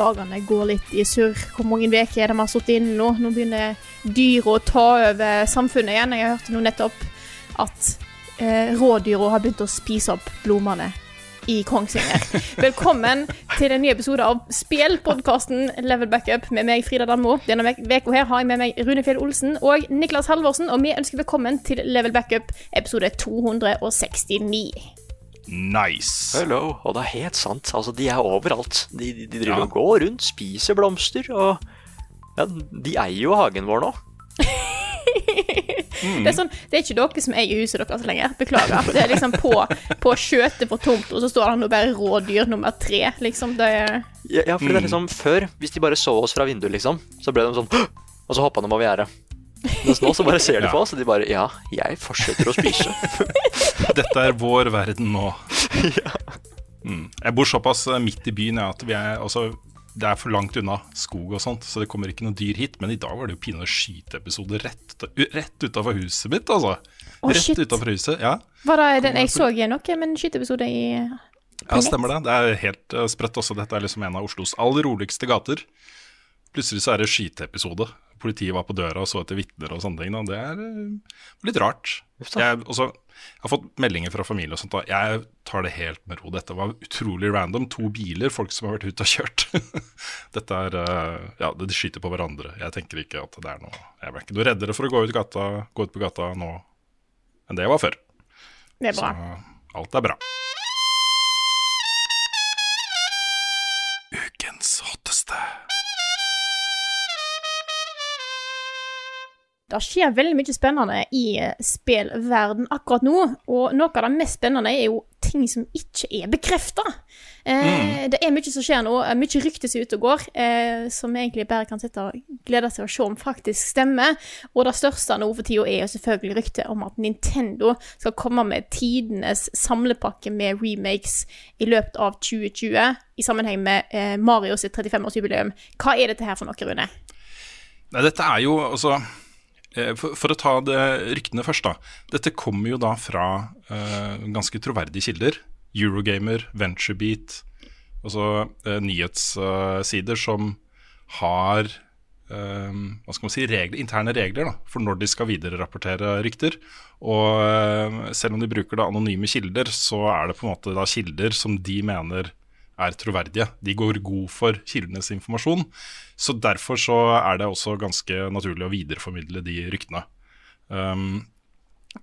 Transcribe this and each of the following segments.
Dagene går litt i surr. Hvor mange uker er det vi har sittet inne nå? Nå begynner dyra å ta over samfunnet igjen. Jeg hørte nå nettopp at eh, rådyra har begynt å spise opp blomstene i Kongsvinger. Velkommen til en ny episode av Spelpodkasten Level Backup med meg, Frida Danmo. Denne uka her har jeg med meg Rune Fjell Olsen og Niklas Halvorsen, og vi ønsker velkommen til Level Backup episode 269. Nice. Hello. Og det er helt sant. Altså, de er overalt. De, de, de driver og går rundt, spiser blomster, og ja, de eier jo hagen vår nå. Det er sånn, det er ikke dere som eier huset deres lenger. Beklager. Det er liksom på, på skjøtet på tomt, og så står det nå bare rådyr nummer tre. Liksom, det er Ja, ja for det er liksom Før, hvis de bare så oss fra vinduet, liksom, så ble de sånn Og så hoppa de over gjerdet. Mens nå så bare ser de på oss, og de bare Ja, jeg fortsetter å spise. Dette er vår verden nå. Mm. Jeg bor såpass eh, midt i byen ja, at vi er, altså, det er for langt unna skog og sånt, så det kommer ikke noe dyr hit. Men i dag var det jo pinadø skyteepisode rett, rett utafor huset mitt, altså. Oh, rett utafor huset, ja. Var det den jeg så noe men en skyteepisode i Ja, stemmer det. Det er helt eh, sprøtt også. Dette er liksom en av Oslos aller roligste gater. Plutselig så er det skyteepisode. Politiet var på døra og så etter vitner og sånne ting. Da. Det er eh, litt rart. Jeg, også, jeg har fått meldinger fra familie og sånt. Da. Jeg tar det helt med ro. Dette var utrolig random. To biler, folk som har vært ute og kjørt. Dette er eh, Ja, de skyter på hverandre. Jeg tenker ikke at det er noe Jeg ble ikke noe reddere for å gå ut, gata, gå ut på gata nå enn det jeg var før. Det er Så bra. alt er bra. Det skjer veldig mye spennende i eh, spillverden akkurat nå, og noe av det mest spennende er jo ting som ikke er bekrefta. Eh, Det er mye som skjer nå, eh, mye rykter som er ute og går, eh, som egentlig bare kan sitte og glede seg og se om faktisk stemmer. Og det største nå for tida er jo selvfølgelig ryktet om at Nintendo skal komme med tidenes samlepakke med remakes i løpet av 2020, i sammenheng med eh, Mario sitt 35-årsjubileum. Hva er dette her for noe, Rune? Nei, dette er jo altså for, for å ta det ryktene først, da. Dette kommer jo da fra uh, ganske troverdige kilder. Eurogamer, VentureBeat, altså uh, nyhetssider som har eh, hva skal man si, regler, interne regler da, for når de skal vidererapportere rykter. Og eh, selv om de bruker da anonyme kilder, så er det på en måte da kilder som de mener er troverdige. De går god for kildenes informasjon. Så derfor så er det også ganske naturlig å videreformidle de ryktene. Um,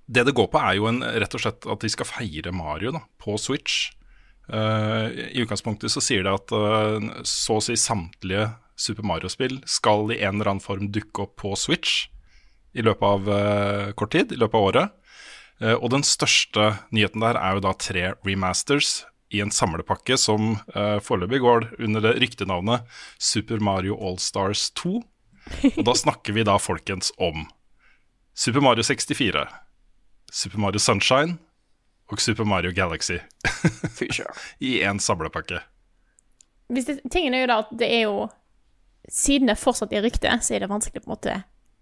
det det går på, er jo en, rett og slett at de skal feire Mario da, på Switch. Uh, I utgangspunktet så sier det at uh, så å si samtlige Super Mario-spill skal i en eller annen form dukke opp på Switch i løpet av uh, kort tid, i løpet av året. Uh, og den største nyheten der er jo da tre remasters i en samlepakke som uh, foreløpig går under det ryktenavnet Super Mario All-Stars 2. Og da snakker vi da folkens om Super Mario 64, Super Mario Sunshine og Super Mario Galaxy i én samlepakke. hvis det, tingen er jo da at det er jo Siden det fortsatt er rykte, så er det vanskelig på en måte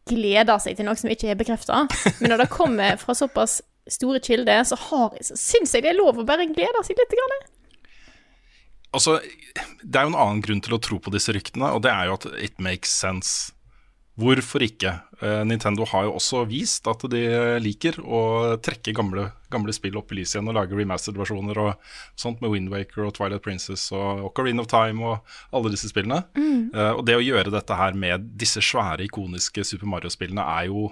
glede seg til noe som ikke er bekrefta. Men når det kommer fra såpass store kilde, så, har, så syns jeg det er lov å bare glede seg litt. Grann. Altså, det er jo en annen grunn til å tro på disse ryktene, og det er jo at it makes sense. Hvorfor ikke? Eh, Nintendo har jo også vist at de liker å trekke gamle, gamle spill opp i lyset igjen og lage remastered-versjoner og sånt med Windwaker og Twilight Princess og Ocarina of Time og alle disse spillene. Eh, og det å gjøre dette her med disse svære, ikoniske Super Mario-spillene er jo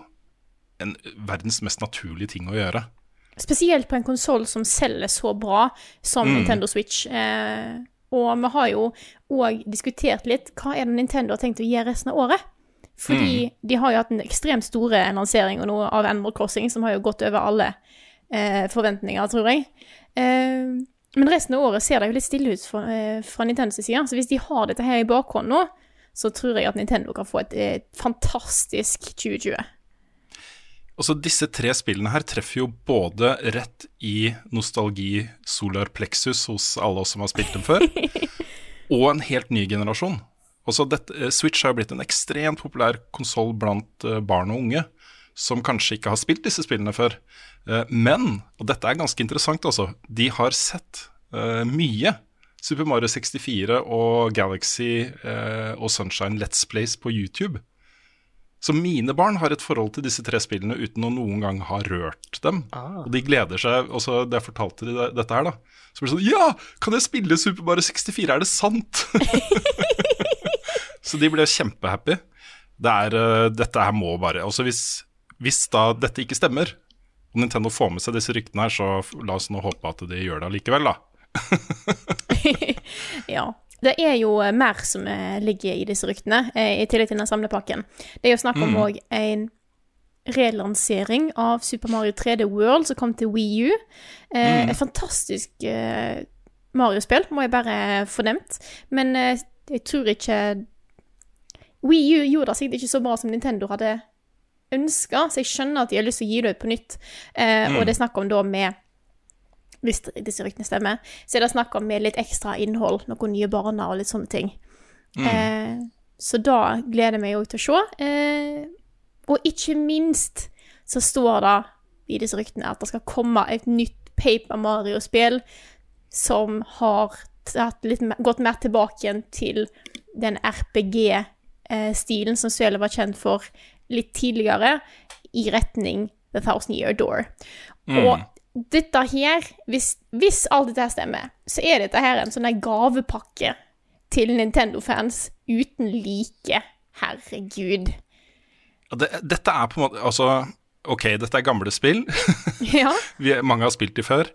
en verdens mest naturlige ting å gjøre. Spesielt på en konsoll som selger så bra som Nintendo Switch. Eh, og vi har jo òg diskutert litt hva er det Nintendo har tenkt å gjøre resten av året. Fordi de har jo hatt en ekstremt store lansering av Animal Crossing, som har jo gått over alle eh, forventninger, tror jeg. Eh, men resten av året ser det jo litt stille ut fra, eh, fra Nintendos side. Så hvis de har dette her i bakhånd nå, så tror jeg at Nintendo kan få et, et fantastisk 2020. Altså, disse tre spillene her treffer jo både rett i nostalgi solar plexus hos alle oss som har spilt dem før, og en helt ny generasjon. Også dette, eh, Switch har blitt en ekstremt populær konsoll blant eh, barn og unge, som kanskje ikke har spilt disse spillene før. Eh, men, og dette er ganske interessant altså, de har sett mye Super Mario 64 og Galaxy og Sunshine Let's Plays på YouTube. Så mine barn har et forhold til disse tre spillene uten å noen gang ha rørt dem. Og de gleder seg. Og så da jeg fortalte de dette her, da, så ble det sånn Ja! Kan jeg spille Super Mario 64? Er det sant? så de ble kjempehappy. Det er, eh, dette her må bare Altså hvis, hvis da dette ikke stemmer, og Nintendo får med seg disse ryktene her, så la oss nå håpe at de gjør det allikevel, da. Ja. Det er jo eh, mer som eh, ligger i disse ryktene, eh, i tillegg til den samlepakken. Det er jo snakk om òg en relansering av Super Mario 3D World som kom til Wii U. Eh, Et fantastisk eh, Mario-spill, må jeg bare få nevnt. Men eh, jeg tror ikke Wii U gjorde det sikkert ikke så bra som Nintendo hadde ønska, så jeg skjønner at de har lyst til å gi det ut på nytt. Mm. Og det er snakk om da med hvis disse ryktene stemmer, så er det snakk om med litt ekstra innhold, noen nye barna og litt sånne ting. Eh, så da gleder jeg meg òg til å se. Eh, og ikke minst så står det i disse ryktene at det skal komme et nytt Paper Mario-spill som har litt, gått mer tilbake igjen til den RPG-stilen som spillet var kjent for litt tidligere, i retning The Thousand Year Door. Og dette her, hvis, hvis alt dette her stemmer, så er dette her en sånn gavepakke til Nintendo-fans uten like. Herregud. Det, dette er på en måte Altså, ok, dette er gamle spill. Ja. Vi, mange har spilt de før.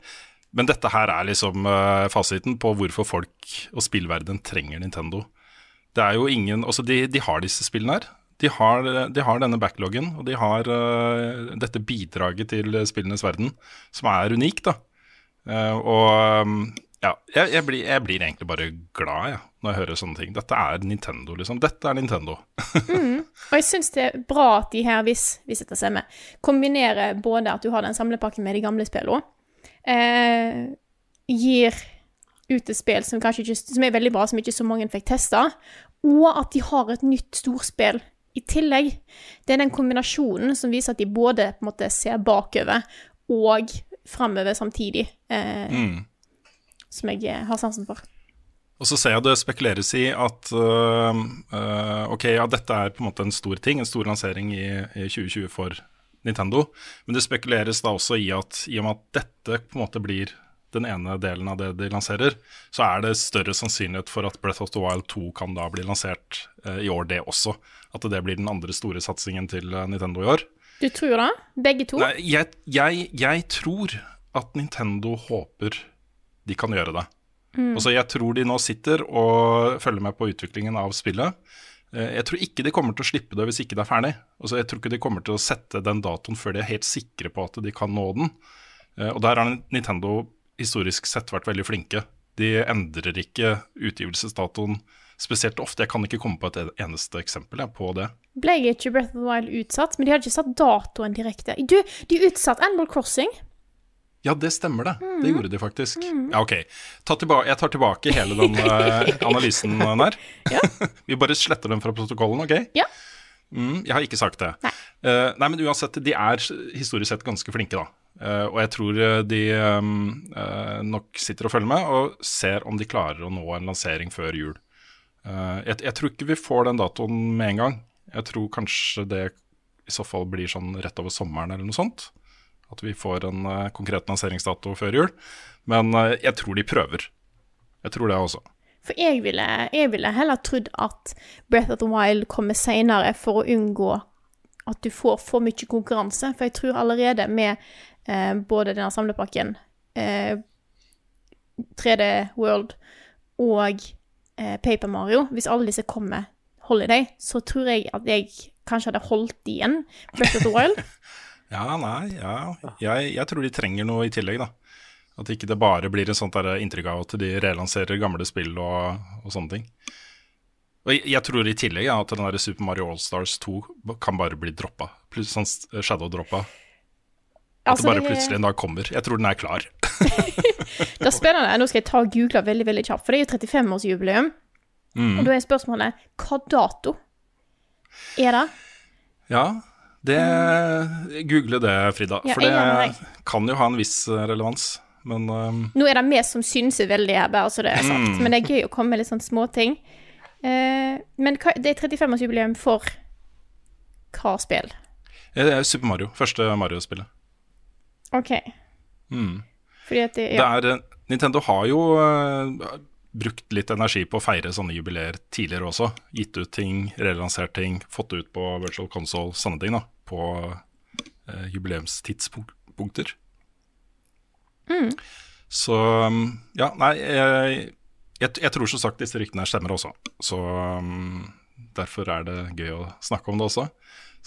Men dette her er liksom uh, fasiten på hvorfor folk og spillverden trenger Nintendo. Det er jo ingen Altså, de, de har disse spillene her. De har, de har denne backloggen, og de har uh, dette bidraget til spillenes verden, som er unikt, da. Uh, og um, ja, jeg, jeg, blir, jeg blir egentlig bare glad, ja, når jeg hører sånne ting. Dette er Nintendo, liksom. Dette er Nintendo. Og jeg syns det er bra at de her, hvis, hvis seg med, kombinerer både at du har den samlepakken med de gamle spillene, eh, gir ut et spill som ikke Som er veldig bra, som ikke så mange fikk testa, og at de har et nytt storspill i tillegg. Det er den kombinasjonen som viser at de både på en måte ser bakover og framover samtidig, eh, som jeg eh, har sansen for. Og så ser jeg det spekuleres i at uh, ok, ja, dette er på en måte en stor ting, en stor lansering i, i 2020 for Nintendo. Men det spekuleres da også i at i og med at dette på en måte blir den ene delen av det de lanserer, så er det større sannsynlighet for at Breath of the Wild 2 kan da bli lansert eh, i år, det også. At det blir den andre store satsingen til øh, Nintendo i år. Du tror det? Begge to? Nei, jeg, jeg, jeg tror at Nintendo håper de kan gjøre det. Altså, jeg tror de nå sitter og følger med på utviklingen av spillet. Eh, Jeg tror ikke de kommer til å slippe det hvis ikke det er ferdig. Altså, jeg tror ikke de kommer til å sette den datoen før de er helt sikre på at de kan nå den. Eh, Og der har Nintendo historisk sett vært veldig flinke. De endrer ikke utgivelsesdatoen spesielt ofte. Jeg kan ikke komme på et eneste eksempel jeg, på det. Ble ikke Breath of the Wild utsatt? Men de hadde ikke satt datoen direkte. Du, de utsatte Animal Crossing. Ja, det stemmer det. Det gjorde de faktisk. Ja, ok. Ta jeg tar tilbake hele den eh, analysen der. Vi bare sletter den fra protokollen, ok? Ja. Mm, jeg har ikke sagt det. Nei. Uh, nei, men uansett, de er historisk sett ganske flinke, da. Eh, og jeg tror eh, de um, uh, nok sitter og følger med og ser om de klarer å nå en lansering før jul. Uh, jeg, jeg tror ikke vi får den datoen med en gang. Jeg tror kanskje det i så fall blir sånn rett over sommeren eller noe sånt. At vi får en konkret lanseringsdato før jul. Men jeg tror de prøver. Jeg tror det også. For jeg ville, jeg ville heller trodd at Breath of the Wild kommer seinere for å unngå at du får for mye konkurranse. For jeg tror allerede med både denne samlepakken, eh, 3D World og eh, Paper Mario, hvis alle disse kommer Holiday, så tror jeg at jeg kanskje hadde holdt igjen Breath of the Wild. Ja, nei, ja. Jeg, jeg tror de trenger noe i tillegg, da. At ikke det bare blir et sånt der inntrykk av at de relanserer gamle spill og, og sånne ting. Og jeg, jeg tror i tillegg ja, at den der Super Mario Allstars 2 kan bare bli droppa. Plutselig sånn shadow-droppa. At Altså, det bare plutselig en dag kommer. Jeg tror den er klar. Det er spennende. Nå skal jeg ta og google veldig veldig kjapt, for det er jo 35-årsjubileum. Mm. Og da er spørsmålet hva dato er det? Ja, det Google det, Frida. Ja, for det kan jo ha en viss eh, relevans. Men um, Nå er det vi som synser veldig her, bare så det er sagt. Mm. Men det er gøy å komme med litt sånne småting. Uh, men hva, det er 35-årsjubileum for hva spill? det er Super Mario. Første Mario-spillet. OK. Mm. Fordi at det, Det ja. er, eh, Nintendo har jo uh, brukt litt energi på å feire sånne jubileer tidligere også. Gitt ut ting, relansert ting, fått ut på virtual console, sånne ting da, på uh, jubileumstidspunkter. Så um, ja, nei, jeg, jeg, jeg tror som sagt disse ryktene stemmer også. Så um, derfor er det gøy å snakke om det også.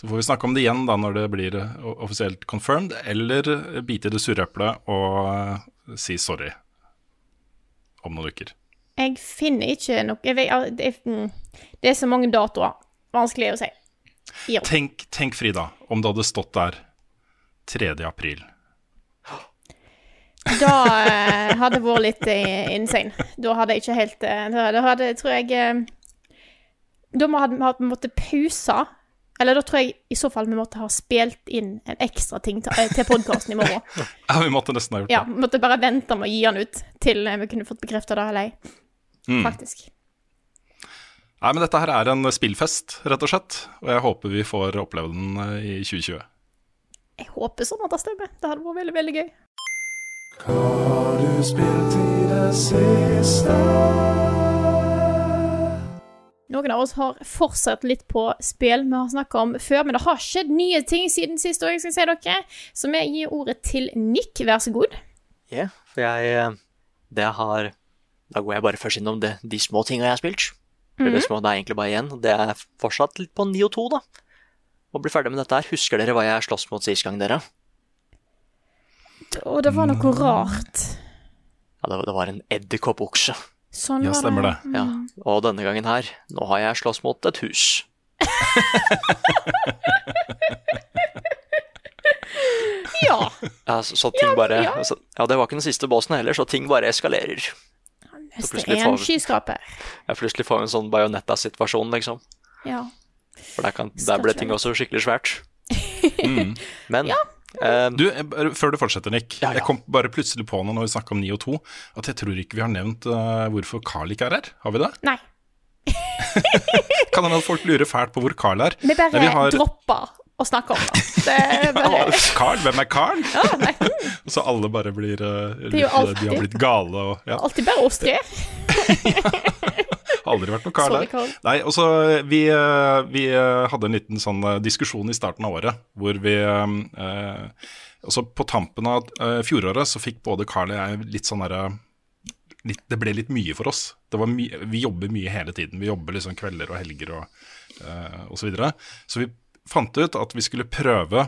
Så får vi snakke om det igjen da når det blir eh, offisielt confirmed, eller eh, bite i det sure eplet og eh, si sorry om noen uker. Jeg finner ikke noe jeg vet, det, er, mm, det er så mange datoer. Vanskelig å si. Jo. Tenk, tenk Frida, om det hadde stått der 3. april. Da hadde det vært litt insane. Da hadde jeg ikke helt Da hadde, tror jeg Da må vi hatt- måtte pause. Eller da tror jeg i så fall vi måtte ha spilt inn en ekstra ting til, eh, til podkasten i morgen. Ja, vi måtte nesten ha gjort Ja, det. vi måtte bare vente med å gi den ut til eh, vi kunne fått bekrefta det eller ei. Mm. Faktisk. Nei, men dette her er en spillfest, rett og slett. Og jeg håper vi får oppleve den eh, i 2020. Jeg håper sånn at det stemmer. Det hadde vært veldig, veldig gøy. Hva Har du spilt i det siste? Noen av oss har fortsatt litt på spill vi har snakka om før, men det har skjedd nye ting siden sist år, skal jeg si dere. Så vi gir ordet til Nick, vær så god. Ja, for jeg eh, Det har Da går jeg bare først innom det, de små tinga jeg har spilt. For det, små, det er egentlig bare igjen. Det er fortsatt litt på 9 og 2, da. Å bli ferdig med dette her. Husker dere hva jeg sloss mot sist gang, dere? Og det var noe rart. Ja, det, var- det var en edderkoppokse. Sånn Ja, stemmer det. Ja. Og denne gangen her, nå har jeg slåss mot et hus. Ja. Ja, så, ting bare ja. Så, ja, det var ikke den siste bossen heller, så ting bare eskalerer. Neste plutselig en får vi- skyskraper. Jeg plutselig får en sånn Bajonetta-situasjon, liksom. Ja. For der, kan, der ble ting også skikkelig svært. Mm. Men eh, Du, eh, Før du fortsetter, Nick. Ja, ja. Jeg kom bare plutselig på noe når vi snakka om 9 og 2, at jeg tror ikke vi har nevnt uh, hvorfor Carl ikke er her. Har vi det? Nei. Kan hende at folk lurer fælt på hvor Carl er. Vi bare Nei, vi har- dropper å snakke om det. Det bare Carl? Hvem er Carl? så alle bare blir eh, er jo litt, De har blitt gale og ja, Alltid bare oss tre. Aldri vært noe kar der. Nei, også, vi, eh, vi eh, hadde en liten sånn eh, diskusjon i starten av året, hvor vi eh, eh, Altså på tampen av eh, fjoråret så fikk både Carl og jeg litt sånn derre Det ble litt mye for oss. Det var my, vi jobber mye hele tiden. Vi jobber liksom kvelder og helger og, eh, og så videre. Så vi fant ut at vi skulle prøve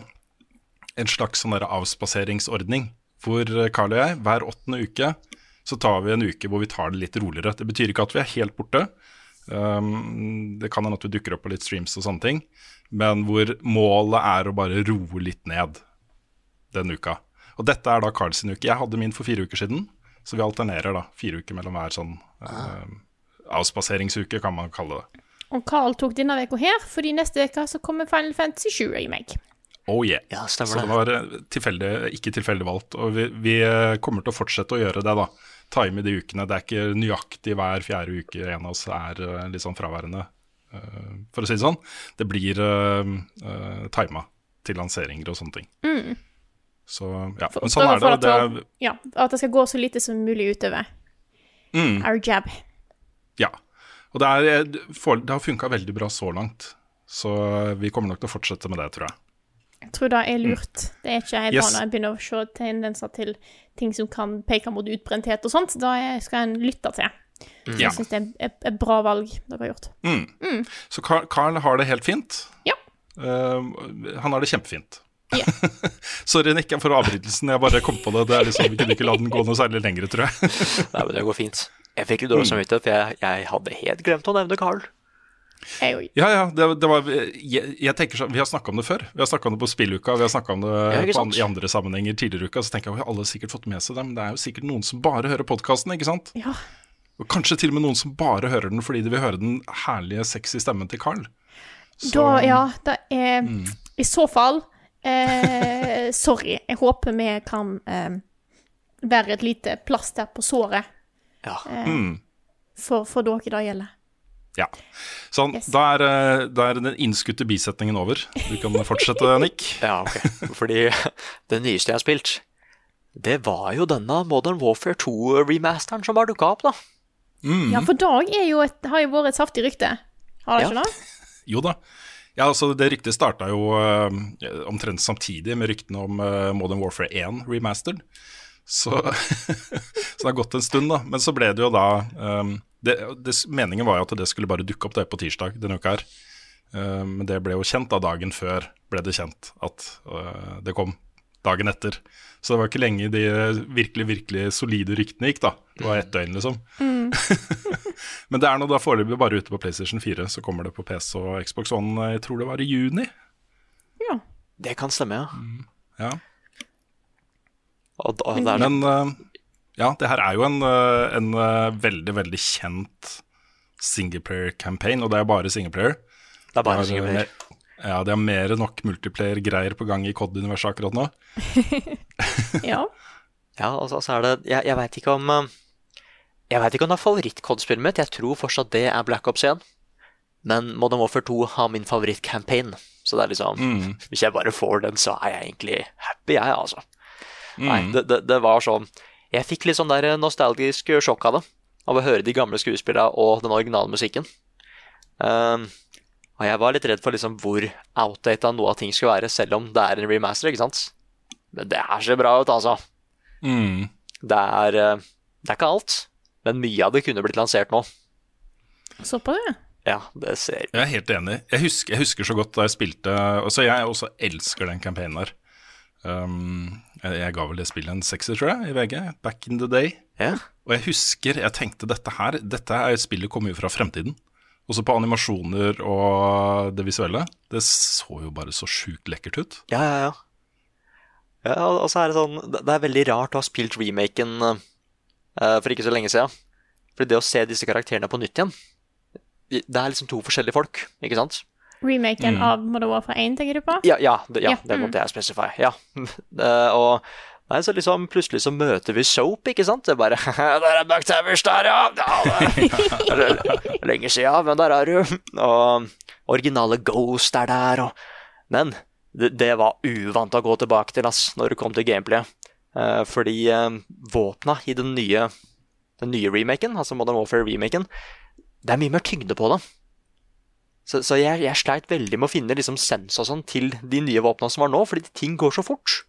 en slags sånn avspaseringsordning. Hvor eh, Carl og jeg hver åttende uke så tar vi en uke hvor vi tar det litt roligere. Det betyr ikke at vi er helt borte. Um, det kan hende at vi dukker opp på litt streams og sånne ting. Men hvor målet er å bare roe litt ned den uka. Og dette er da Carl sin uke. Jeg hadde min for fire uker siden. Så vi alternerer da fire uker mellom hver sånn uh, avspaseringsuke, kan man kalle det. Og Carl tok denne uka her, fordi neste uke så kommer Final Fantasy 7 remake. Oh yeah. ja, Så stemmer det det. var eh, tilfeldig, ikke tilfeldig valgt. Og vi, vi eh, kommer til å fortsette å gjøre det, da. Time de ukene. Det er ikke nøyaktig hver fjerde uke en av oss er eh, litt sånn fraværende, eh, for å si det sånn. Det blir uh, tima til lanseringer og sånne ting. Så ja, For- men sånn er det. At, det er, Ja, At det skal gå så lite som mulig utover. mm, Our jab. ja. Og det, er, det har funka veldig bra så langt. Så vi kommer nok til å fortsette med det, tror jeg. Jeg tror det er lurt. Det er ikke helt Yes. når en begynner å se tendenser til ting som kan peke mot utbrenthet og sånt. Da skal en lytte til. Så Jeg syns det er et, bra valg dere har gjort. Så Carl, Carl har det helt fint. Ja. Uh, han har det kjempefint. Yeah. Sorry, Nick, for avbrytelsen. Jeg bare kom på det. det er liksom, vi kunne ikke la den gå noe særlig lenger, tror jeg. Nei, men det går fint. Jeg fikk litt Mm. dårlig samvittighet, for jeg, jeg hadde helt glemt å nevne Carl. Ja, ja, det, det var jeg, jeg tenker så, Vi har snakka om det før. Vi har snakka om det på spilluka, vi har snakka om det på, an- i andre sammenhenger tidligere i uka. Så tenker jeg at alle har sikkert fått med seg det, men det er jo sikkert noen som bare hører podkasten, ikke sant? Ja. Og kanskje til og med noen som bare hører den fordi de vil høre den herlige, sexy stemmen til Carl. Så- Da, ja, da er Mm. I så fall eh, Sorry. Jeg håper vi kan eh, være et lite plaster på såret Ja. Mm. for, for dere det gjelder. Ja. Sånn, Yes. da, er, eh, da er den innskutte bisetningen over. Du kan fortsette, Nick. Ja, ok. Fordi det nyeste jeg har spilt, det var jo denne Modern Warfare 2-remasteren som har dukka opp, da. Ja, for Dag er jo et, har jo vært et saftig rykte. Har det Ja. ikke det? Jo da. Ja, altså Det ryktet starta jo uh, omtrent samtidig med ryktene om uh, Modern Warfare 1 remastered. Så, så det har gått en stund, da. Men så ble det jo da eh, det, det, Meningen var jo at det skulle bare dukke opp det på tirsdag denne uka her. Uh, men det ble jo kjent da dagen før ble det kjent at uh, det kom dagen etter. Så det var ikke lenge de virkelig, virkelig solide ryktene gikk, da. Det var ett døgn, liksom. Men det er nå da foreløpig bare ute på PlayStation 4. Så kommer det på PC og Xbox One, jeg tror det var i juni. Ja. Det kan stemme, ja. Ja. Og, da, det er Men eh, ja, det her er jo en, eh, en eh, veldig, veldig kjent singleplayer-campaign, og det er bare singleplayer. Det er bare Det er, singleplayer. eh, Ja, det er mer enn nok multiplayer-greier på gang i COD-universet akkurat nå. ja. Ja, og så så er det Jeg, jeg veit ikke om eh, Jeg vet ikke om det er favoritt-COD-spillet mitt. Jeg tror fortsatt det er Black Ops 1. Men Modern Warfare 2 har min favoritt-campaign. Så det er liksom Mm. Hvis jeg bare får den, så er jeg egentlig happy, jeg, altså. Nei, det, det, det var sånn Jeg fikk litt sånn der nostalgisk sjokk av det. Av å høre de gamle skuespillerne og den originale musikken. Um, og jeg var litt redd for liksom hvor outdata noe av ting skulle være, selv om det er en remaster, ikke sant? Men det her ser bra ut, altså. Mm. Det er, eh, det er ikke alt, men mye av det kunne blitt lansert nå. Så på det. Ja, det ser Jeg er helt enig. Jeg husker, jeg husker så godt da jeg spilte altså Jeg også elsker den campaignen der. Um, jeg, ga vel det spillet en sekser, tror jeg, i VG, back in the day. Ja. Og jeg husker, jeg tenkte dette her Dette er spillet kommer jo fra fremtiden. Også på animasjoner og det visuelle. Det så jo bare så sjukt lekkert ut. Ja, ja, ja. ja og så er det sånn Det det er veldig rart å ha spilt remaken uh, for ikke så lenge siden. For det å se disse karakterene på nytt igjen Det er liksom to forskjellige folk, ikke sant? Remaken av Modern Warfare 1, tenker du på? Ja, ja, det, ja, Ja, det mm. måtte jeg specify. Ja. Og Nei, så liksom Plutselig så møter vi Soap, ikke sant? Det er bare Der er McTavish der, ja! ja det er lenge siden, men der er du. Og originale Ghost er der, og Men det, det var uvant å gå tilbake til, ass, når det kom til gameplay. Eh, fordi eh, våpna i den nye, den nye remaken, altså Modern Warfare-remaken, det er mye mer tyngde på det. Så, så jeg, jeg sleit veldig med å finne liksom sens og sånn til de nye våpnene som var nå, fordi ting går så fort.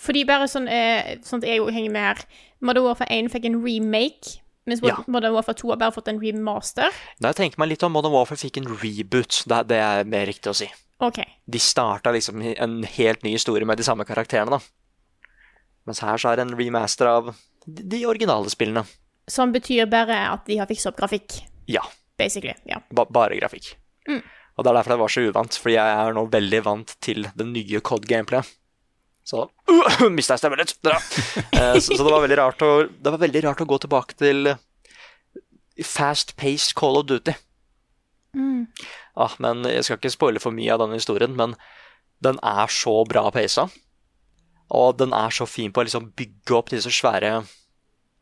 Fordi bare sånn, eh, sånn at jeg jo henger med her Modern Warfare 1 fikk en remake, mens Ja. Modern Warfare 2 har bare fått en remaster. Da jeg tenker meg litt om Modern Warfare fikk en reboot, det, det er mer riktig å si. OK. De starta liksom en helt ny historie med de samme karakterene, da. Mens her så er det en remaster av de de originale spillene. Som betyr bare at de har fiksa opp grafikk, Ja, basically. Ja. ba bare grafikk. Og det er derfor det var så uvant, fordi jeg er nå veldig vant til det nye COD-gameplayet. Så uh, mista jeg stemmen litt. Eh, så, så det var veldig rart å, det var veldig rart å gå tilbake til fast-paced Call of Duty. Ah, men jeg skal ikke spoile for mye av denne historien, men den er så bra pacet. Og den er så fin på å liksom bygge opp disse svære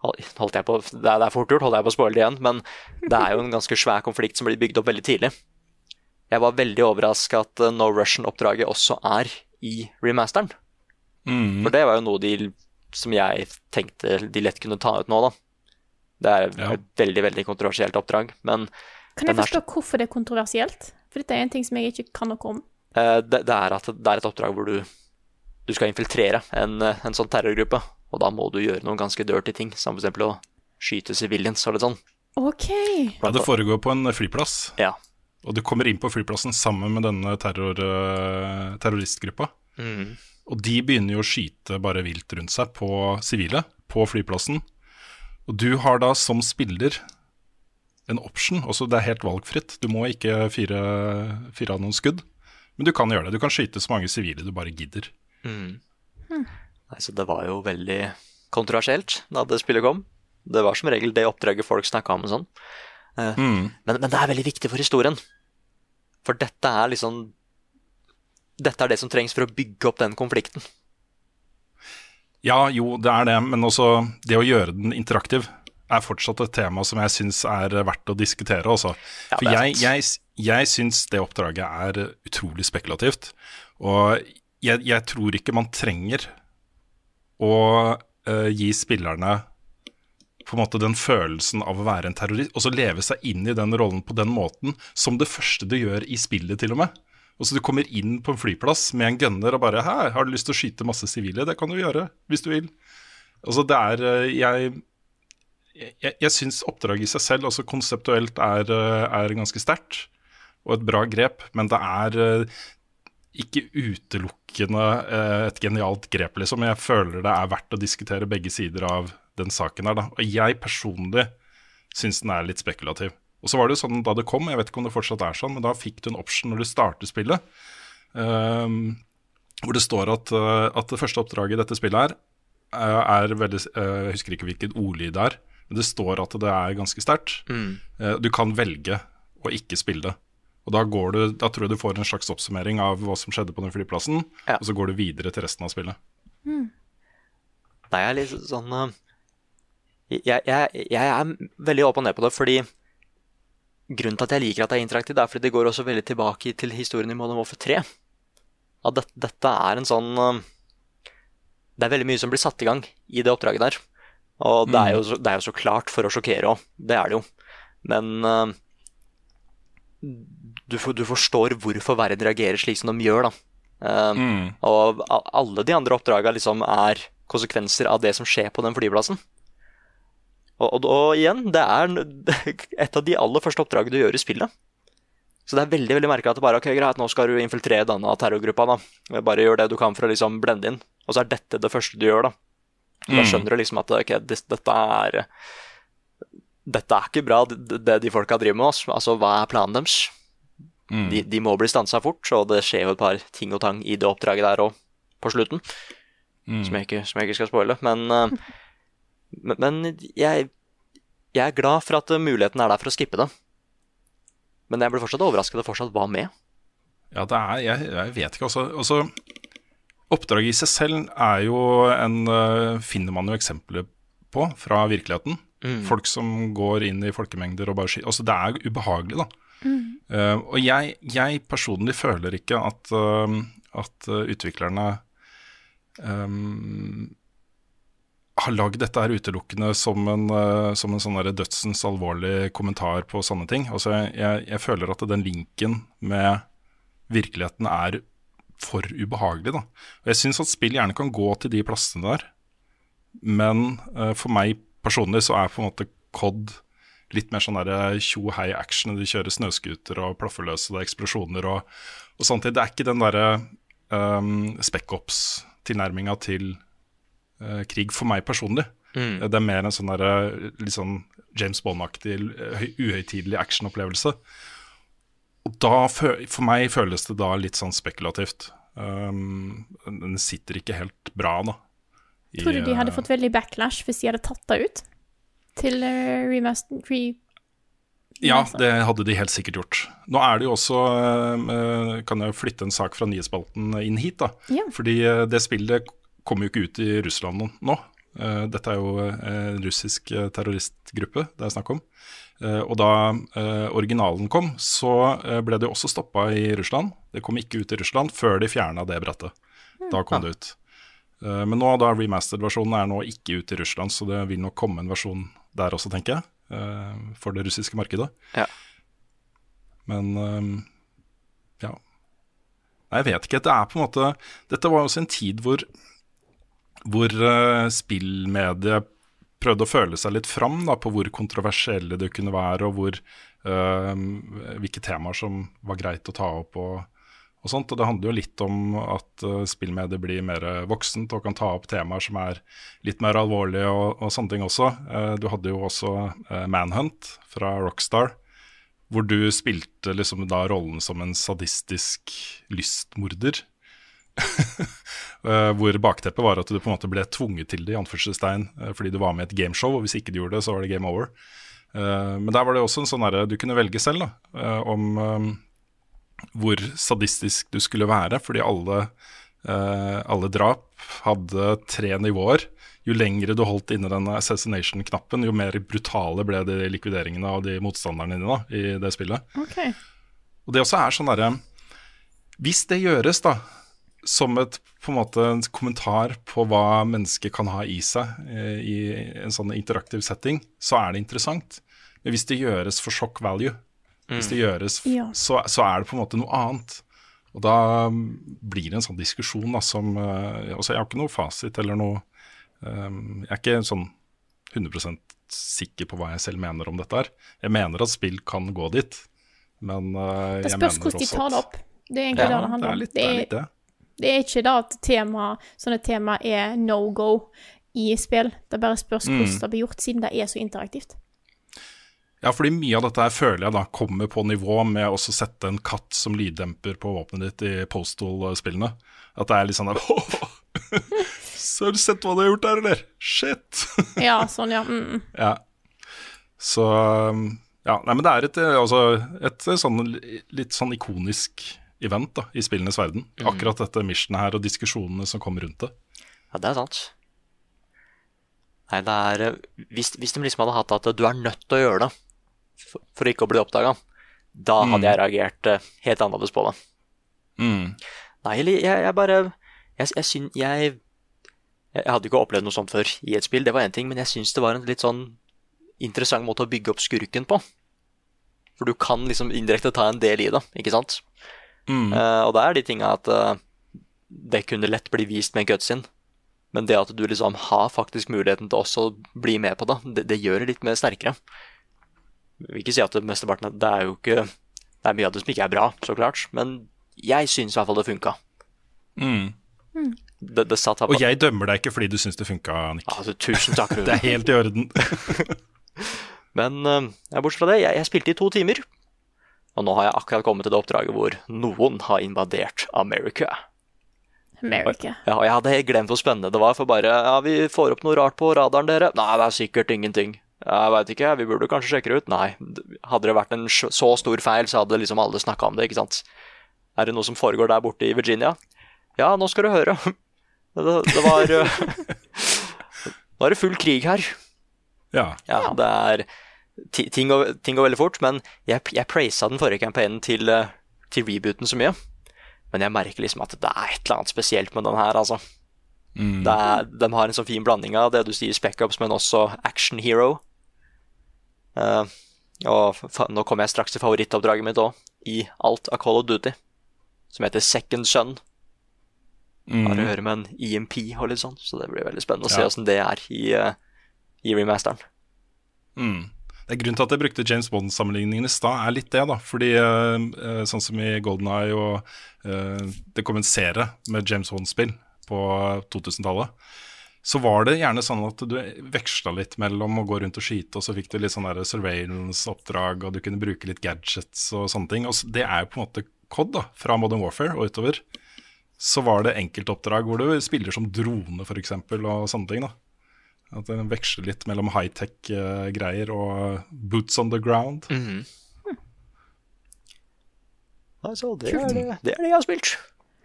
holdt jeg på, det er, det er fort gjort, holder jeg på å spoile det igjen, men det er jo en ganske svær konflikt som blir bygd opp veldig tidlig. Jeg var veldig overraska at eh, No Russian-oppdraget også er i remasteren. For det var jo noe de som jeg tenkte de lett kunne ta ut nå, da. Det er Ja. et veldig, veldig kontroversielt oppdrag, men Kan jeg forstå her... hvorfor det er kontroversielt? For dette er en ting som jeg ikke kan noe om. Eh, det, det er at det er et oppdrag hvor du, du skal infiltrere en, eh, en sånn terrorgruppe. Og da må du gjøre noen ganske dirty ting, som f.eks. å skyte civilians og litt sånn. OK. Ja, det foregår på en flyplass, Ja. Og du kommer inn på flyplassen sammen med denne terror, eh, terroristgruppa. Mm. Og de begynner jo å skyte bare vilt rundt seg på sivile på flyplassen. Og du har da som spiller en option, også det er helt valgfritt. Du må ikke fire, fire av noen skudd, men du kan gjøre det. Du kan skyte så mange sivile du bare gidder. Mm. Nei, så det var jo veldig kontroversielt da det spillet kom. Det var som regel det oppdraget folk snakka om og sånn. Eh, Mm. men, men det er veldig viktig for historien. For dette er liksom Dette er det som trengs for å bygge opp den konflikten. Ja, jo, det er det, men også det å gjøre den interaktiv er fortsatt et tema som jeg syns er verdt å diskutere. altså. Ja, For jeg, jeg, jeg syns det oppdraget er utrolig spekulativt. Og jeg, jeg tror ikke man trenger å uh, gi spillerne på en måte den følelsen av å være en terrorist, og så leve seg inn i den rollen på den måten, som det første du gjør i spillet, til og med. Og så Du kommer inn på en flyplass med en gunner og bare 'Her, har du lyst til å skyte masse sivile?' Det kan du gjøre, hvis du vil. Altså, det er eh, Jeg, jeg, jeg syns oppdraget i seg selv, altså konseptuelt, er, eh, er ganske sterkt og et bra grep, men det er eh, ikke utelukkende et genialt grep, liksom. Jeg føler det er verdt å diskutere begge sider av den saken her, da. Og jeg personlig syns den er litt spekulativ. Og så var det jo sånn da det kom, jeg vet ikke om det fortsatt er sånn, men da fikk du en option når du starter spillet, um, hvor det står at, eh, at det første oppdraget i dette spillet her eh, er veldig eh, Jeg husker ikke hvilket ordlyd det er, men det står at det er ganske sterkt. Mm. Eh, Du kan velge å ikke spille det. Og da, går du, da tror jeg du får en slags oppsummering av hva som skjedde på den flyplassen, Ja. og så går du videre til resten av spillet. Det er litt sånn jeg, jeg, jeg er veldig opp og ned på det, fordi grunnen til at jeg liker at det er interaktivt, er fordi det går også veldig tilbake til historien i Modern Warfare 3. At det, dette er en sånn eh, Det er veldig mye som blir satt i gang i det oppdraget der. Og det er jo så, det er jo så klart for å sjokkere òg. Det er det jo. Men eh, du, for, du forstår hvorfor verden reagerer slik som de gjør, da. Mm. Og alle de andre oppdraga liksom er konsekvenser av det som skjer på den flyplassen. Og, og, og igjen, det er et av de aller første oppdragene du gjør i spillet. Så det er veldig veldig merkelig at det bare ok, greit, nå skal du infiltrere denne terrorgruppa. da. Bare gjør det du kan for å liksom blende inn. Og så er dette det første du gjør, da. Så Da skjønner du liksom at ok, dette er Dette er ikke bra, det, de folka driver med. Altså, altså hva er planen deres? De, de må bli stansa fort, og det skjer jo et par ting og tang i det oppdraget der òg, på slutten. Som, jeg ikke, som jeg ikke skal spoile. Men, eh, men, men jeg, jeg er glad for at muligheten er der for å skippe det. Men jeg ble fortsatt overrasket og fortsatt var med. Ja, det er Jeg, jeg vet ikke, altså. altså oppdraget i seg selv er jo en eh, Finner man jo eksempler på fra virkeligheten. Folk som går inn i folkemengder og bare skyter. Altså, det er ubehagelig, da. Eh, og jeg, jeg personlig føler ikke at, uh, at utviklerne um, har lagd dette her utelukkende som en, eh, som en sånn dødsens alvorlig kommentar på sånne ting. Altså, jeg, jeg, føler at den linken med virkeligheten er for ubehagelig. Da. Og jeg syns at spill gjerne kan gå til de plassene der, men uh, for meg personlig så er på en måte COD litt mer sånn tjo hei action. du kjører snøscooter og plaffer løs, og det er eksplosjoner og, og sånt. Det er ikke den derre um, spec-ops-tilnærminga til eh, krig for meg personlig. Det er mer en sånn der, litt sånn James Bond-aktig, eh, høy- uhøytidelig actionopplevelse. Og da, for meg føles det da litt sånn spekulativt. Um, den sitter ikke helt bra, da. i, Tror du de hadde eh, fått veldig backlash hvis de hadde tatt det ut? Til uh, remaster... Re Ja, det hadde de helt sikkert gjort. Nå er det jo også eh, Kan jeg flytte en sak fra nyhetsspalten inn hit, da. Ja. Fordi eh, det spillet kommer jo ikke ut i Russland nå-. Eh, Dette er jo eh, en russisk eh, terroristgruppe det er snakk om. Og da originalen kom, så ble det jo også stoppa i Russland. Det kom ikke ut i Russland før de fjerna det brettet. Da kom det ut. Men nå da remastered-versjonen er nå ikke ute i Russland, så det vil nok komme en versjon der også, tenker jeg. For det russiske markedet. Ja. Men ja. Nei, jeg vet ikke. Det er på en måte Dette var også en tid hvor, hvor uh, spillmediet prøvde å føle seg litt fram da, på hvor kontroversielle det kunne være, og hvor, uh, hvilke temaer som var greit å ta opp. og, og og Det handler jo litt om at uh, spillmediet blir mer voksent og kan ta opp temaer som er litt mer alvorlige og, og sånne ting også. Uh, du hadde jo også uh, Manhunt fra Rockstar, hvor du spilte liksom da rollen som en sadistisk lystmorder. Uh, hvor bakteppet var at du på en måte ble tvunget til det, i anførselstegn, uh, fordi du var med i et gameshow, og hvis ikke du gjorde det, så var det game over. Uh, men der var det også en sånn derre Du kunne velge selv da, om hvor sadistisk du skulle være, fordi alle, alle drap hadde tre nivåer. Jo lengre du holdt inne den assassination-knappen, jo mer brutale ble de likvideringene av de motstanderne dine da, i det spillet. Okay. Og det også er sånn derre Hvis det gjøres, da, som et på en måte en kommentar på hva mennesket kan ha i seg eh, i en sånn interaktiv setting, så er det interessant. Men hvis det gjøres for shock value, hvis det gjøres, Ja. så, så er det på en måte noe annet. Og da mm, blir det en sånn diskusjon da, som eh, altså Jeg har ikke noe fasit eller noe eh, Jeg er ikke sånn 100 sikker på hva jeg selv mener om dette her. Jeg mener at spill kan gå dit, men eh, Det jeg spørs mener hvordan de tar det opp. Det er egentlig Ja, det det handler det er litt det. Er litt det. Det er ikke da at tema, sånne tema er no go i spill. Det bare spørs Mm. hvordan det blir gjort, siden det er så interaktivt. Ja, fordi mye av dette her føler jeg da kommer på nivå med å sette en katt som lyddemper på våpenet ditt i Postal-spillene. At det er litt sånn der Så har du sett hva du har gjort der, eller? Shit! Ja, sånn, ja. Mm. ja. Så um, Ja, nei, men det er et, eh, altså, et eh, sånn litt sånn ikonisk event da, i spillenes verden. Akkurat dette missionet her og diskusjonene som kommer rundt det. Ja, det er sant. Nei, det er eh, Hvis, hvis de liksom hadde hatt at du er nødt til å gjøre det for, for ikke å bli oppdaga, da hadde jeg reagert eh, helt annerledes på det. Nei, eller jeg, jeg bare Jeg, jeg, syn, jeg, jeg hadde ikke opplevd noe sånt før i et spill, det var én ting, men jeg syns det var en litt sånn interessant måte å bygge opp skurken på. For du kan liksom indirekte ta en del i det, ikke sant? Eh, og det er de tinga at uh, det kunne lett bli vist med en cutscene. Men det at du liksom har faktisk muligheten til også å bli med på det, det, det gjør det litt mer sterkere. Jeg vil ikke si at det mesteparten Det er jo ikke Det er mye av det som ikke er bra, så klart. Men jeg syns i hvert fall det funka. Det, det satt her på Og jeg dømmer deg ikke fordi du syns det funka, Nick. Altså, tusen takk, Rune. Det er helt i orden. Men uh, bortsett fra det, jeg, jeg spilte i to timer. Og nå har jeg akkurat kommet til det oppdraget hvor noen har invadert America. America. Ja, og jeg hadde helt glemt hvor spennende det var, for bare Ja, vi får opp noe rart på radaren, dere. Nei, det er sikkert ingenting. Jeg veit ikke, vi burde kanskje sjekke det ut. Nei. Hadde det vært en så stor feil, så hadde liksom alle snakka om det, ikke sant. Er det noe som foregår der borte i Virginia? Ja, nå skal du høre. Det, det var Nå er det full krig her. Ja. Ja, det er ting går, ting går veldig fort, men jeg, jeg praisa den forrige campaignen til, eh, til rebooten så mye. Men jeg merker liksom at det er et eller annet spesielt med den her, altså. Det er, de har en så fin blanding av det du sier speckups, men også Action Hero. Uh, og nå kommer jeg straks til favorittoppdraget mitt òg, i alt av Call of Duty, som heter Second Son. Har å høre med en EMP og litt sånn, så det blir veldig spennende å se Ja. åssen det er i, uh, i remasteren. Mm. Det er Grunnen til at jeg brukte James Bond-sammenligningen i stad, er litt det. da Fordi uh, sånn som i Golden Eye og uh, det kom en serie med James Bond-spill på 2000-tallet, så var det gjerne sånn at du veksla litt mellom å gå rundt og skyte, og så fikk du litt sånn surveillance-oppdrag, og du kunne bruke litt gadgets og sånne ting. Og det er jo på en måte COD, da, fra Modern Warfare og utover. Så var det enkeltoppdrag hvor du spiller som drone, f.eks., og sånne ting. da At den veksler litt mellom high-tech-greier og boots on the ground. Altså, det, er det, det er det jeg har spilt.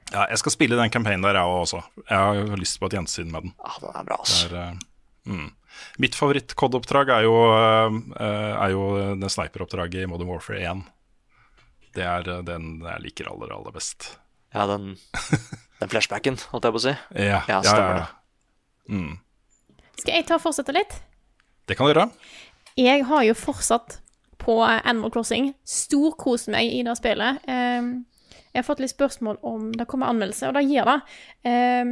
Ja, jeg skal spille den campaignen der, jeg også. Jeg har lyst på et gjensyn med den. Ja, den er bra, altså. Er, eh, mm. Mitt favoritt-COD-oppdrag er, eh, er jo det sniperoppdraget i Modern Warfare 1. Det er eh, den jeg liker aller, aller best. Ja, den, den flashbacken, holdt jeg på å si. Ja, Ja, ja, ja, ja. Skal jeg ta og fortsette litt? Det kan du gjøre. Jeg har jo fortsatt på Animal Crossing storkost meg i det spillet. Um, Jeg har fått litt spørsmål om det kommer anmeldelse, og det gir det. Eh,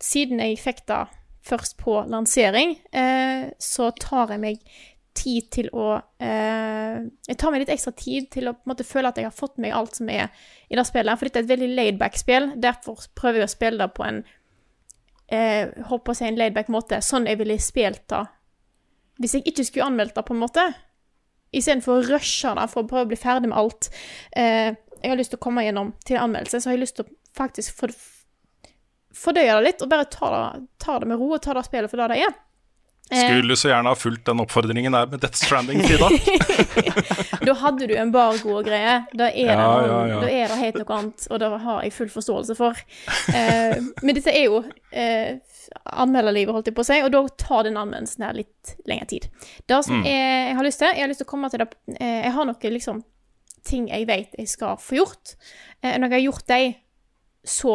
siden jeg fikk det først på lansering, eh, så tar jeg meg tid til å eh, Jeg tar meg litt ekstra tid til å måte føle at jeg har fått med alt som er i det spillet. For dette er et veldig laidback-spill. Derfor prøver jeg å spille det på en eh, håper å si en laidback måte, sånn jeg ville spilt det hvis jeg ikke skulle anmeldt det, på en måte. Istedenfor å rushe det for å prøve å bli ferdig med alt. Eh, jeg har lyst til å komme gjennom til anmeldelse, så har jeg lyst til å faktisk fordøye det litt, og bare ta det, ta det med ro og ta det spillet for det det er. Eh, Skulle så gjerne ha fulgt den oppfordringen der med Death Stranding, Frida. da hadde du en bar god greie. Da er, det Ja, noe, ja, ja. da er det helt noe annet, og det har jeg full forståelse for. Eh, men dette er jo eh, anmelderlivet, holdt jeg på å si, og da tar den anmeldelsen her litt lengre tid. Det som Mm. jeg, jeg har lyst til, jeg har lyst til å komme til det eh, Jeg har noen liksom ting jeg vet jeg skal få gjort. Eh, når jeg har gjort dem, så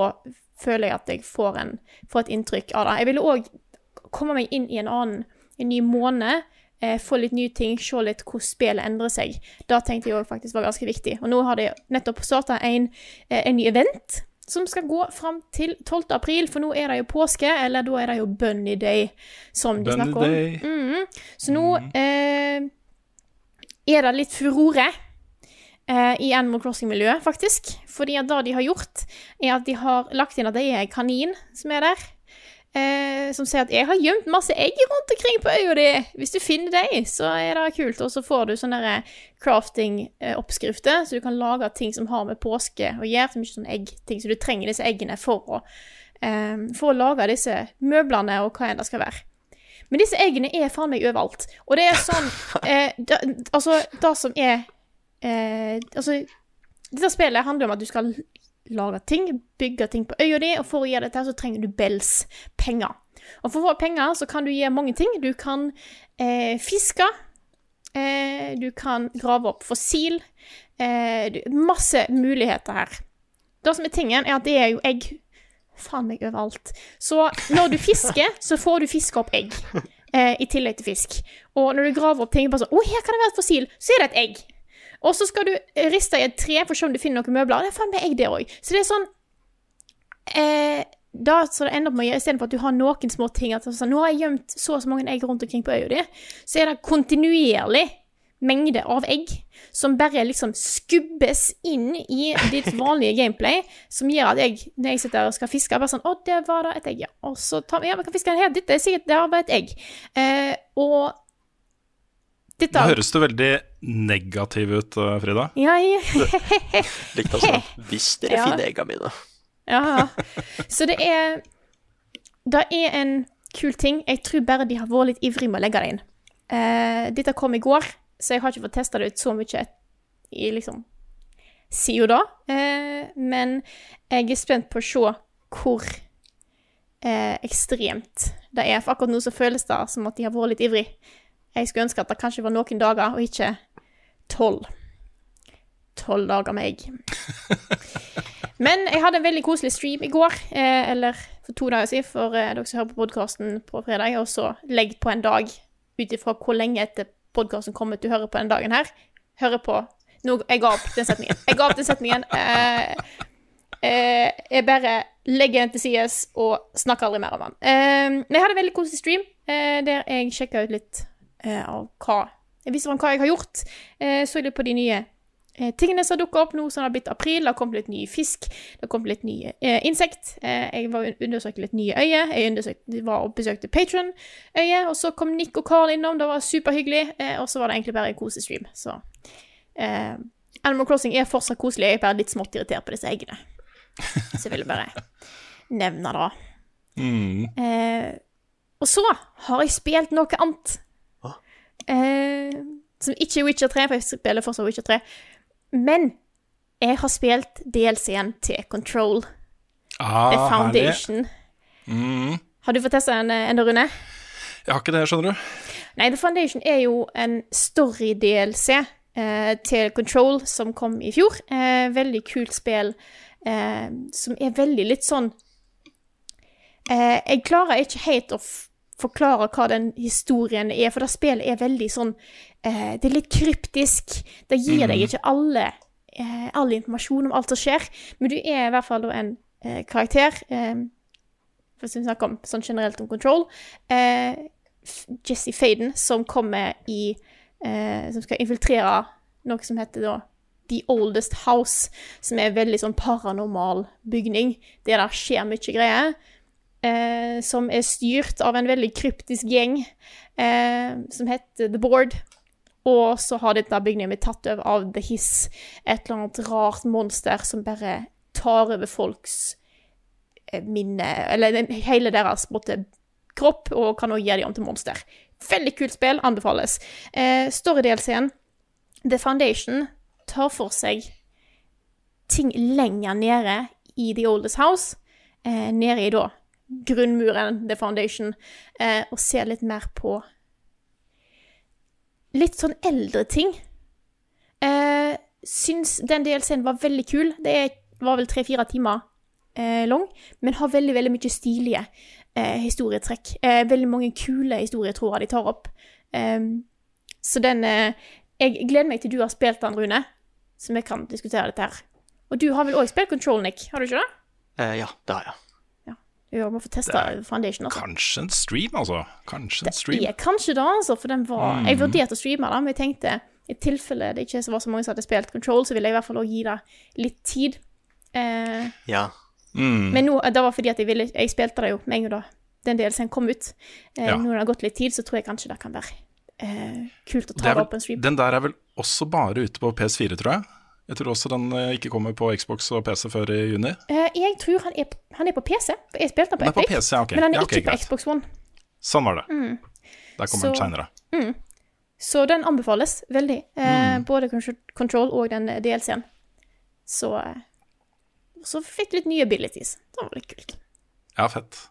føler jeg at jeg får, en, får et inntrykk av det. Jeg ville òg komme meg inn i en annen en ny måned. Eh, få litt nye ting, se litt hvordan spillet endrer seg. Det tenkte jeg òg faktisk var ganske viktig. Og nå har de nettopp starta en, eh, en ny event som skal gå fram til 12. april, for nå er det jo påske, eller da er det jo Bunny Day, som de Bunny snakker om. Day. -hmm. Så nå eh, er det litt furore eh, i Animal Crossing-miljøet, faktisk. Fordi at det de har gjort, er at de har lagt inn at det er en kanin som er der. Eh, som sier at 'jeg har gjemt masse egg rundt omkring på øya di'. Hvis du finner dem, så er det kult. Og så får du sånne crafting-oppskrifter, så du kan lage ting som har med påske å gjøre. Så mye sånn eggting, så du trenger disse eggene for å, eh, for å lage disse møblene og hva enn det skal være. Men disse eggene er faen meg overalt. Og det er sånn eh, da, Altså, det som er eh, Altså, dette spillet handler om at du skal lage ting, bygge ting på øya di, og for å gjøre dette, så trenger du bells, penger. Og for å få penger, så kan du gjøre mange ting. Du kan eh, fiske. Eh, du kan grave opp fossil. Eh, du, masse muligheter her. Det som er tingen, er at det er jo egg faen meg overalt. Så når du fisker, så får du fiske opp egg. Eh, I tillegg til fisk. Og når du graver opp ting, bare sånn Å, her kan det være et fossil. Så er det et egg. Og så skal du riste i et tre for å se om du finner noen møbler. Det er faen meg egg der òg. Så det er sånn eh, da, så det ender opp med å gjøre, Istedenfor at du har noen små ting at sånn, Nå har jeg gjemt så og så mange egg rundt omkring på øya di. Så er det kontinuerlig mengde av egg som bare liksom skubbes inn i ditt vanlige gameplay, som gjør at jeg, når jeg sitter og skal fiske, bare sånn Å, der var det et egg, ja. Og så tar vi Ja, vi kan fiske den her. Dette er sikkert Der var et egg. Eh, og dette Nå høres du veldig negativ ut, eh, Frida. Ja, ja. Likte altså Hvis dere Ja. finner egga mine. Ja. Så det er Det er en kul ting. Jeg tror bare de har vært litt ivrige med å legge det inn. Uh, dette kom i går, så jeg har ikke fått testa det ut så mye i liksom siden da. Uh, men jeg er spent på å se hvor uh, ekstremt det er. For akkurat nå så føles det som at de har vært litt ivrig. Jeg skulle ønske at det kanskje var noen dager, og ikke tolv. Tolv dager med egg. Men jeg hadde en veldig koselig stream i går, eh, eller for to dager siden, for eh, dere som hører på podkasten på fredag, og så legg på en dag ut ifra hvor lenge etter podkasten kommer du hører på den dagen her. Hører på Nå, Jeg ga opp den setningen. Jeg ga opp den setningen. Eh, eh, jeg bare legger den til sides og snakker aldri mer om den. Eh, men jeg hadde en veldig koselig stream eh, der jeg sjekka ut litt av hva Jeg visste om hva jeg har gjort. Eh, så litt på de nye eh, tingene som dukka opp nå som det har blitt april. Det har kommet litt ny fisk, det har kommet litt nye eh, insekt. Eh, jeg var undersøkte litt nye øyer. Jeg var og besøkte Patron-øyet. Og så kom Nick og Carl innom, det var superhyggelig. Eh, og så var det egentlig bare en kosestream. Så eh, Animal Crossing er fortsatt koselig. Jeg er bare litt smått irritert på disse eggene. Så jeg ville bare nevne det. Mm. Eh, og så har jeg spilt noe annet. Eh, som ikke er Witcher 3, for jeg spiller fortsatt Witcher 3. Men jeg har spilt DLC-en til Control, Ah, The. Foundation. Mm. Har du fått testa den eh, ennå, Rune? Jeg har ikke det, skjønner du. Nei, The Foundation er jo en story-DLC eh, til Control som kom i fjor. Eh, veldig kult spill eh, som er veldig litt sånn eh, Jeg klarer ikke helt å forklare hva den historien er, for det spillet er veldig sånn eh, Det er litt kryptisk. Det gir deg ikke alle eh, all informasjon om alt som skjer. Men du er i hvert fall en eh, karakter eh, For å snakke om sånn generelt om Control. Eh, Jesse Faden, som kommer i eh, Som skal infiltrere noe som heter da The Oldest House, som er en veldig sånn paranormal bygning, Det der skjer mye greier. Eh, som er styrt av en veldig kryptisk gjeng eh, som heter The Board. Og så har dette bygningen blitt tatt over av The Hiss, et eller annet rart monster som bare tar over folks eh, minne Eller hele deres måte, kropp, og kan også gjøre dem om til monster. Veldig kult spill, anbefales. Eh, Story-delscenen The Foundation tar for seg ting lenger nede i The Oldest House, eh, nede i da grunnmuren, The Foundation, eh, og ser litt mer på litt sånn eldre ting. Eh, syns den DLC-en var veldig kul. Det var vel tre-fire timer eh, lang, men har veldig, veldig mye stilige eh, historietrekk. Eh, veldig mange kule historietråder de tar opp. Eh, så den eh, Jeg gleder meg til du har spilt den, Rune, så vi kan diskutere dette her. Og du har vel òg spilt Control, Nick? Har du ikke det? Eh, ja, det har jeg. Vi må få teste Foundation. Altså. Kanskje en stream, altså. Kanskje en stream. Jeg, kanskje det, altså, for den var Jeg vurderte å streame den, men jeg tenkte i tilfelle det ikke var så mange som hadde spilt Control, så ville jeg i hvert fall også gi det litt tid. Eh, Ja. Mm. men nå, det var fordi at jeg ville Jeg spilte det jo med en gang da den DLC-en kom ut. Eh, Ja. Nå når det har gått litt tid, så tror jeg kanskje det kan være eh, kult å ta er det vel, opp en stream. den der er vel også bare ute på PS4, tror jeg. Jeg tror også den eh, ikke kommer på Xbox og PC før i juni. Eh, jeg tror han er, han er på PC. Jeg spilte den på Den på PC, ja, ok. men han er Ja, okay, ikke på greit. Xbox One. Sånn var det. Der kommer den seinere. Mm. Så den anbefales veldig. Eh, Mm. Både Control og den eh, DLC-en. Så Så fikk litt nye abilities. Det var litt kult. Ja, fett.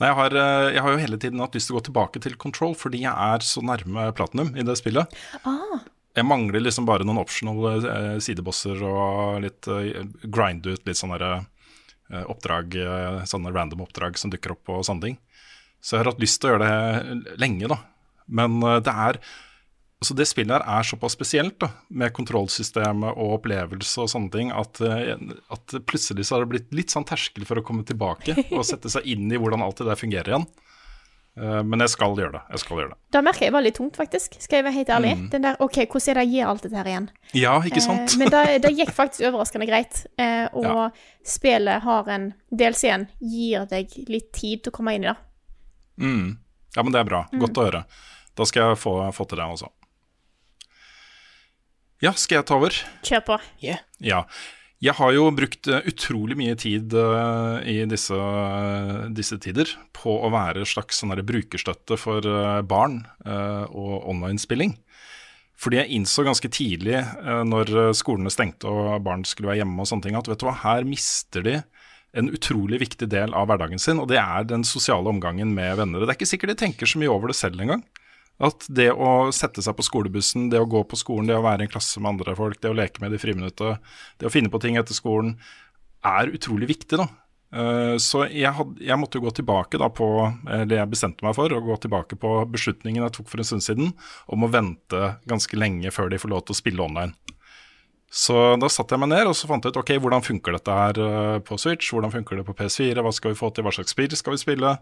Nei, jeg har, jeg har jo hele tiden hatt lyst til å gå tilbake til Control, fordi jeg er så nærme platinum i det spillet. Ah, Jeg mangler liksom bare noen optional eh, sidebosser og litt eh, grind ut litt sånne der, eh, oppdrag, sånne random oppdrag som dukker opp og sånne ting. Så jeg har hatt lyst til å gjøre det lenge, da. Men det er Altså Det spillet her er såpass spesielt, da, med kontrollsystemet og opplevelse og sånne ting, at, at plutselig så har det blitt litt sånn terskel for å komme tilbake og sette seg inn i hvordan alt det der fungerer igjen. Eh, Men jeg skal gjøre det. Jeg skal gjøre det. Da merker jeg var litt tungt, faktisk. Skal jeg være helt ærlig. Den der, OK, hvordan er det jeg gi alt dette her igjen? Ja, Mm. ikke sant? Eh, men det, det gikk faktisk overraskende greit. Eh, og Ja. spillet har en Dels igjen gir deg litt tid til å komme inn i det. Mm. Ja, men det er bra. Godt å høre. Da skal jeg få, få til det også. Ja, skal jeg ta over? Kjør på. Ja. Jeg har jo brukt eh, utrolig mye tid eh, i disse, disse tider på å være slags sånn brukerstøtte for eh, barn og online-spilling. Fordi jeg innså ganske tidlig, når skolene stengte og barn skulle være hjemme, og sånne ting, at vet du hva, her mister de en utrolig viktig del av hverdagen sin, og det er den sosiale omgangen med venner. Det er ikke sikkert de tenker så mye over det selv engang. At det å sette seg på skolebussen, det å gå på skolen, det å være i en klasse med andre folk, det å leke med det i friminuttet, det å finne på ting etter skolen, er utrolig viktig, da. Eh, Så jeg, had, jeg måtte gå tilbake da på Eller jeg bestemte meg for å gå tilbake på beslutningen jeg tok for en stund siden om å vente ganske lenge før de får lov til å spille online. Så da satte jeg meg ned og så fant jeg ut ok, hvordan funker dette her eh, på Switch, hvordan funker det på PS4, hva skal vi få til, hva slags spill skal vi spille,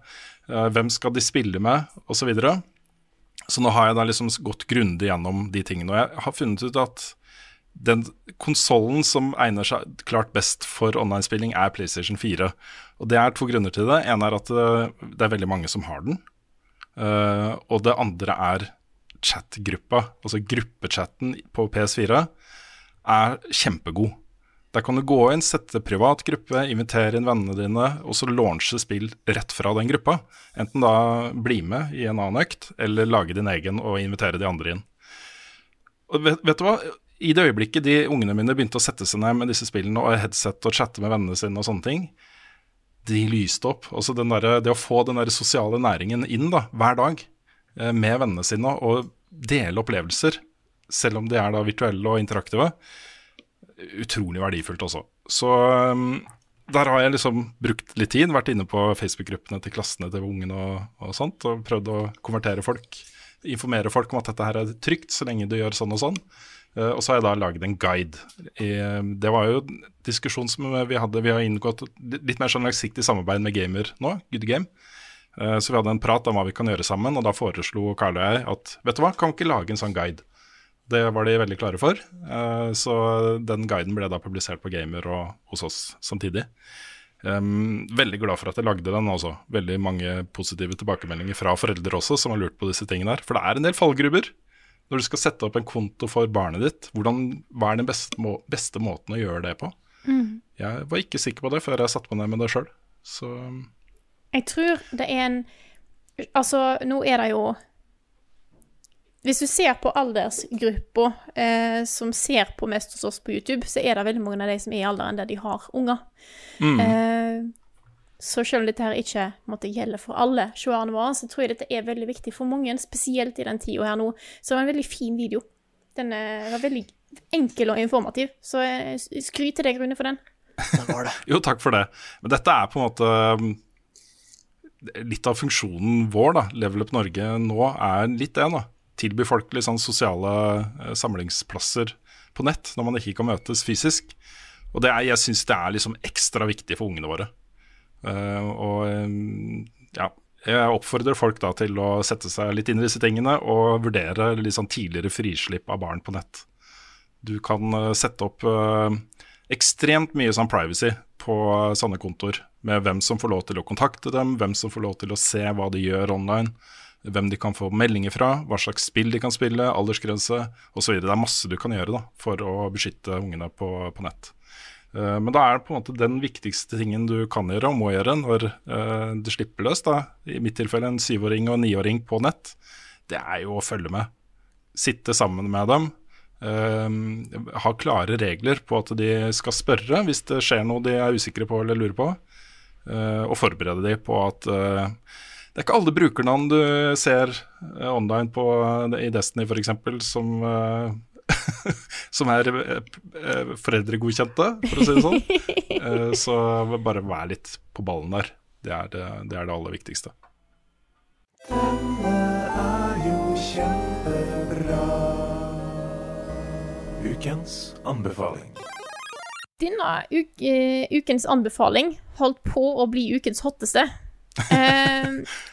eh, hvem skal de spille med, osv. Så, videre. Så nå har jeg da liksom gått grundig gjennom de tingene, og jeg har funnet ut at den konsollen som egner seg klart best for online-spilling, er PlayStation 4. Og det er to grunner til det. En er at eh, det er veldig mange som har den. Uh, og det andre er chat-gruppa. altså gruppechatten på PS4, er kjempegod. Der kan du gå inn, sette privat gruppe, invitere inn vennene dine, og så launche spill rett fra den gruppa. Enten da bli med i en annen økt, eller lage din egen og invitere de andre inn. Og vet, vet du hva? I det øyeblikket de ungene mine begynte å sette seg ned med disse spillene og headset og chatte med vennene sine og sånne ting, de lyste opp. Altså der, det å få den der sosiale næringen inn da, hver dag eh, med vennene sine og dele opplevelser, selv om de er da virtuelle og interaktive, utrolig verdifullt også. Så um, der har jeg liksom brukt litt tid, vært inne på Facebook-gruppene til klassene til ungene og, og sånt, og prøvd å konvertere folk informere folk om at dette her er trygt, så lenge du gjør sånn og sånn. Uh, og så har jeg da laget en guide. I, det var jo en diskusjon som vi hadde. Vi har inngått litt mer sånn langsiktig samarbeid med Gamer nå, Good Game. Uh, så vi hadde en prat om hva vi kan gjøre sammen, og da foreslo Karl og jeg at vet du hva, kan vi ikke lage en sånn guide? Det var de veldig klare for. Eh, Så den guiden ble da publisert på Gamer og hos oss samtidig. Veldig glad for at jeg lagde den også. Veldig mange positive tilbakemeldinger fra foreldre også, som har lurt på disse tingene her. For det er en del fallgruber. Når du skal sette opp en konto for barnet ditt, hvordan, hva er den beste, må, beste måten å gjøre det på? Mm. Jeg var ikke sikker på det før jeg satte meg ned med det sjøl. Så Jeg tror det er en Altså, nå er det jo Hvis du ser på aldersgruppa eh, som ser på mest hos oss på YouTube, så er det veldig mange av de som er i alderen der de har unger. Eh, så selv om dette her ikke måtte gjelde for alle seerne våre, så tror jeg dette er veldig viktig for mange, spesielt i den tida her nå. Så det var en veldig fin video. Den eh, var veldig enkel og informativ, så skryt til deg, Rune, for den. Det var det. Jo, takk for det. Men dette er på en måte um, litt av funksjonen vår, da. Level Up Norge nå er litt det, da. Tilby folk litt sånn sosiale eh, samlingsplasser på nett når man ikke kan møtes fysisk. Og er, jeg syns det er liksom ekstra viktig for ungene våre. Uh, og um, ja, jeg oppfordrer folk da til å sette seg litt inn i disse tingene og vurdere litt sånn tidligere frislipp av barn på nett. Du kan eh, sette opp eh, ekstremt mye sånn privacy på eh, sånne kontoer. Med hvem som får lov til å kontakte dem, hvem som får lov til å se hva de gjør online. Hvem de kan få meldinger fra, hva slags spill de kan spille, aldersgrense osv. Det er masse du kan gjøre da, for å beskytte ungene på, på nett. Eh, Men da er det på en måte den viktigste tingen du kan gjøre og må gjøre når du det slipper løs, da, i mitt tilfelle en syvåring og en niåring på nett, det er jo å følge med. Sitte sammen med dem. eh, ha klare regler på at de skal spørre hvis det skjer noe de er usikre på eller lurer på. eh, og forberede de på at eh, det er ikke alle brukernavn du ser eh, online på, i Destiny f.eks. som uh, som er eh, eh, foreldregodkjente, for å si det sånn. Eh, Så bare vær litt på ballen der. Det er det, det, er det aller viktigste. Denne er jo kjempebra. Ukens anbefaling. Denne uk eh, ukens anbefaling holdt på å bli ukens hotteste. Eh,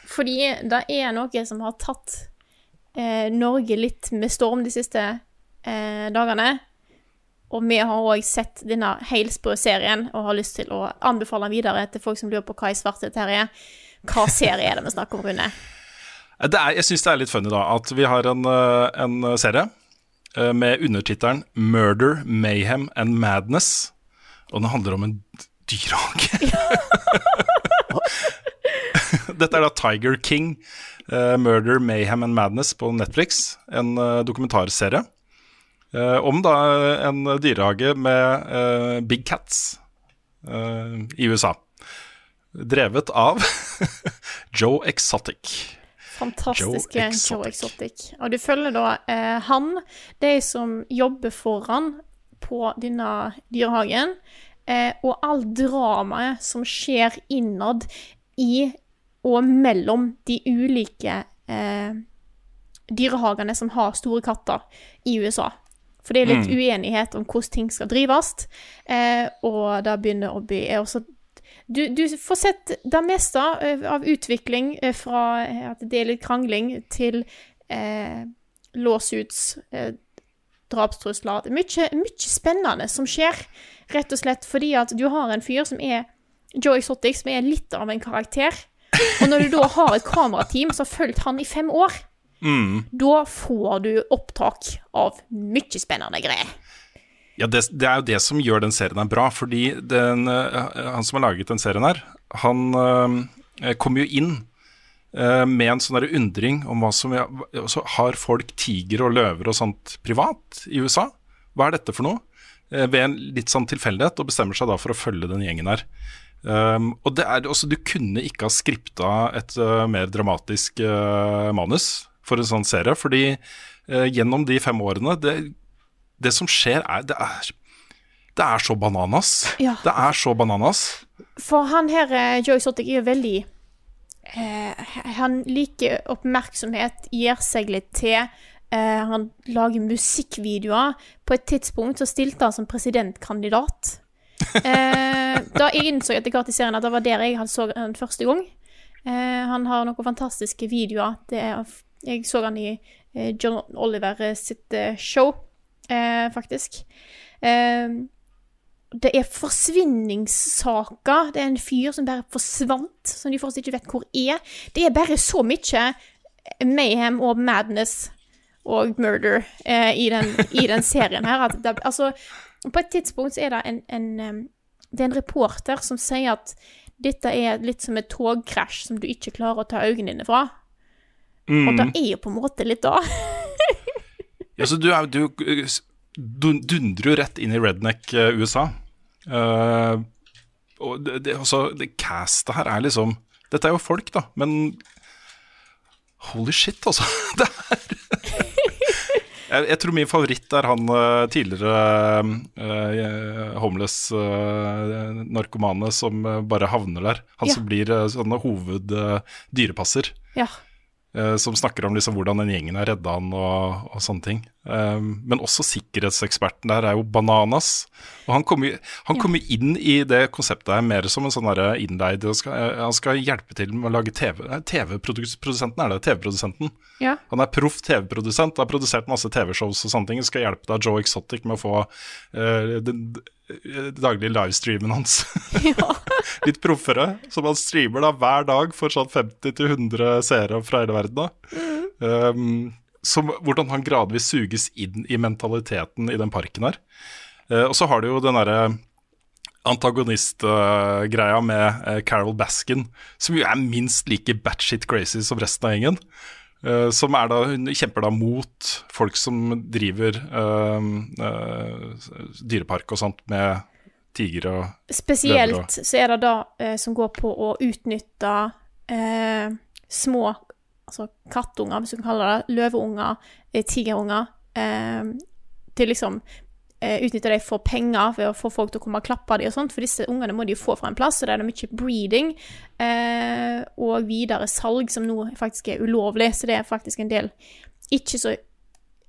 fordi det er noe som har tatt eh, Norge litt med storm de siste eh, dagene. Og vi har òg sett denne helsprø serien og har lyst til å anbefale den videre til folk som lurer på hva i svarte dette her er. Hva serie er det vi snakker om, Rune? Det er, jeg syns det er litt funny da at vi har en, eh, en serie eh, med undertittelen 'Murder, Mayhem and Madness'. Og den handler om en dyrehage. Dette er da Tiger King, uh, 'Murder, Mayhem and Madness' på Netflix. En uh, dokumentarserie eh, om da en dyrehage med big cats i USA. Drevet av Joe Exotic. Fantastiske Joe Joe Exotic. Exotic. Og du følger da eh, han, de som jobber foran på denne dyrehagen, eh, og all dramaet som skjer innad i og mellom de ulike eh, dyrehagene som har store katter i USA. For det er litt uenighet om hvordan ting skal drives, eh, og det begynner å bli er også du, du får sett det meste eh, av utvikling eh, fra eh, at det er litt krangling til eh, lawsuits, eh, drapstrusler. Det er mye, mye spennende som skjer, rett og slett fordi at du har en fyr som er Joe Exotic, som er litt av en karakter. Og når du da har et kamerateam som har fulgt han i fem år, da får du opptak av mye spennende greier. Ja, det, det er jo det som gjør den serien her bra. Fordi den, eh, han som har laget den serien her, han øh, kom jo inn med en sånn undring om hva som så Har folk tiger og løver og sånt privat i USA? Hva er dette for noe? Eh, ved en litt sånn tilfeldighet, og bestemmer seg da for å følge den gjengen her. Um, og det er også, Du kunne ikke ha skripta et uh, mer dramatisk uh, manus for en sånn serie. Fordi uh, gjennom de fem årene det, det som skjer, er det, er det er så bananas. Ja. Det er så bananas. For han her, Joy Exotic, er jo veldig eh, Han liker oppmerksomhet, gir seg litt til. Eh, han lager musikkvideoer. På et tidspunkt så stilte han som presidentkandidat. Eh, da jeg innså etter hvert i serien at det var der jeg så han første gang. Eh, han har noen fantastiske videoer. Det er, jeg så han i eh, John Oliver sitt eh, show, eh, faktisk. Eh, det er forsvinningssaker. Det er en fyr som bare forsvant, som de fortsatt ikke vet hvor er. Det er bare så mye mayhem og madness og murder eh, i, den, i den serien her. Det, altså, på et tidspunkt så er det en, en Det er en reporter som sier at dette er litt som et togkrasj som du ikke klarer å ta øynene dine fra. Og det er jo på en måte litt da. Ja, så du, er, du dundrer jo rett inn i redneck eh, USA. Uh, og det, det, også, det castet her er liksom Dette er jo folk, da, men holy shit, altså. Det er jeg, jeg tror min favoritt er han eh, tidligere uh, homeless eh, narkomane som bare havner der. Han Ja. som blir uh, sånn hoveddyrepasser. Ja. Eh, som snakker om liksom hvordan den gjengen har redda han og, og sånne ting. Um, men også sikkerhetseksperten der er jo Bananas. Og han kommer han kommer jo inn i det konseptet her mer som en sånn innleid han skal, eh, Han skal hjelpe til med å lage TV. TV-produsenten er det. TV-produsenten. Ja. Han er proff TV-produsent, har produsert masse TV-shows og sånne ting. Skal hjelpe deg, Joe Exotic, med å få uh, den den daglige livestreamen hans litt proffere. Som han streamer da hver dag for sånn 50-100 seere fra hele verden. da. Um, som, hvordan han gradvis suges inn i mentaliteten i den parken her. Uh, og så har du jo den derre antagonistgreia med uh, Carol Baskin, som jo er minst like batshit crazy som resten av gjengen. Eh, som er da, hun kjemper da mot folk som driver uh, uh, dyrepark og sånt med tigre og Spesielt så er det da som går på å utnytte små altså kattunger, hvis du kan kalle det, løveunger, tigerunger, til liksom utnytte dem for penger ved å få folk til å komme og klappe dem og sånt, for disse ungene må de jo få fra en plass, så det er det mye breeding eh, og videre salg som nå faktisk er ulovlig, så det er faktisk en del ikke så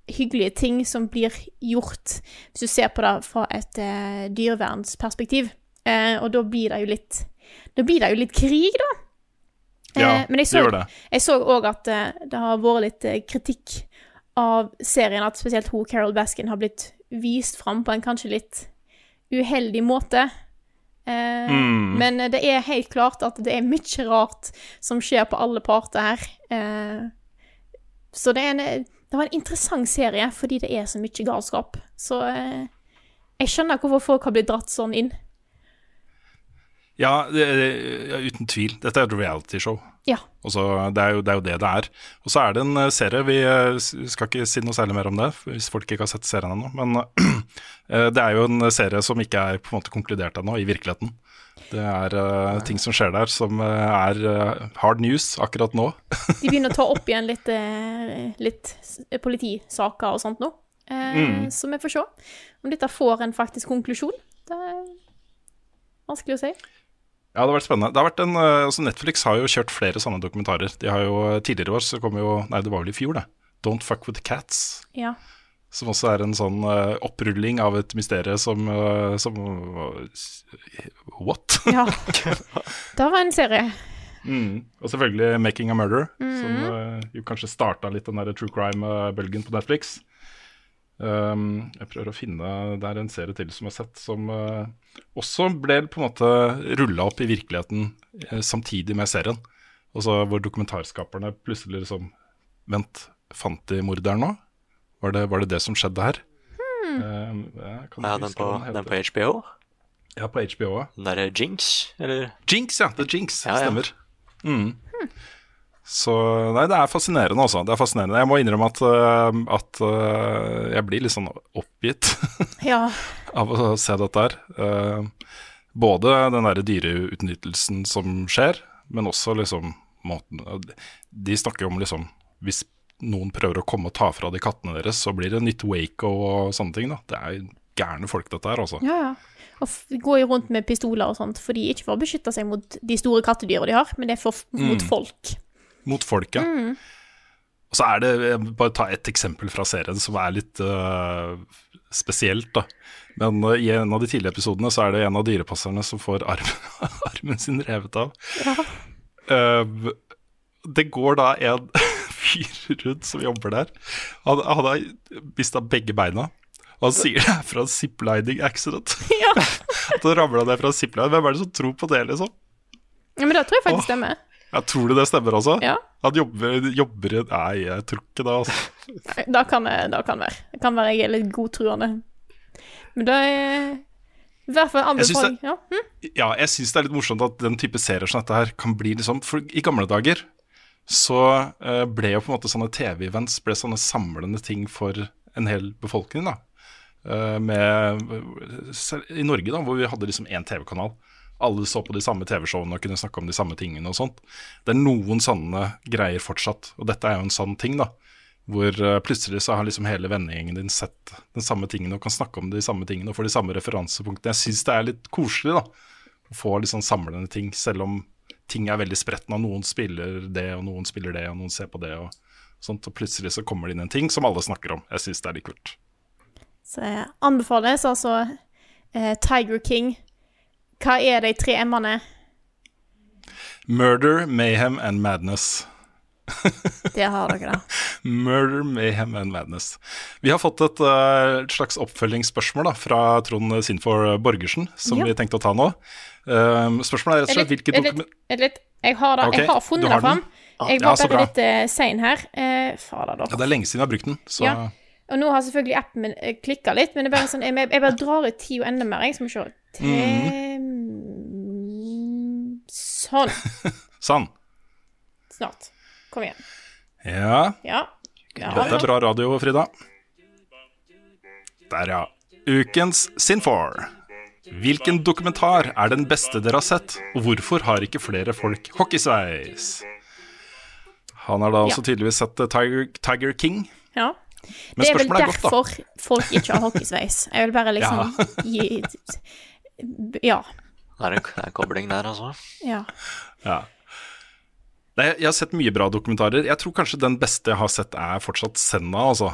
hyggelige ting som blir gjort, hvis du ser på det fra et eh, dyrevernsperspektiv. Eh, og da blir det jo litt Da blir det jo litt krig, da. Ja, Eh, men jeg det så, gjør det. jeg så òg at eh, det har vært litt eh, kritikk av serien, at spesielt hun Carol Baskin har blitt vist fram på en kanskje litt uheldig måte. Eh, Mm. Men det er helt klart at det er mye rart som skjer på alle parter her. Eh, så det, en, det var en interessant serie fordi det er så mye galskap. Så eh, jeg skjønner hvorfor folk har blitt dratt sånn inn. Ja, det, ja, uten tvil. Dette er et realityshow. Ja. Så det, er jo, det er jo det det er. Og så er det en eh, serie, vi eh, skal ikke si noe særlig mer om det, hvis folk ikke har sett serien ennå. Men eh, det er jo en serie som ikke er på en måte konkludert ennå, i virkeligheten. Det er uh, ting som skjer der som er uh, hard news akkurat nå. De begynner å ta opp igjen litt, uh, litt politisaker og sånt nå. Mm. Så vi får se om dette får en faktisk konklusjon. Det er vanskelig å si. Ja, det har vært spennende. Det har vært en, eh, altså Netflix har jo kjørt flere sånne dokumentarer. De har jo Tidligere i år så kom jo Nei, det var vel i fjor, det. Don't Fuck With Cats. Ja. Som også er en sånn eh, opprulling av et mysterium som, eh, som What? ja. Det var en serie. Mm. Og selvfølgelig 'Making a Murder', som Mhm. eh, jo kanskje starta litt den der true crime-bølgen på Netflix. Um, jeg prøver å finne Det er en serie til som jeg har sett, som uh, også ble på en måte rulla opp i virkeligheten uh, samtidig med serien. Og så hvor dokumentarskaperne plutselig liksom Vent, fant de morderen nå? Var det, var det det som skjedde her? Hmm. Uh, Ja, den på, den den på. HBO. Ja, på HBO. Den derre Jinx, eller? Jinx, ja. The Jinx, Ja, ja. Mm. Mm. Så nei, det er fascinerende, altså. Det er fascinerende. Jeg må innrømme at, øh, at øh, jeg blir litt sånn oppgitt Ja. av å se dette her. Eh, både den derre dyreutnyttelsen som skjer, men også liksom måten De snakker jo om liksom Hvis noen prøver å komme og ta fra de kattene deres, så blir det nytt Waco og sånne ting. da Det er gærne folk, dette her, altså. Ja, ja. Og gå går rundt med pistoler og sånt, for de ikke for å beskytte seg mot de store kattedyra de har, men det er for, mot folk. Mot folket. Og så er det jeg vil Bare ta ett eksempel fra serien som er litt uh, spesielt, da. Men uh, i en av de tidlige episodene så er det en av dyrepasserne som får armen, armen sin revet av. Eh, det går da en fyr rundt som jobber der. Han, han har mista begge beina. Og han sier det er fra en ziplining accident. Ja. At han ramla ned fra en zipline. Hvem er det som tror på det, liksom? ja, men det tror jeg faktisk stemmer. Jeg tror du det stemmer også? Ja. Han jobber, jobber Nei, jeg tror ikke det, altså. Da kan det, da kan være. Det kan være jeg er litt godtruende. Men da er i hvert fall Jeg synes anbefaling. Ja. Hm? Ja, jeg syns det er litt morsomt at den type serier som dette her kan bli liksom For i gamle dager så eh, ble jo på en måte sånne TV-events ble sånne samlende ting for en hel befolkning, da. Eh, med I Norge, da, hvor vi hadde liksom én TV-kanal. Alle så på de samme TV-showene og kunne snakke om de samme tingene og sånt. Det er noen sanne greier fortsatt, og dette er jo en sånn ting, da. Hvor eh, plutselig så har liksom hele vennegjengen din sett den samme tingen og kan snakke om de samme tingene og får de samme referansepunktene. Jeg syns det er litt koselig, da. Å få litt sånn samlende ting, selv om ting er veldig spredt og Noen spiller det, og noen spiller det, og noen ser på det. og sånt, og plutselig så kommer det inn en ting som alle snakker om. Jeg syns det er litt kult. Så jeg anbefales altså eh, Tiger King. Hva er de tre M-ene? Murder, mayhem and madness. Det har dere, da. Murder, mayhem and madness. Vi har fått et uh, slags oppfølgingsspørsmål da, fra Trond Sinfor Borgersen, som Ja. vi tenkte å ta nå. Um, spørsmålet er rett og slett hvilke dokument... Jeg har, det. okay, jeg har funnet det fram. Jeg var ja, bare litt uh, sein her. Uh, fader, da. Ja, det er lenge siden vi har brukt den, så Ja. Og nå har selvfølgelig appen min uh, klikka litt, men det er bare sånn, jeg, jeg bare drar ut tida enda mer. Jeg skal vi se. Tem... Sånn. Sånn. Snart. Kom igjen. Ja, Ja. ja. dette er bra radio, Frida. Der, ja. Ukens Sinfor. Hvilken dokumentar er den beste dere har sett, og hvorfor har ikke flere folk hockeysveis? Han har da også tydeligvis sett eh, Tiger, Tiger King. ja. Men det er vel er er godt, da. derfor folk ikke har hockeysveis. Jeg vil bare liksom gi Ja. Det er en, en kobling der, altså. Ja. Ja. Nei, jeg har sett mye bra dokumentarer. Jeg tror kanskje den beste jeg har sett, er fortsatt Senna, altså.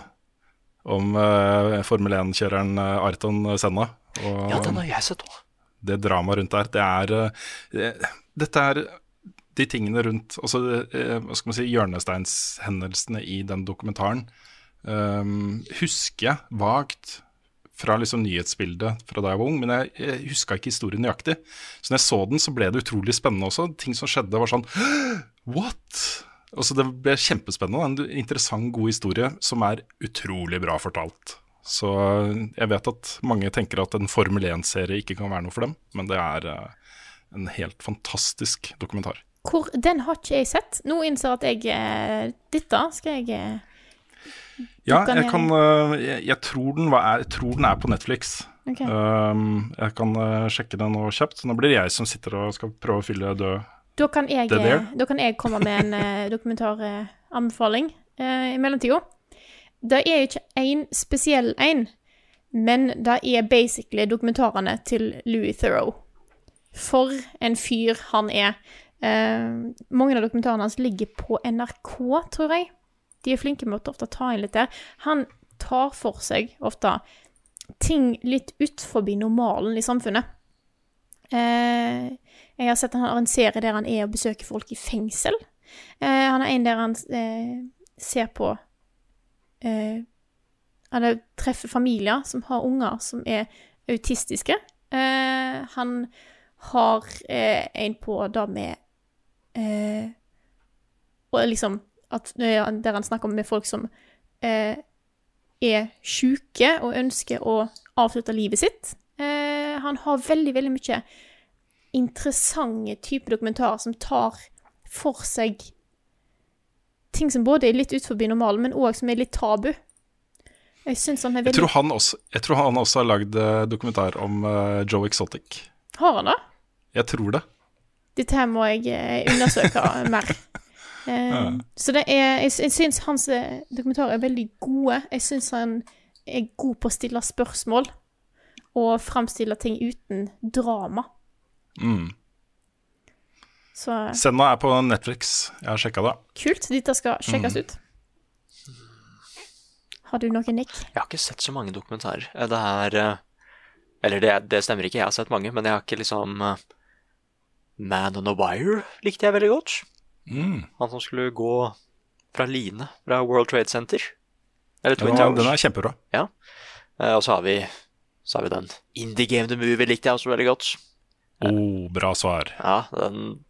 Om uh, Formel 1-kjøreren uh, Arton Senna. Og Ja, den har jeg sett òg. det dramaet rundt der. Det er uh, Dette er de tingene rundt altså, uh, Hva skal man si Hjørnesteinshendelsene i den dokumentaren. Um, husker vagt fra liksom nyhetsbildet fra da jeg var ung, men jeg, jeg huska ikke historien nøyaktig. Så når jeg så den, så ble det utrolig spennende også. Ting som skjedde, var sånn What? Og så det ble kjempespennende. En interessant, god historie som er utrolig bra fortalt. Så jeg vet at mange tenker at en Formel 1-serie ikke kan være noe for dem, men det er eh, en helt fantastisk dokumentar. Hvor, den har ikke jeg sett. Nå innser at jeg eh, Dette skal jeg eh, Ja, jeg kan eh, jeg, jeg, tror den var, jeg tror den er på Netflix. Okay. Um, jeg kan eh, sjekke den nå kjapt. Så nå blir det jeg som sitter og skal prøve å fylle død. Da kan jeg, eh, da kan jeg komme med en uh, dokumentaranbefaling uh, i mellomtida. Det er jo ikke én spesiell en, men det er basically dokumentarene til Louis Theroux. For en fyr han er. Uh, mange av dokumentarene hans ligger på NRK, tror jeg. De er flinke med å ofte ta inn litt der. Han tar for seg ofte ting litt utenfor normalen i samfunnet. Eh, jeg har sett han har en serie der han er og besøker folk i fengsel. Eh, han har en der han eh, ser på eh, Han treffer familier som har unger som er autistiske. Eh, han har eh, en på det med Og liksom at, Der han snakker med folk som eh, er sjuke og ønsker å avslutte livet sitt. Eh, han har veldig, veldig mye interessante typer dokumentarer som tar for seg ting som både er litt utenfor normalen, men òg som er litt tabu. Jeg han er Jeg tror han også, jeg tror han også har lagd eh, dokumentar om uh, Joe Exotic. Har han det? Jeg tror det. Dette her må jeg eh, undersøke mer. Eh, Så det er Jeg, jeg syns hans eh, dokumentarer er veldig gode. Jeg syns han er god på å stille spørsmål. og framstille ting uten drama. Mm. Så Senna er på Netflix. Jeg har sjekka det. kult. Dette skal sjekkes ut. Har du noe, Nick? Jeg har ikke sett så mange dokumentarer. Eh, Det er eh, Eller det, det stemmer ikke, jeg har sett mange, men jeg har ikke liksom Man on a Wire likte jeg veldig godt. Mm. Han som skulle gå fra line fra World Trade Center. Eller Twin er, Towers. den er kjempebra. Ja. Eh, Og så har vi Så har vi den Indie Game The Movie likte jeg også veldig godt. Oh, bra svar. Ja, den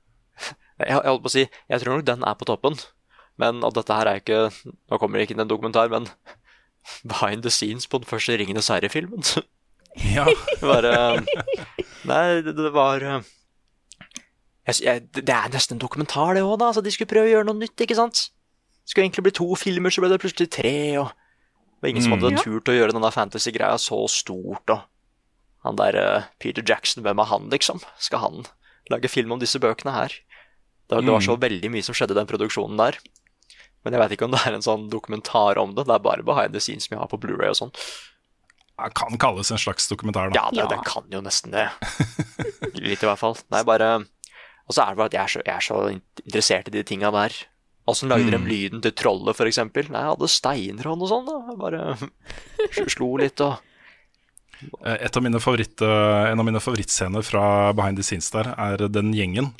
jeg, jeg holdt på å si Jeg tror nok den er på toppen. Men at dette her er ikke Nå kommer det ikke inn en dokumentar, men behind the scenes på den første Ringenes herre-filmen. Ja. Bare Nei, det, det var eh, jeg, jeg, Det er nesten en dokumentar, det òg, da. Altså, de skulle prøve å gjøre noe nytt, ikke sant? Det skulle egentlig bli to filmer, så ble det plutselig tre, og det var ingen som Mm. hadde Ja. turt å gjøre denne fantasy-greia så stort, og han der uh, Peter Jackson, hvem er han, liksom? Skal han lage film om disse bøkene her? Det var, det var så veldig mye som skjedde i den produksjonen der. Men jeg vet ikke om det er en sånn dokumentar om det. Det er bare behind the scenes som jeg har på Blu-ray og sånn. Det kan kalles en slags dokumentar, da. Ja, det, Ja. det kan jo nesten det. Litt i hvert fall. Nei, bare Og så er det bare at jeg er så, jeg er så interessert i de tinga der. Åssen lagde de lyden til trollet, eksempel? Nei, jeg hadde steiner og noe sånt. da. Jeg Bare slo litt og Eh, Et av mine favoritt, en av mine favorittscener fra behind the scenes der, er den gjengen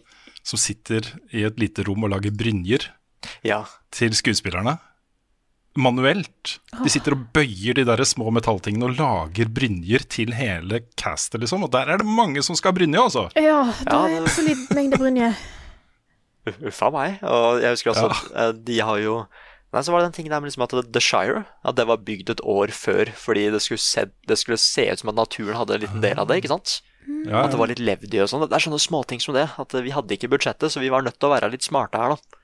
som sitter i et lite rom og lager brynjer Ja. til skuespillerne. Manuelt. De sitter og bøyer de der små metalltingene og lager brynjer til hele castet, liksom. Og der er det mange som skal ha brynje, altså. Ja, det Ja, er en solid mengde brynje. Uffa meg. Og jeg husker også at eh, de har jo Nei, så var det den tingen der med liksom at The Shire at det var bygd et år før fordi det skulle, se, det skulle se ut som at naturen hadde en liten del av det. ikke sant? Ja, At det var litt levd i og sånn. Det er sånne småting som det. At vi hadde ikke budsjettet, så vi var nødt til å være litt smarte her, da.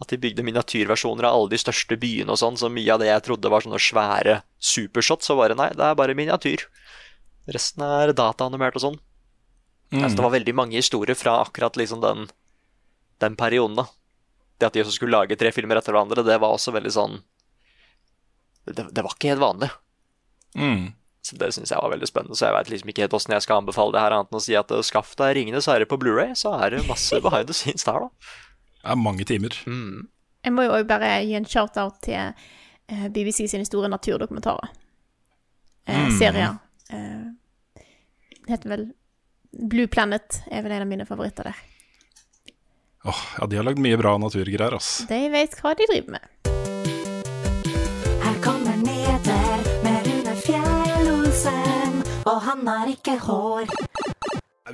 At de bygde miniatyrversjoner av alle de største byene og sånn, så mye av det jeg trodde var sånne svære supershots, så var det nei, det er bare miniatyr. Resten er dataanimert og sånn. Mm. Altså, det var veldig mange historier fra akkurat liksom den, den perioden, da. Det at de også skulle lage tre filmer etter hverandre, det var også veldig sånn Det, det var ikke helt vanlig. Mm. Så Det syns jeg var veldig spennende. Så jeg veit liksom ikke helt åssen jeg skal anbefale det her, annet enn å si at skaff deg Ringenes herre på Blu-ray, så er det masse behind the scenes der, da. Det er mange timer. Mm. Jeg må jo òg bare gi en shout-out til eh, BBC sine store naturdokumentarer. Eh, Mm. Serier. Eh, det heter vel Blue Planet er vel en av mine favoritter der. Åh, ja, de har lagd mye bra naturgreier, ass. De vet hva de driver med. Her kommer nyheter med Rune Fjell-Olsen, og han har ikke hår.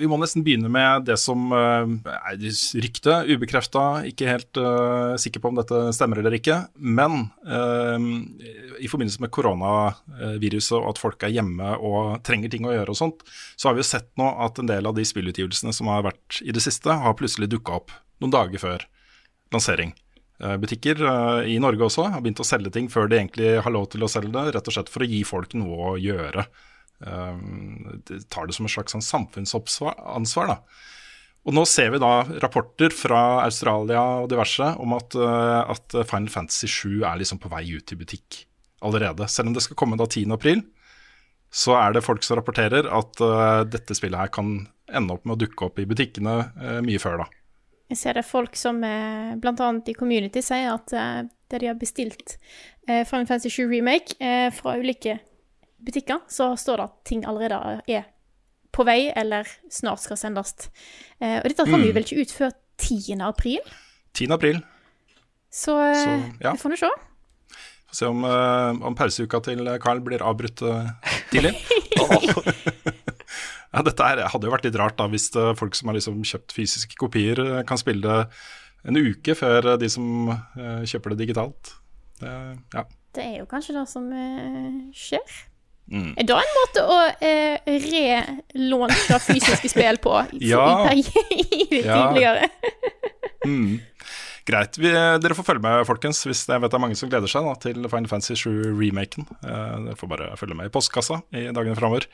Vi må nesten begynne med det som eh, er ryktet, ubekrefta, ikke helt uh, sikker på om dette stemmer eller ikke. Men uh, i forbindelse med koronaviruset og at folk er hjemme og trenger ting å gjøre og sånt, så har vi jo sett nå at en del av de spillutgivelsene som har vært i det siste, har plutselig dukka opp noen dager før lansering. Uh, Butikker i Norge også har begynt å selge ting før de egentlig har lov til å selge det, rett og slett for å gi folk noe å gjøre. Um, tar det som et slags sånn samfunnsansvar. Da. Og nå ser vi da rapporter fra Australia og diverse om at, uh, at Final Fantasy 7 er liksom på vei ut i butikk allerede. Selv om det skal komme da 10. april, så er det folk som rapporterer at uh, dette spillet her kan ende opp med å dukke opp i butikkene uh, mye før da. Jeg ser det folk som uh, annet i Community sier at uh, det de har bestilt eh, Final Fantasy 7 Remake eh, fra ulike butikker, så står det at ting allerede er på vei eller snart skal sendes. Eh, og dette kommer Mm. vel ikke ut før 10. april, 10. april. så, eh, Så, ja. vi får nå se. Får se om, uh, om pauseuka til Carl blir avbrutt uh, tidlig. ja, dette her hadde jo vært litt rart da, hvis folk som har liksom kjøpt fysiske kopier, kan spille det en uke før de som kjøper det digitalt. Det, ja. Det er jo kanskje det som eh, skjer. Mm. Er det en måte å eh, relaunche fysiske spill på Ja. i, i, i Ja. tidligere? Mm. Greit. Vi, dere får følge med, folkens, hvis jeg vet det er mange som gleder seg da, til Final Fantasy 7-remaken. Eh, dere får bare følge med i postkassa i dagene framover.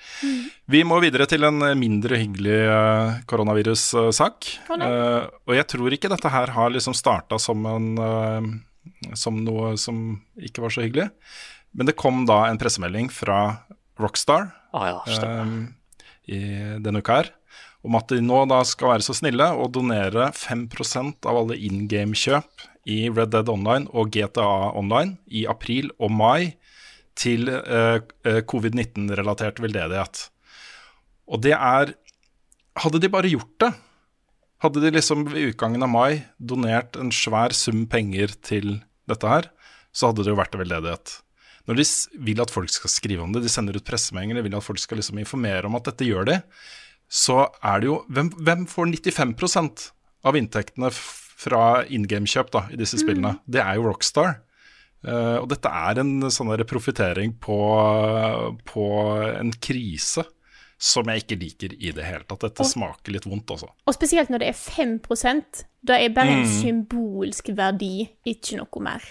Vi må videre til en mindre hyggelig eh, koronavirussak. Eh, og jeg tror ikke dette her har liksom starta som, en, eh, som noe som ikke var så hyggelig. Men det kom da en pressemelding fra Rockstar, Ah, ja, um, i denne uka her. Om at de nå da skal være så snille og donere 5% av alle in game-kjøp i Red Dead Online og GTA Online i april og mai til eh, eh, covid-19-relatert veldedighet. Og det er Hadde de bare gjort det, hadde de liksom ved utgangen av mai donert en svær sum penger til dette her, så hadde det jo vært veldedighet. Når de vil at folk skal skrive om det, de sender ut pressemeldinger, de vil at folk skal liksom informere om at dette gjør de, så er det jo Hvem, hvem får 95 av inntektene fra in game-kjøp i disse spillene? Det er jo Rockstar. Uh, og dette er en sånn profittering på, på en krise som jeg ikke liker i det hele tatt. Dette Og- smaker litt vondt, altså. Og spesielt når det er 5% Det er bare en Mm. symbolsk verdi, ikke noe mer.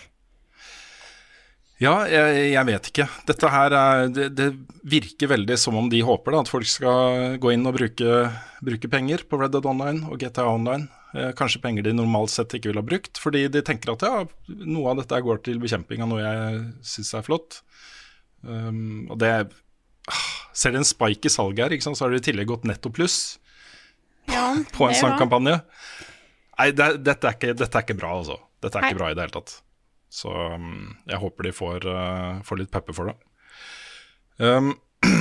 Ja, jeg, jeg vet ikke. Dette her er, det, det virker veldig som om de håper da, at folk skal gå inn og bruke, bruke penger på Red Dead Online og GTA Online. Eh, kanskje penger de normalt sett ikke ville ha brukt, fordi de tenker at ja, noe av dette går til bekjemping av noe jeg syns er flott. Um, og det ah, Ser de en spike i salget her, så har de i tillegg gått netto pluss Ja, på en sånn kampanje. Nei, det, dette, er ikke, dette er ikke bra, altså. Dette er Hei. ikke bra i det hele tatt. Så um, jeg håper de får, uh, får litt pepper for det. Um,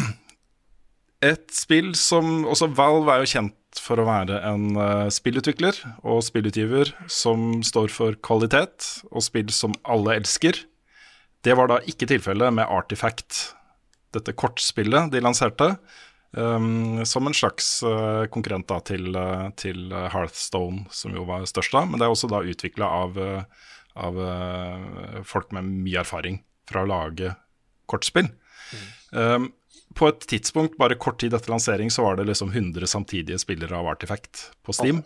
et spill som Også Valve er jo kjent for å være en uh, spillutvikler og spillutgiver som står for kvalitet, og spill som alle elsker. Det var da ikke tilfellet med Artifact, dette kortspillet de lanserte. Um, som en slags uh, konkurrent da, til, uh, til Hearthstone, som jo var størst da. Men det er også da utvikla av, uh, av uh, folk med mye erfaring fra å lage kortspill. Um, på et tidspunkt, bare kort tid etter lansering, så var det liksom 100 samtidige spillere av Artifact på Steam.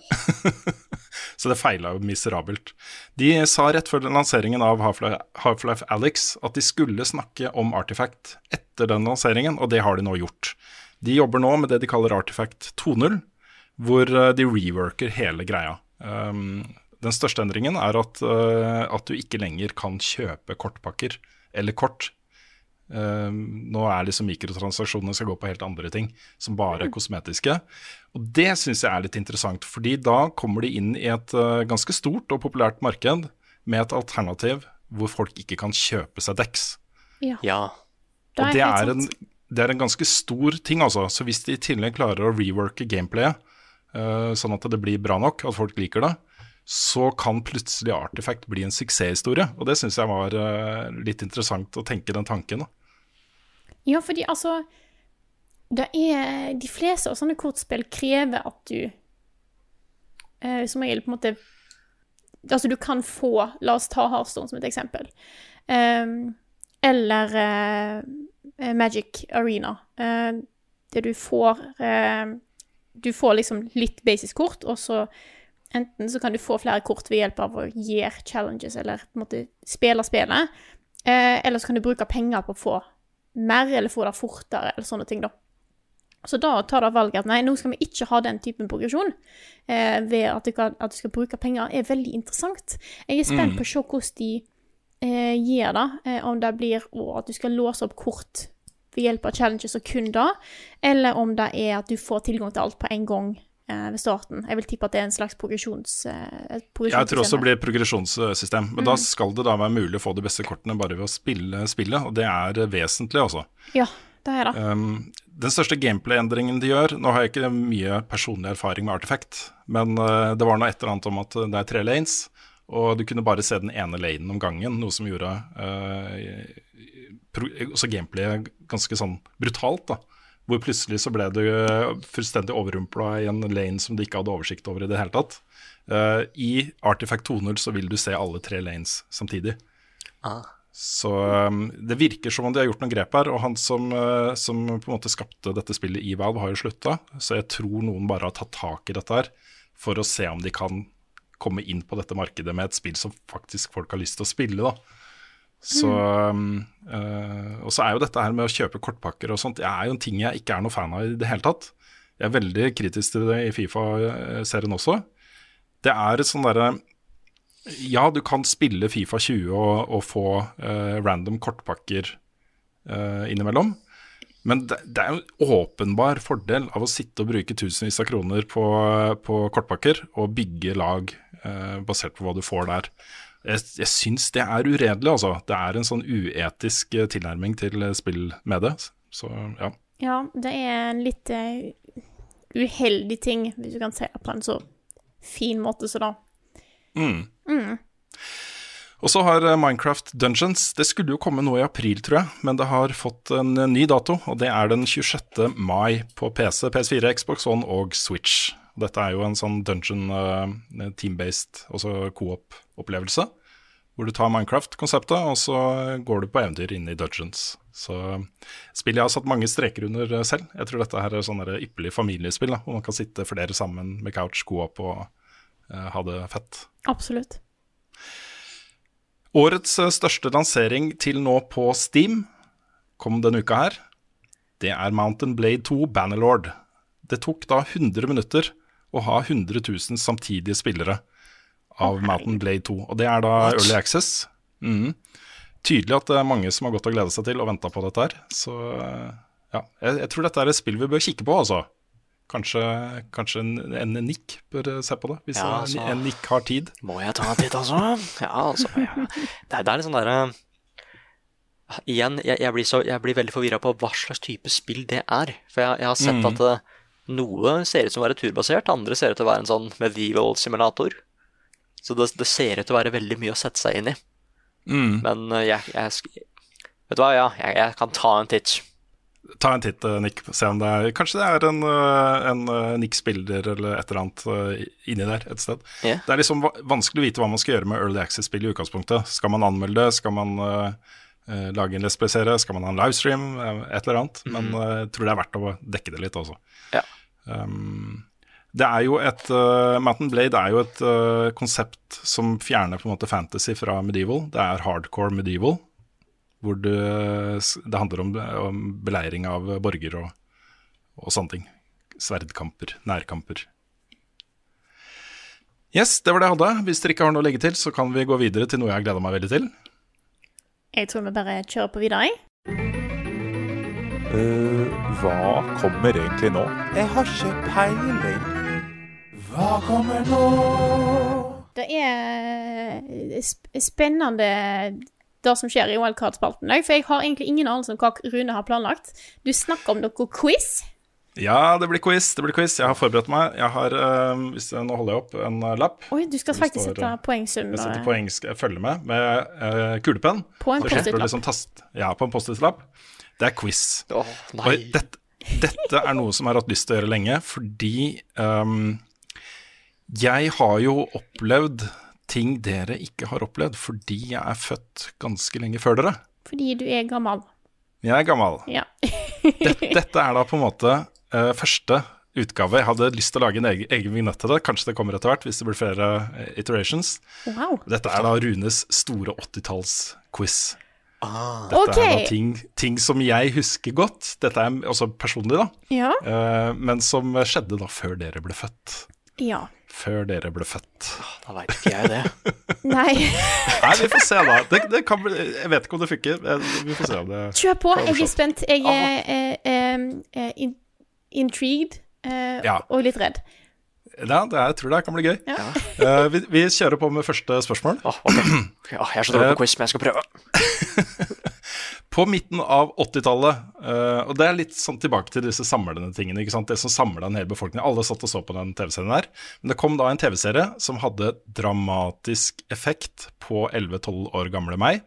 så det feila jo miserabelt. De sa rett før lanseringen av Half-Life Alyx at de skulle snakke om Artifact etter den lanseringen, og det har de nå gjort. De jobber nå med det de kaller Artifact 2.0, hvor eh, de reworker hele greia. Um, den største endringen er at, eh, at du ikke lenger kan kjøpe kortpakker eller kort. Um, nå er liksom mikrotransaksjonene skal gå på helt andre ting, som bare er kosmetiske. Og det syns jeg er litt interessant, fordi da kommer de inn i et eh, ganske stort og populært marked med et alternativ hvor folk ikke kan kjøpe seg Dex. Ja. Ja. Det Og det er, en, det er en ganske stor ting, altså. Så hvis de i tillegg klarer å reworke gameplayet, uh, sånn at det blir bra nok, at folk liker det, så kan plutselig Artifact bli en suksesshistorie. Og det syns jeg var eh, litt interessant å tenke den tanken. Ja, fordi altså det er, De fleste av sånne kortspill krever at du eh, Som regel på en måte Altså, du kan få La oss ta Hearthstone som et eksempel. Um, eller uh, Magic Arena. Uh, det du får uh, Du får liksom litt basiskort, og så Enten så kan du få flere kort ved hjelp av å gjøre challenges, eller på en måte spille spillet. Eh, eller så kan du bruke penger på å få mer, eller få det fortere, eller sånne ting, da. Så da tar det valget at nei, nå skal vi ikke ha den typen progresjon. Eh, ved at du, kan, at du skal bruke penger, er veldig interessant. Jeg er spent Mm. på å se hvordan de eh, gjør det. Eh, om det blir å, at du skal låse opp kort ved hjelp av challenges og kun da, eller om det er at du får tilgang til alt på en gang ved starten. Jeg vil tippe at det er en slags progresjons... Eh, Jeg tror også det blir progresjonssystem. Men Mm. da skal det da være mulig å få de beste kortene bare ved å spille spillet, og det er eh, vesentlig, altså. Ja, det er det. Um, den største gameplay-endringen de gjør Nå har jeg ikke mye personlig erfaring med Artifact, men uh, det var noe et eller annet om at det er tre lanes, og du kunne bare se den ene lanen om gangen, noe som gjorde uh, gameplayet ganske sånn brutalt. da Hvor plutselig så ble du uh, fullstendig overrumpla i en lane som du ikke hadde oversikt over i det hele tatt. Uh, I Artifact 2.0 så vil du se alle tre lanes samtidig. Ah. Så um, det virker som om de har gjort noen grep her, og han som, uh, som på en måte skapte dette spillet i Valve, har jo slutta. Så jeg tror noen bare har tatt tak i dette her for å se om de kan komme inn på dette markedet med et spill som faktisk folk har lyst til å spille. da. Så, mm. uh, og så er jo dette her med å kjøpe kortpakker og sånt, det er jo en ting jeg ikke er noe fan av i det hele tatt. Jeg er veldig kritisk til det i Fifa-serien også. Det er et sånn derre ja, du kan spille Fifa 20 og, og få eh, random kortpakker eh, innimellom. Men det, det er jo en åpenbar fordel av å sitte og bruke tusenvis av kroner på, på kortpakker og bygge lag eh, basert på hva du får der. Jeg, jeg syns det er uredelig, altså. Det er en sånn uetisk eh, tilnærming til eh, spill med det. Så ja. Ja, det er en litt uh, uheldig ting, hvis du kan si det på en så fin måte som det. Mm. Mm. Og så har Minecraft Dungeons Det skulle jo komme nå i april, tror jeg, men det har fått en ny dato, og det er den 26. mai på PC, PS4, Xbox One og Switch. Dette er jo en sånn dungeon uh, team-based, altså co-op-opplevelse. Hvor du tar Minecraft-konseptet, og så går du på eventyr inn i dungeons. Så spillet jeg har satt mange streker under eh, selv. Jeg tror dette her er sånn ypperlig familiespill, da, hvor man kan sitte flere sammen med couch, co-op og uh, ha det fett. Absolutt. Årets største lansering til nå på Steam kom denne uka her. Det er Mountain Blade 2 Bannerlord. Det tok da 100 minutter å ha 100 000 samtidige spillere av Mountain Blade 2. Og det er da What? Early Access. Mm. Tydelig at det er mange som har gått og gleda seg til og venta på dette her. Så eh, ja, jeg, jeg tror dette er et spill vi bør kikke på, altså. Kanskje, kanskje en, en Nick bør eh, se på det, hvis Ja, en, altså. en Nick har tid. Må jeg ta en titt, altså? Ja, altså. Ja. Det, er, det er litt sånn derre Igjen, jeg, jeg, blir så, jeg blir veldig forvirra på hva slags type spill det er. For jeg, jeg har sett Mm. at det, noe ser ut som å være turbasert, andre ser ut til å være en sånn medieval simulator. Så det, det ser ut til å være veldig mye å sette seg inn i. Mm. Men eh, jeg, jeg Vet du hva, ja, jeg, jeg kan ta en titt. Ta en titt, eh, Nick. Se om det er Kanskje det er en, eh, en Nick-spiller eller et eller annet inni der et sted. Yeah. Det er liksom vanskelig å vite hva man skal gjøre med Early Access-spill i utgangspunktet. Skal man anmelde det? Skal man eh, lage en Let's Play-serie? Skal man ha en livestream? Eh, et eller annet. Men eh, jeg tror det er verdt å dekke det litt, også. Ja. Um, det er jo et uh, Mountain Blade er jo et uh, konsept som fjerner på en måte fantasy fra medieval. Det er hardcore medieval, hvor det, det handler om, om beleiring av borger og, og sånne ting. Sverdkamper, nærkamper. Yes, det var det jeg hadde. Hvis dere ikke har noe å legge til, så kan vi gå videre til noe jeg gleder meg veldig til. Jeg tror vi bare kjører på videre. jeg. Eh, hva kommer egentlig nå? Jeg har ikke peiling. Hva kommer nå? Det er sp spennende det som skjer i Wildcard-spalten. For jeg har egentlig ingen anelse om hva Rune har planlagt. Du snakker om noe quiz. Ja, det blir quiz. det blir quiz. Jeg har forberedt meg. Jeg har, eh, hvis jeg, Nå holder jeg opp en eh, lapp. Oi, du skal faktisk sette eh, poengsum. Jeg setter poeng, skal jeg følge med med eh, kulepenn. På en Post-It-lapp. Liksom ja, på en Post-It-lapp. Det er quiz. Oh, Og nei. dette, dette er noe som jeg har hatt lyst til å gjøre lenge, fordi um, jeg har jo opplevd ting dere ikke har opplevd, fordi jeg er født ganske lenge før dere. Fordi du er gammel. Jeg er gammel. Ja. Dette, dette er da på en måte eh, første utgave. Jeg hadde lyst til å lage en egen, egen vignett til det. Kanskje det kommer etter hvert, hvis det blir flere eh, iterations. Wow. Dette er da Runes store 80-tallsquiz. Ah, Dette okay. er da ting, ting som jeg husker godt. Dette er også personlig, da. Ja. Uh, men som skjedde da før dere ble født. ja. Før dere ble født. da veit ikke jeg det. Nei. Nei, vi får se, da. Det, det kan, bli- jeg vet ikke om det funker. Vi får se om det Kjør på. Jeg er spent. Jeg er eh, eh, eh, intrigued eh, Ja. og litt redd. Ja, det er, jeg tror det kan bli gøy. Ja. uh, vi, vi kjører på med første spørsmål. Åh, okay. Ja, jeg er så dårlig på quiz, men jeg skal prøve. På midten av 80-tallet, uh, og det er litt sånn tilbake til disse samlende tingene, ikke sant? det som samla en hel befolkning. Alle satt og så på den TV-serien der. Men det kom da en TV-serie som hadde dramatisk effekt på 11-12 år gamle meg.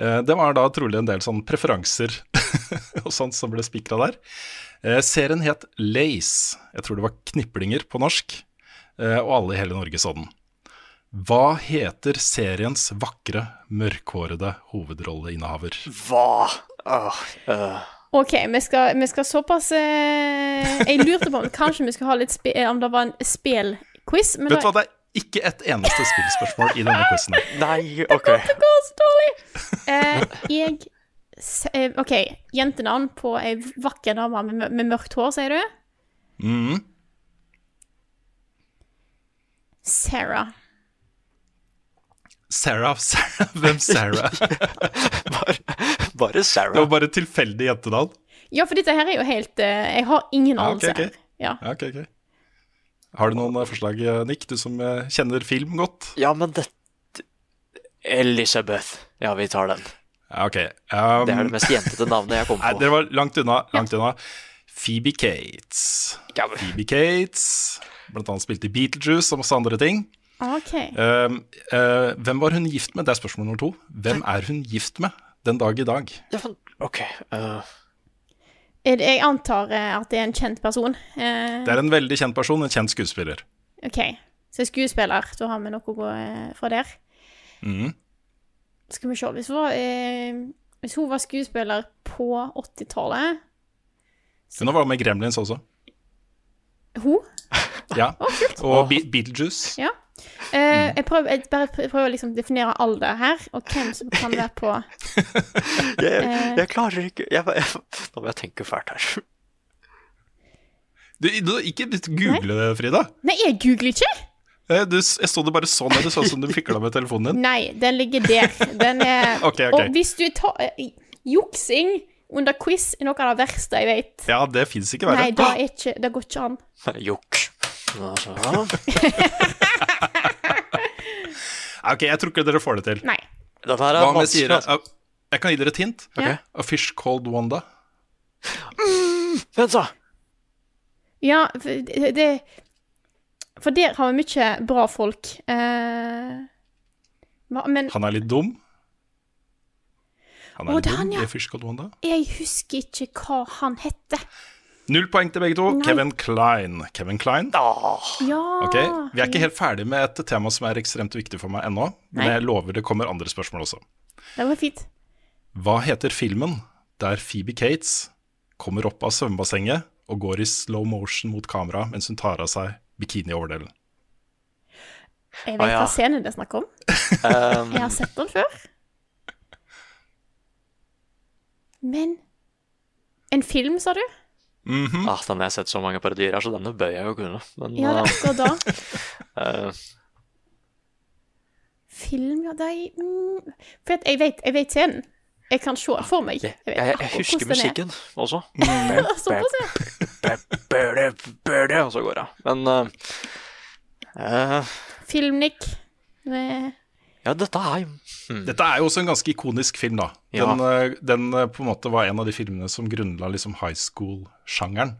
Uh, Det var da trolig en del sånn preferanser og sånt som ble spikra der. Eh, Serien het Lace. Jeg tror det var Kniplinger på norsk. eh, Og alle i hele Norge så den. Hva heter seriens vakre, mørkhårede hovedrolleinnehaver? Hva? Oh, uh. OK, vi skal, vi skal såpass eh, Jeg lurte på om kanskje vi skulle ha litt spe, om det var en spelquiz. Vet du hva, det er ikke et eneste spillspørsmål i denne quizen. Nei, ok. det går så dårlig! Eh, jeg OK. Jentenavn på ei vakker dame med, med mørkt hår, sier du? Mhm. Sarah. Sarah, Sarah, hvem Sarah? Bare, bare Det Sarah. var bare tilfeldig jentenavn. Ja, for dette her er jo helt eh, Jeg har ingen anelse. Ah, okay, ok. Ja. Ja, ok, okay. Har du noen eh, forslag, eh, Nick, du som eh, kjenner film godt? Ja, men det Elisabeth. Ja, vi tar den. Ja, ok. Um, Det er det mest jentete navnet jeg kom Nei, på. dere var langt unna. Langt unna. Phoebe Cates. Ja, Phoebe Cates, blant annet spilte i Beetlejuice og masse andre ting. OK. Um, uh, hvem var hun gift med? Det er spørsmål nummer to. Hvem er hun gift med den dag i dag? Ja, OK. eh, Er Jeg antar eh, at det er en kjent person. Uh. Det er en veldig kjent person, en kjent skuespiller. OK. Så skuespiller, da har vi noe å gå fra der. Mhm. Skal vi se Hvis hun var, eh, hvis hun var skuespiller på 80-tallet Hun var med i Gremlins også. Hun? Ja. Og Be Beetlejuice. Ja. Uh, jeg, prøver, jeg bare prøver å liksom definere alder her, og hvem som kan være på jeg, Eh. jeg klarer ikke jeg, jeg, Nå må jeg tenke fælt her. Du, du, ikke google det, Frida. Nei, jeg googler ikke! Eh, Du, jeg så det bare sånn, det så ut som du fikla med telefonen din. Nei, den ligger der. Den er Ok, ok. Og hvis du tar eh, Juksing under quiz er noe av det verste jeg vet. Ja, det fins ikke verre. Nei, da er ikke, det går ikke an. Jokk. Ok, jeg tror ikke dere får det til. Nei. Dette her er Hva om jeg sier Jeg kan gi dere et hint. Okay. A fish called Wanda. Vent, så. Ja, det, det For der har vi mye bra folk. Eh, men Han er litt dum. Han er litt dum han, ja. i Fish called Wanda. jeg husker ikke hva han heter. Null poeng til begge to. Nei. Kevin Klein. Kevin Klein. Ja Okay. Vi er ikke helt ferdig med et tema som er ekstremt viktig for meg ennå. Men Nei. jeg lover det kommer andre spørsmål også. Det var fint. Hva heter filmen der Phoebe Cates kommer opp av svømmebassenget og går i slow motion mot kamera mens hun tar av seg bikinioverdelen? Jeg vet vet ja. hva scenen det er snakk om. Um, Jeg har sett den før. Men En film, sa du? Mhm. ah, den har jeg sett så mange parodier så denne bør jeg jo kunne. Men Ja, det er akkurat da. uh... Film, ja, er mm, For jeg vet, jeg vet scenen. Jeg kan se for meg. jeg, vet jeg, jeg husker er. musikken også. Såpass, ja. Og så går det. Men uh, eh, Filmnik. Ja, dette er jo hmm. Dette er jo også en ganske ikonisk film, da. Den, ja. den eh, på en måte var en av de filmene som grunnla liksom high school-sjangeren.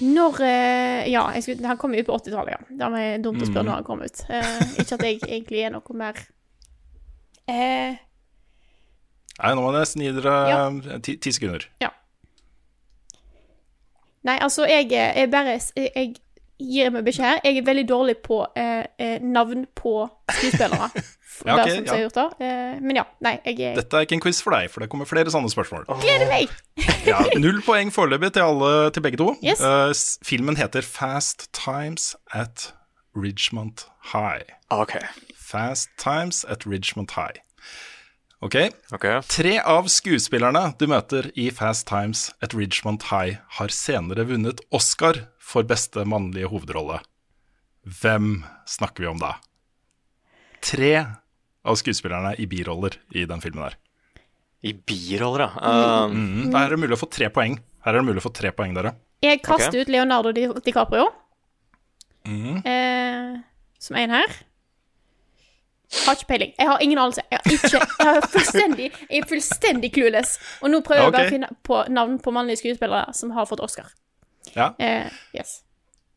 Når eh, Ja, jeg skulle, han kom jo ut på 80-tallet, ja. Det var dumt å spørre mm. når han kom ut. Uh, ikke at jeg egentlig er noe mer eh, Nei, nå må jeg nesten gi dere eh, ti, ti sekunder. Nei, altså, jeg, er- jeg bare Jeg, jeg gir meg beskjed her. Jeg er veldig dårlig på eh, eh, navn på skuespillere. Ja, okay, ja. gjort. Eh, men ja, nei, jeg jeg Dette er ikke en quiz for deg, for det kommer flere sånne spørsmål. gleder meg! Ja, null poeng foreløpig til, alle- til begge to. Yes. Uh, filmen heter Fast Times at Ridgemont High. OK. Fast Times at Ridgemont High. Ok, ok. Tre av skuespillerne du møter i Fast Times at Ridgemont High, har senere vunnet Oscar for beste mannlige hovedrolle. Hvem snakker vi om da? Tre av skuespillerne i biroller i den filmen der. I biroller, ja. Um, Mhm. Her er det mulig å få tre poeng. Her er det mulig å få tre poeng, dere. Jeg kaster okay. ut Leonardo Di DiCaprio mm. eh, som en her. Har ikke peiling. Jeg har ingen anelse. Jeg, har ikke, jeg, er fullstendig, jeg er fullstendig clueless. Og nå prøver jeg bare å finne på navn på mannlige skuespillere som har fått Oscar. Ja. Eh, yes.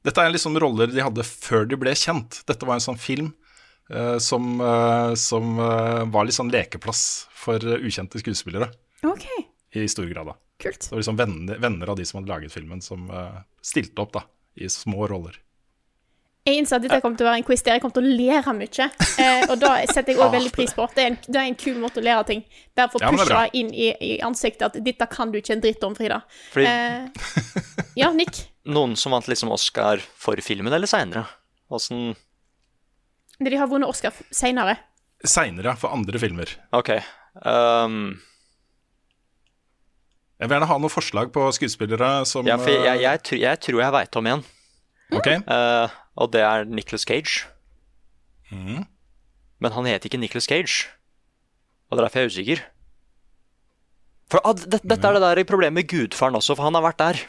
Dette er liksom roller de hadde før de ble kjent. Dette var en sånn film eh, som, eh, som eh, var litt sånn lekeplass for eh, ukjente skuespillere. OK, I stor grad, da. kult. Det var liksom venner, venner av de som hadde laget filmen, som eh, stilte opp da, i små roller. Jeg innser at dette kommer til å være en quiz der jeg kommer til å lære mye. Eh, og da setter jeg òg veldig pris på. Det er, en, det er en kul måte å lære ting. Bare få Ja, men det er pusha bra. inn i, i ansiktet at 'dette kan du ikke en dritt om, Frida'. Fordi Eh, ja, Nick. noen som vant liksom Oscar for filmen, eller seinere? Åssen De har vunnet Oscar seinere. Seinere, for andre filmer. OK. Um, Jeg vil gjerne ha noen forslag på skuespillere som ja, for jeg, eh, jeg, jeg tror jeg veit om en, Ok, Uh, og det er Nicholas Cage. Mm. Men han heter ikke Nicholas Cage, og det er derfor jeg er usikker. For ah, det, Dette er det der problemet med gudfaren også, for han har vært der.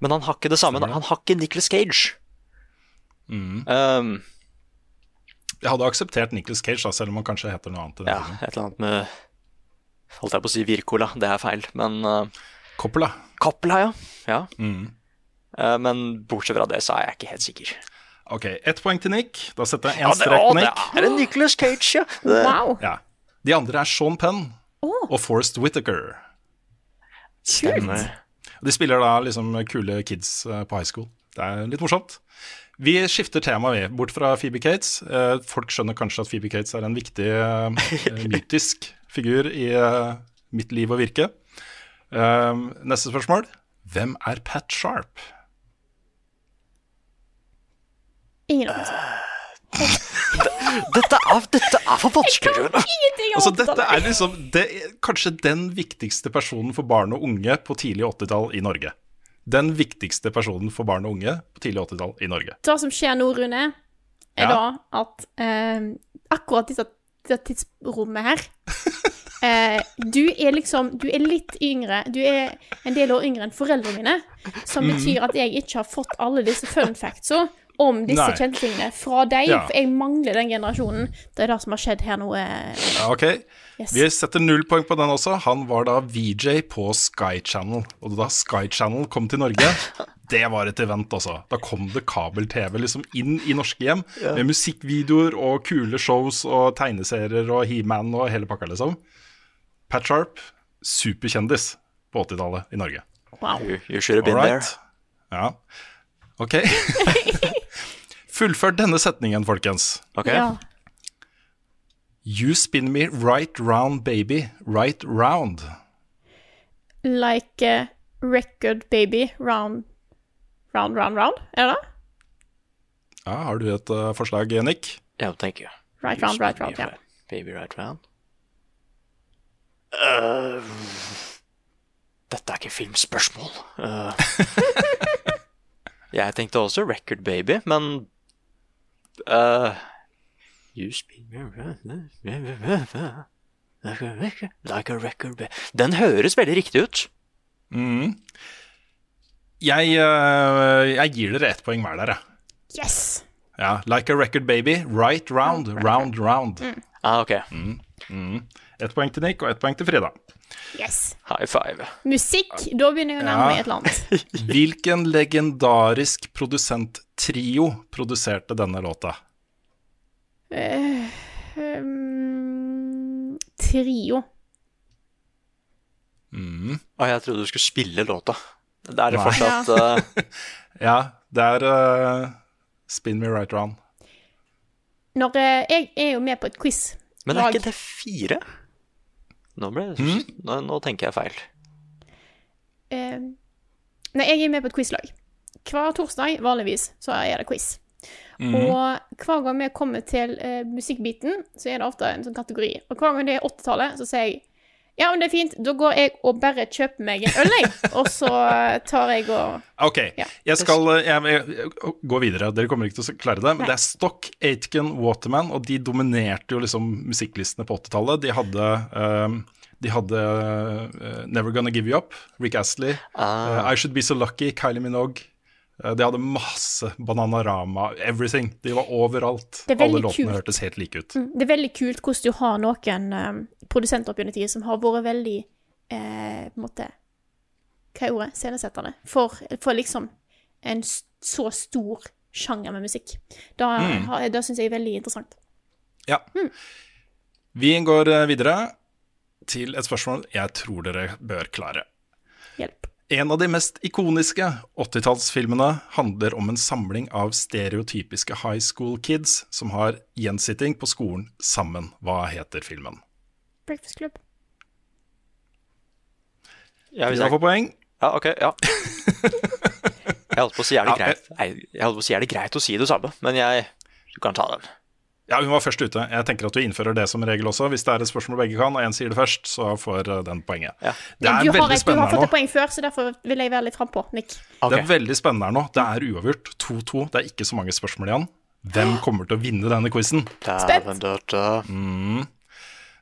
Men han har ikke det samme. Han har ikke Nicholas Cage. Mm. Um, Jeg hadde akseptert Nicholas Cage, da, selv om han kanskje heter noe annet. ja, filmen. et eller annet med Holdt jeg på å si Virkola, det er feil, men uh, Coppola. Coppola, ja. ja. Mm. Uh, men bortsett fra det, så er jeg ikke helt sikker. Ok, ett poeng til Nick. Da setter jeg én ja, strek å, Nick. det er en Nicholas Cage, ja. Wow. Ja. De andre er Sean Penn og Forrest Whittaker. stemmer. De spiller da liksom kule kids eh, på high school. Det er litt morsomt. Vi skifter tema vi, bort fra Phoebe Cates. Eh, Folk skjønner kanskje at Phoebe Cates er en viktig eh, mytisk figur i eh, mitt liv og virke. Eh, Neste spørsmål. Hvem er Pat Sharp? Ingen av. Dette, er, dette er for vanskelig, Rune. Ingenting om Altså, dette er liksom det, er kanskje den viktigste personen for barn og unge på tidlig 80-tall i Norge. Den viktigste personen for barn og unge på tidlig 80-tall i Norge. Det som skjer nå, Rune, er Ja. da at eh, akkurat dette, dette tidsrommet her eh, Du er liksom Du er litt yngre. Du er en del år yngre enn foreldrene mine. Som Mhm. betyr at jeg ikke har fått alle disse fun factsa om disse Nei. kjente tingene fra deg. Ja. For jeg mangler den generasjonen. Det er det som har skjedd her nå. eh, Ja, ok, Yes. Vi setter null poeng på den også. Han var da VJ på Sky Channel. Og da Sky Channel kom til Norge, det var et event, altså. Da kom det kabel-TV liksom inn i norske hjem med musikkvideoer og kule shows og tegneserier og He-Man og hele pakka, liksom. Pat Sharp, superkjendis på 80-tallet i Norge. Wow. You, you should have been right. there. Ja. Ok. Fullfør denne setningen, folkens. Ok. Ja. You spin me right round, baby. Right round. Like a record baby round Round, round, round? Er det det? Ja, har du et uh, forslag, Nick? Ja, thank you. Right round, right round, ja. Baby right round. Uh, dette er ikke filmspørsmål. Uh, jeg tenkte også Record Baby, men øh, You spin me Like a record baby Den høres veldig riktig ut. Jeg, uh, jeg gir dere ett poeng hver der, jeg. Yes! Ja, like a record baby. Right round, round, round. Ah, ok. Ett poeng til Nick og ett poeng til Frida. Yes. High five. Musikk, da begynner jeg å nærme meg et eller annet. Hvilken legendarisk produsenttrio produserte denne låta? Uh, um, trio. Å, jeg trodde du skulle spille låta. Det er det fortsatt uh... Ja, det er uh, Spin Me Right Round. Når eh, Jeg er jo med på et quiz. Men er ikke det fire? Nå, ble, nå, nå tenker jeg feil. Uh, nei, jeg er med på et quizlag. Hver torsdag, vanligvis, så er det quiz. Og hver gang vi kommer til uh, musikkbiten, så er det ofte en sånn kategori. Og hver gang det er 80-tallet, så sier jeg ja, men det er fint, da går jeg og bare kjøper meg en øl, jeg. Og så tar jeg og Ok, Ja. jeg skal eh, jeg, jeg, gå videre. Dere kommer ikke til å klare det. Men det er Stock, Aitken, Waterman, og de dominerte jo liksom musikklistene på 80-tallet. De hadde, um, de hadde uh, Never Gonna Give You Up, Rick Astley, eh, I Should Be So Lucky, Kylie Minogue. Eh, de hadde masse Bananarama, everything. De var overalt. Er Alle låtene kult. hørtes helt like ut. Det er veldig kult hvordan du har noen um, produsenter opp gjennom tida som har vært veldig eh, på en måte Hva er ordet? Scenesetterne. For, for liksom en så stor sjanger med musikk. Da, har- da syns jeg er veldig interessant. Ja. Vi går eh, videre til et spørsmål jeg tror dere bør klare. Hjelp. En av de mest ikoniske 80-tallsfilmene handler om en samling av stereotypiske high school kids som har gjensitting på skolen sammen. Hva heter filmen? Breakfast Club. Ja, hvis jeg, får poeng. ja ok, ja. Jeg holdt på å si er det greit Nei, jeg holdt på å si er det greit å si det samme, men jeg Du kan ta den. Ja, hun var først ute. Jeg tenker at du innfører det som regel også. Hvis det er et spørsmål begge kan, og én sier det først, så får eh, den poenget. Ja. Det er veldig et, spennende her nå. du har fått et poeng før, så derfor vil jeg være litt frampå, Nick. Okay. Det er veldig spennende her nå. Det er uavgjort. 2-2. Det er ikke så mange spørsmål igjen. Hvem kommer til å vinne denne quizen? Spent! døtte.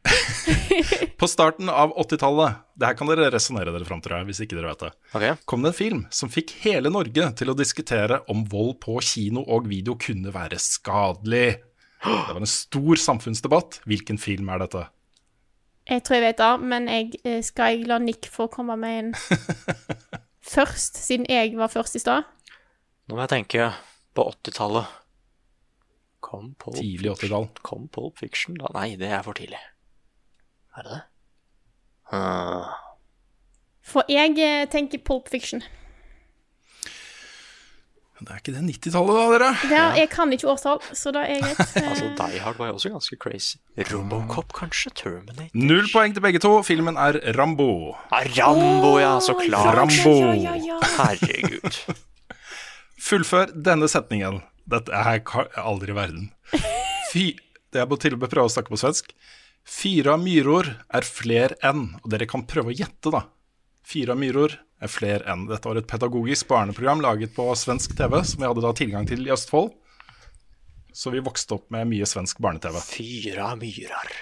På starten av 80-tallet, det her kan dere resonnere dere fram til, tror jeg, hvis ikke dere vet det, okay. kom det en film som fikk hele Norge til å diskutere om vold på kino og video kunne være skadelig. Det var en stor samfunnsdebatt. Hvilken film er dette? Jeg tror jeg vet det, men jeg, eh, skal jeg la Nick få komme med en først, siden jeg var først i stad? Nå må jeg tenke på 80-tallet. Kom Pulp, Tidlig 80-tall. kom Pulp Fiction, da? Nei, det er for tidlig. Er det det? Uh. For jeg eh, tenker Pulp Fiction. Det er ikke det 90-tallet, da, dere? Er, jeg kan ikke årstall, så da er greit. Altså, Eh, Die Hard var jo også ganske crazy. Robocop, kanskje? Terminator? Null poeng til begge to. Filmen er Rambo. Ah, Rambo, ja, så klart. Rambo. Ja, ja, ja. Herregud. Fullfør denne setningen. Dette er aldri i verden. Fy, det er på til og med prøve å snakke på svensk. Fyra myror er fler enn, og dere kan prøve å gjette, da. Fyra myror er fler enn. Dette var et pedagogisk barneprogram laget på svensk TV, som vi hadde da tilgang til i Østfold. Så vi vokste opp med mye svensk barne-TV. Fire av myrer.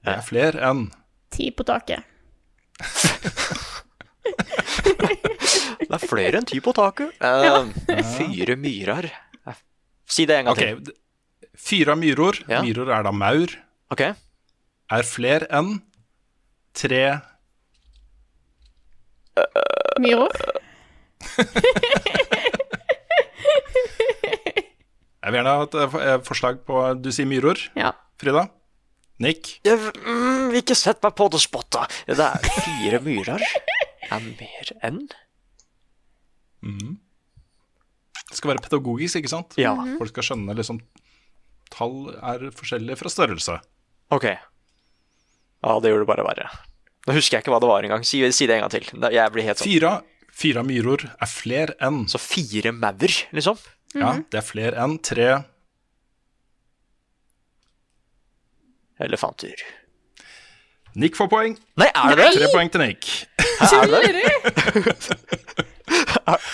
Det er fler enn. Ti på taket. Det er flere enn ti på taket. Uh, Fyre Fire myrer. Si det en gang okay. til. d- fyra myror, Ja. myror er da maur, Ok. Er flere enn tre Myrer. Jeg vil gjerne ha et eh, for- forslag på Du sier myror, Ja. Frida? Nick? Jeg mm, ikke sett meg på det spottet. Det er fire myrer. Er mer enn? Det skal være pedagogisk, ikke sant? Ja. Folk skal skjønne liksom Tall er forskjellige fra størrelse. Ok. Ja, det gjorde det bare verre. Nå husker jeg ikke hva det var engang. Si, si det en gang til. Jeg blir helt sånn. Fire, fyra myror er flere enn Så fire maur, liksom? Ja, det er flere enn tre Elefanter. Nick får poeng. Nei, er det det? Tre poeng til Nick. Er det det?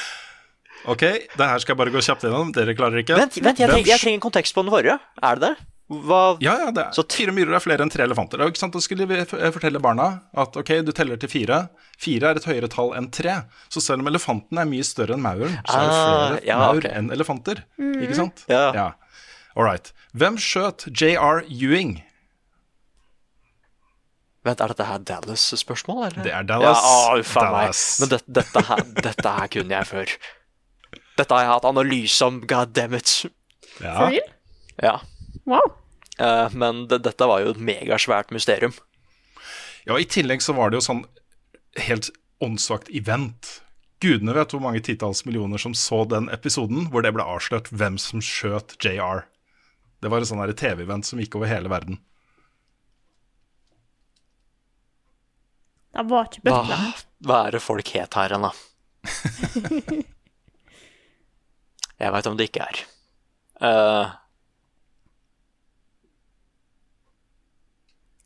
Ok, det her skal jeg bare gå kjapt gjennom. Dere klarer ikke. Vent, vent jeg, trenger, jeg trenger en kontekst på den forrige. Er det det? Hva Ja, ja, det er, Så fire myrer er flere enn tre elefanter. Er sant, Da skulle vi fortelle barna at ok, du teller til fire. Fire er et høyere tall enn tre. Så selv om elefanten er mye større enn mauren, så er det Ah, flere ja, maur okay. enn elefanter. Ikke sant? Ja. All right. Hvem skjøt JR Ewing? Vent, er dette her Dallas-spørsmål, eller? Det er Dallas. Ja, å. Dallas. Men det, dette, her, dette her kunne jeg før. Dette har jeg hatt analyse om, god damn it. For real? Ja. Wow. Eh, men det, dette var jo et megasvært mysterium. ja, i tillegg så var det jo sånn helt åndssvakt event. Gudene vet hvor mange titalls millioner som så den episoden hvor det ble avslørt hvem som skjøt JR. Det var et sånn TV-event som gikk over hele verden. Det var ikke Hva, butler. hva er det folk het her igjen, da? jeg veit om det ikke er. Eh,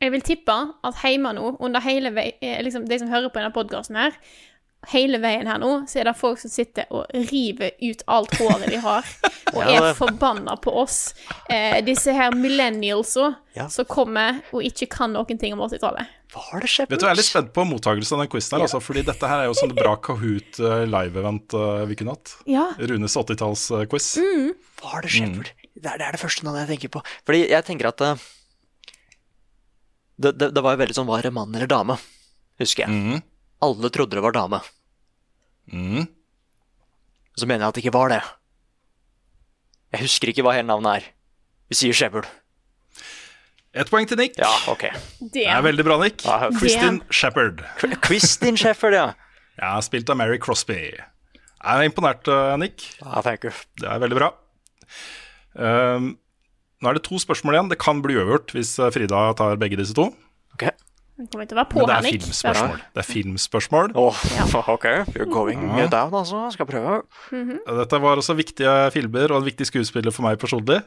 Jeg vil tippe at hjemme nå, under hele vei, eh, liksom de som hører på denne podkasten her, hele veien her nå, så er det folk som sitter og river ut alt håret de har, og Ja, er forbanna på oss. Eh, disse her millennialsa Ja. som kommer og ikke kan noen ting om 80-tallet. hva har det skjedd? Vet du, Jeg er litt spent på mottakelsen av den quizen her, altså, fordi dette her er jo sånn bra Kahoot eh, live-event eh, vi kunne hatt. Ja. Runes 80-talls-quiz. Hva har det skjedd? Mm. Det, er, det er det første navnet jeg tenker på. Fordi jeg tenker at eh, det, det, det var jo veldig sånn var det mann eller dame, husker jeg. Mm. Alle trodde det var dame. Mm. Så mener jeg at det ikke var det. Jeg husker ikke hva hele navnet er. Vi sier Shepherd. Ett poeng til Nick. Ja, ok. Det er veldig bra, Nick. Ja. Kristin Shepherd. Kristin Shepherd, ja. Ja, spilt av Mary Crosby. Jeg er imponert, eh, Nick. ja thank you. Det er veldig bra. Um, nå er det to spørsmål igjen. Det kan bli uavgjort hvis eh, Frida tar begge disse to. Ok. Det kommer til å være på Men det er filmspørsmål. Det er filmspørsmål. Åh, ok. You're going down, altså. Skal prøve. Dette var også viktige filmer og en viktig skuespiller for meg personlig.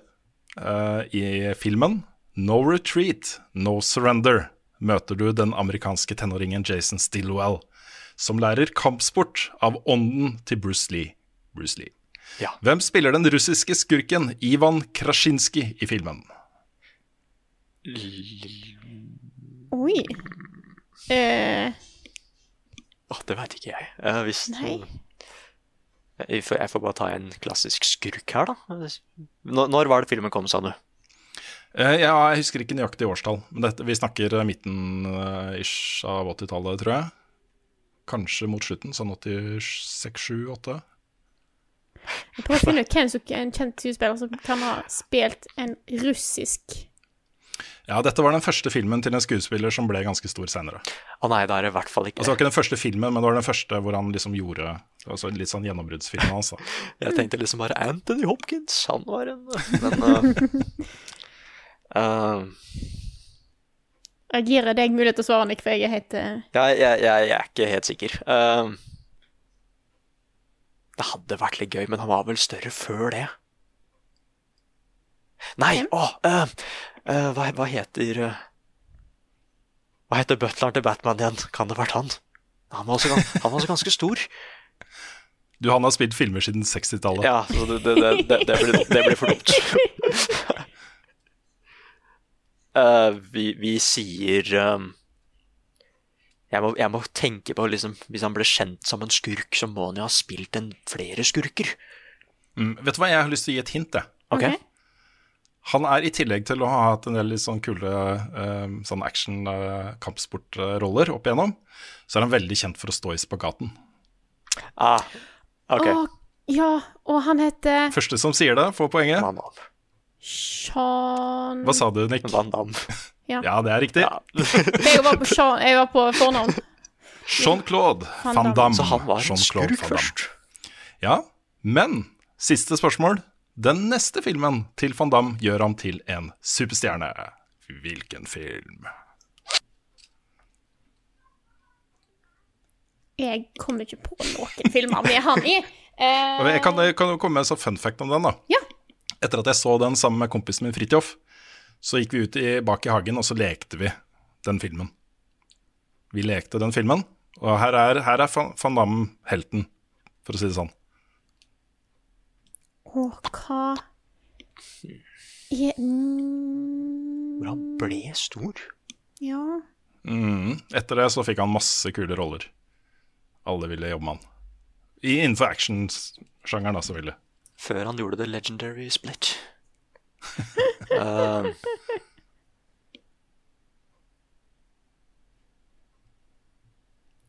Uh, I filmen No Retreat, No Surrender møter du den amerikanske tenåringen Jason Stillwell, som lærer kampsport av ånden til Bruce Lee. Bruce Lee. Ja. Hvem spiller den russiske skurken Ivan Krasjinskij i filmen? Oi. Eh, oh, det veit ikke jeg. Eh, hvis Nei. jeg får, jeg får bare ta en klassisk skurk her, da. Når, når var det filmen kom, sa du? Eh, ja, jeg husker ikke nøyaktig årstall, men dette, vi snakker eh, midten eh, ish av 80-tallet, tror jeg. Kanskje mot slutten, sånn 86-7-8. Jeg prøver å finne ut hvem som er en kjent skuespiller som kan ha spilt en russisk Ja, dette var den første filmen til en skuespiller som ble ganske stor senere. Å nei, da er det i hvert fall ikke Altså, det var ikke den første filmen, men det var den første hvor han liksom gjorde altså Litt sånn gjennombruddsfilmen hans. da. Jeg tenkte liksom bare Anthony Hopkins, han var en Men uh, uh, Jeg gir deg mulighet til å svare, Nick, for jeg er helt uh... jeg, jeg, jeg, jeg er ikke helt sikker. Uh, det hadde vært litt gøy, men han var vel større før det. Nei, å uh, uh, hva, hva heter uh, Hva heter butleren til Batman igjen? Kan det ha vært han? Han var også, gans- han var også ganske stor. Du, han har spilt filmer siden 60-tallet. Ja, så det, det, det, det, blir, det blir for dumt. Eh, vi, vi sier um, jeg, må, jeg må tenke på liksom, Hvis han ble kjent som en skurk, så må han jo ha spilt en flere skurker. Mm, vet du hva, jeg har lyst til å gi et hint, jeg. Ok? Han er i tillegg til å ha hatt en del litt sånn kule uh, sånn action-kampsportroller opp igjennom, så er han veldig kjent for å stå i spagaten. Ah, ok. Å, ja, og han heter Første som sier det, får poenget. Sean Hva sa du, Nick? Van Damme. Ja. Ja, det er riktig. Jeg var på, Sean, jeg var på fornavn. Jean-Claude Van Damme. Så han var en skurk først. Ja, men siste spørsmål. Den neste filmen til van Damme gjør ham til en superstjerne. Hvilken film? Jeg kommer ikke på noen filmer med han i. Uh... Jeg kan, jeg kan jo komme med en sånn fun fact om den. da. Ja. Etter at jeg så den sammen med kompisen min Fridtjof, så gikk vi ut i, bak i hagen og så lekte vi den filmen. Vi lekte den filmen, og her er, her er van Damme helten, for å si det sånn. Å, hva er mm, Hvor han ble stor. Ja Mm. Etter det så fikk han masse kule roller. Alle ville jobbe med han. I, innenfor actionsjangeren, da, selvfølgelig. Før han gjorde The Legendary Split. Eh,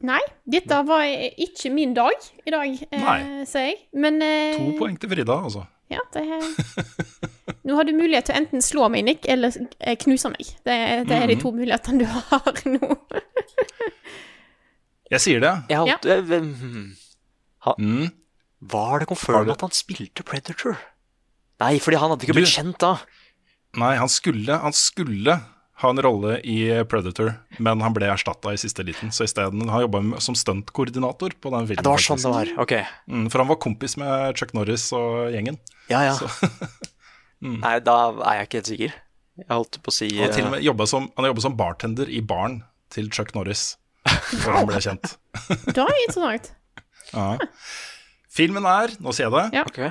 Nei, dette var ikke min dag i dag, eh, sier jeg. Men eh, To poeng til Frida, altså. Ja, det er Nå har du mulighet til å enten slå meg, Nick, eller eh, knuse meg. Det, er- det er de Mhm. to mulighetene du har nå. Jeg sier det. jeg Ja. øh, hmm. ha, Mm. Var det Har confirmed at han spilte Predator? Nei, fordi han hadde ikke Du- blitt kjent da. Nei, han skulle, han skulle ha en rolle i Predator, men han ble erstatta i siste liten. Så isteden har han jobba som stuntkoordinator på den filmen. Det var sånn det var. Ok. Mm, for han var kompis med Chuck Norris og gjengen. Ja, ja. mm. Nei, da er jeg ikke helt sikker. Jeg holdt på å si han har til og eh, med jobbet som, han har jobbet som bartender i baren til Chuck Norris før han ble kjent. Det er interessant. Ja. Filmen er, nå sier jeg det, Ja. ok.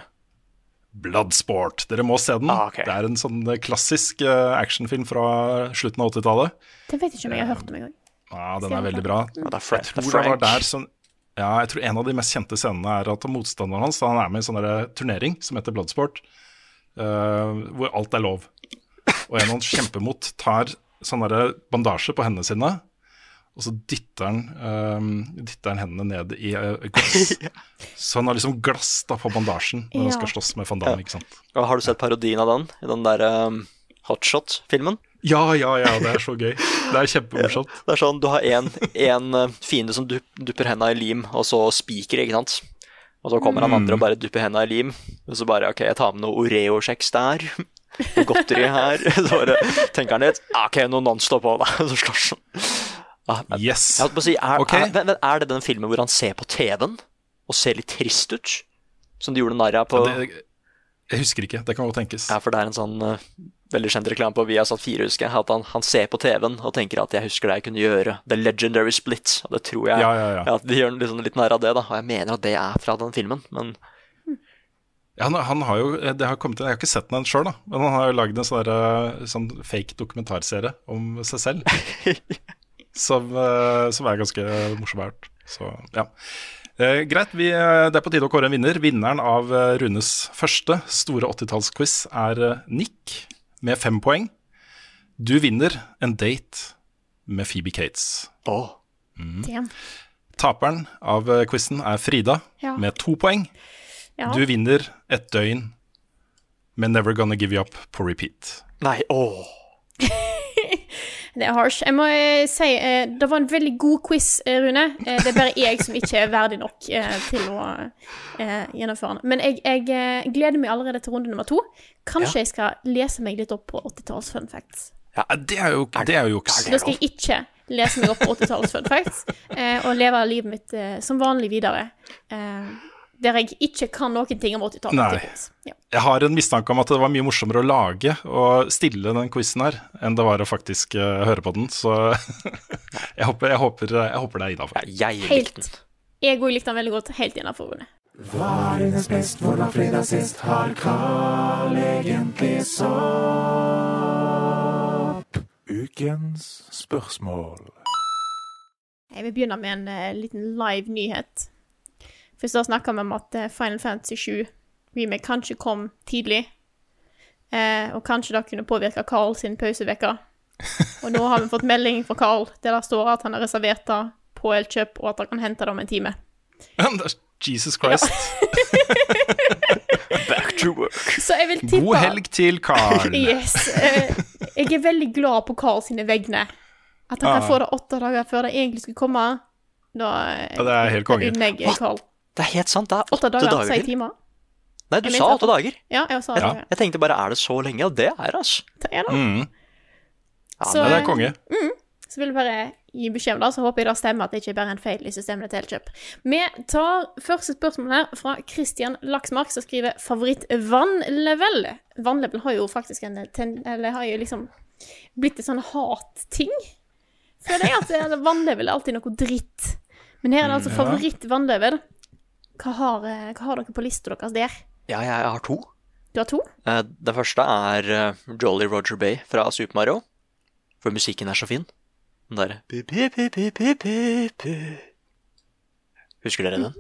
Bloodsport. Dere må se den. Ah, okay. Det er en sånn klassisk eh, actionfilm fra slutten av 80-tallet. Den vet ikke om jeg har hørt om engang. Ja, den er veldig bra. Ja, er Jeg tror det var der som Ja, jeg tror en av de mest kjente scenene er at motstanderen hans da han er med i en sånn turnering som heter Bloodsport, uh, hvor alt er lov. Og en han kjemper mot, tar sånn bandasje på hendene sine, og så dytter han, um, dytter han hendene ned i uh, glass. Så han har liksom glass da på bandasjen når han skal slåss med van Damme, ikke sant. Og Har du sett parodien av den? I den der um, Hotshot-filmen? Ja, ja, ja, det er så gøy. Det er kjempemorsomt. Det er sånn, Du har en, en eh, fiende som dup, dupper henda i lim, og så spiker, ikke sant? Og så kommer han Mm. andre og bare dupper henda i lim. Og så bare OK, jeg tar med noe Oreo-kjeks der. Godteri her. Så bare tenker han litt. ah, OK, noe Nonstop òg, da. Så slåss han. Ah, Yes. Jeg holdt på å si, er, okay. er, er, er det den filmen hvor han ser på TV-en og ser litt trist ut? Som de gjorde narr av på Ja, det, jeg husker ikke. Det kan godt tenkes. Ja, for det er en sånn uh, veldig kjent reklame på Viasat 4, husker jeg. At han, han ser på TV-en og tenker at 'jeg husker det jeg kunne gjøre'. The Legendary Split. Og det tror jeg Ja, ja, ja. de gjør liksom litt narr av det, da. Og jeg mener at det er fra den filmen, men Ja, han, han har jo, det har kommet, Jeg har ikke sett den sjøl, men han har jo lagd en sånn, der, sånn fake dokumentarserie om seg selv. som, eh, som er ganske morsom. hvert. Så ja. Eh, greit, vi, eh, det er på tide å kåre en vinner. Vinneren av eh, Runes første store 80-tallsquiz er Nick med fem poeng. Du vinner en date med Phoebe Cates. Åh. Mm. Taperen av quizen er Frida Ja. med to poeng. Ja. Du vinner et døgn med Never Gonna Give You Up på repeat. Nei, åh. Det er harsh. Jeg må eh, si eh, det var en veldig god quiz, eh, Rune. Det er bare jeg som ikke er verdig nok til å eh, gjennomføre den. Men jeg, jeg gleder meg allerede til runde nummer to. Kanskje jeg skal lese meg litt opp på 80-talls fun facts. Ja, det er jo, det er jo juks. Da skal jeg ikke lese meg opp på 80-talls fun facts, eh, og leve livet mitt som vanlig videre. Eh, der jeg ikke kan noen ting om 80-tallet. Nei. tydeligvis. Ja. Jeg har en mistanke om at det var mye morsommere å lage og stille den quizen her, enn det var å faktisk uh, høre på den. Så jeg håper, jeg håper, jeg håper det er innafor. Likte Helt. Jeg òg likte den veldig godt. Helt innafor, Hva er dines best, hvor var fredag sist? Har Carl egentlig sopp? Ukens spørsmål. Jeg vil begynne med en uh, liten live nyhet. Først da snakka vi om at eh, Final Fantasy 7 remake kanskje kom tidlig. Eh, og kanskje det kunne påvirke Carl sin pauseuke. Og nå har vi fått melding fra Carl der det står at han har reservert det på Elkjøp, og at han kan hente det om en time. Jesus Christ. Back to work. Så tippe God helg til Carl. Yes. Eh, jeg er veldig glad på Carl sine vegne. At han ah. kan få det åtte dager før det egentlig skulle komme. Da Ja, det er helt konge. unner jeg Carl. Det er helt sant, det er Åtte dager, dager sier til. timer. Nei, du sa åtte dager. Ja, jeg sa Ja. det. Jeg tenkte bare, er det så lenge? Og det er altså. Det er det. Mm. Ja, Så- det er konge. Så vil jeg bare gi beskjed om det, så håper jeg det stemmer at det ikke er bare en feil i systemet til Elkjøp. Vi tar første spørsmål her fra Christian Laksmark, som skriver favoritt-vannlevel. Vannlevel har jo faktisk en ten, Eller har jo liksom blitt en sånn hat-ting. Føler jeg at eh, vannlevel er alltid noe dritt. Men her er det altså favoritt-vannlevel. Hva, har, eh, hva har dere på lista deres der? Ja, jeg har to. Du har to? Det første er eh, Jolly Roger Bay fra Super Mario. For musikken er så fin. Den derre. Husker dere den?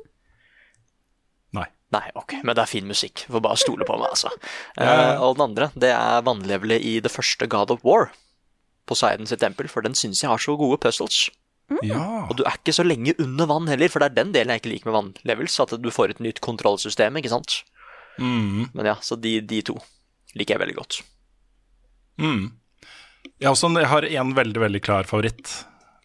Nei. Nei, ok, men det er fin musikk. Får bare stole på meg, altså. Eh, og den andre, det er vannlevelet i det første God of War. Poseidon sitt tempel, for den syns jeg har så gode puzzles. Ja. Og du er ikke så lenge under vann heller, for det er den delen jeg ikke liker med vannlevels, at du får et nytt kontrollsystem, ikke sant? Mm. Men ja, så de, de to liker jeg veldig godt. Mm. Jeg, har også, jeg har en veldig, veldig klar favoritt,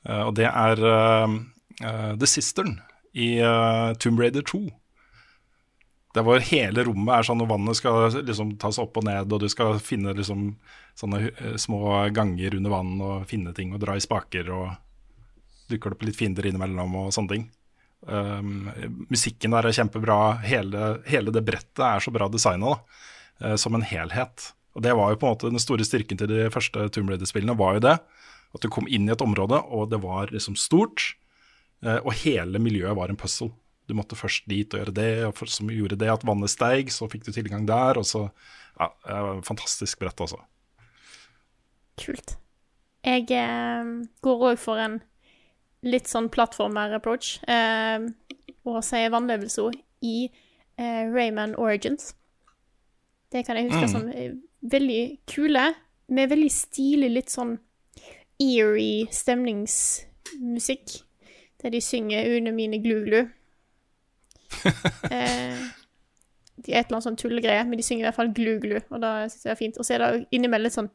eh, og det er uh, uh, The Sistern i uh, Tomb Raider 2. Der hvor hele rommet er sånn, og vannet skal liksom tas opp og ned, og du skal finne liksom sånne små ganger under vann og finne ting og dra i spaker, og dukker det opp litt fiender innimellom og sånne ting. Um, musikken der er kjempebra, hele, hele det brettet er så bra designa uh, som en helhet. Og det var jo på en måte Den store styrken til de første Tomb Raider-spillene var jo det. At du kom inn i et område, og det var liksom stort. Uh, og hele miljøet var en puzzle. Du måtte først dit og gjøre det, og for, som gjorde det at vannet steig, så fikk du tilgang der. Og så Ja, uh, fantastisk brett, altså. Kult. Jeg eh, går òg for en litt sånn plattformer-approach, eh, og sier vannlevelse i eh, Rayman Origins. Det kan jeg huske Mm. som eh, veldig kule, med veldig stilig, litt sånn eerie stemningsmusikk, der de synger 'Une mine glu-glu'. eh, de er et eller annet sånn tullegreie, men de synger i hvert fall glu-glu, og da syns jeg det er fint. Og så er det innimellom litt sånn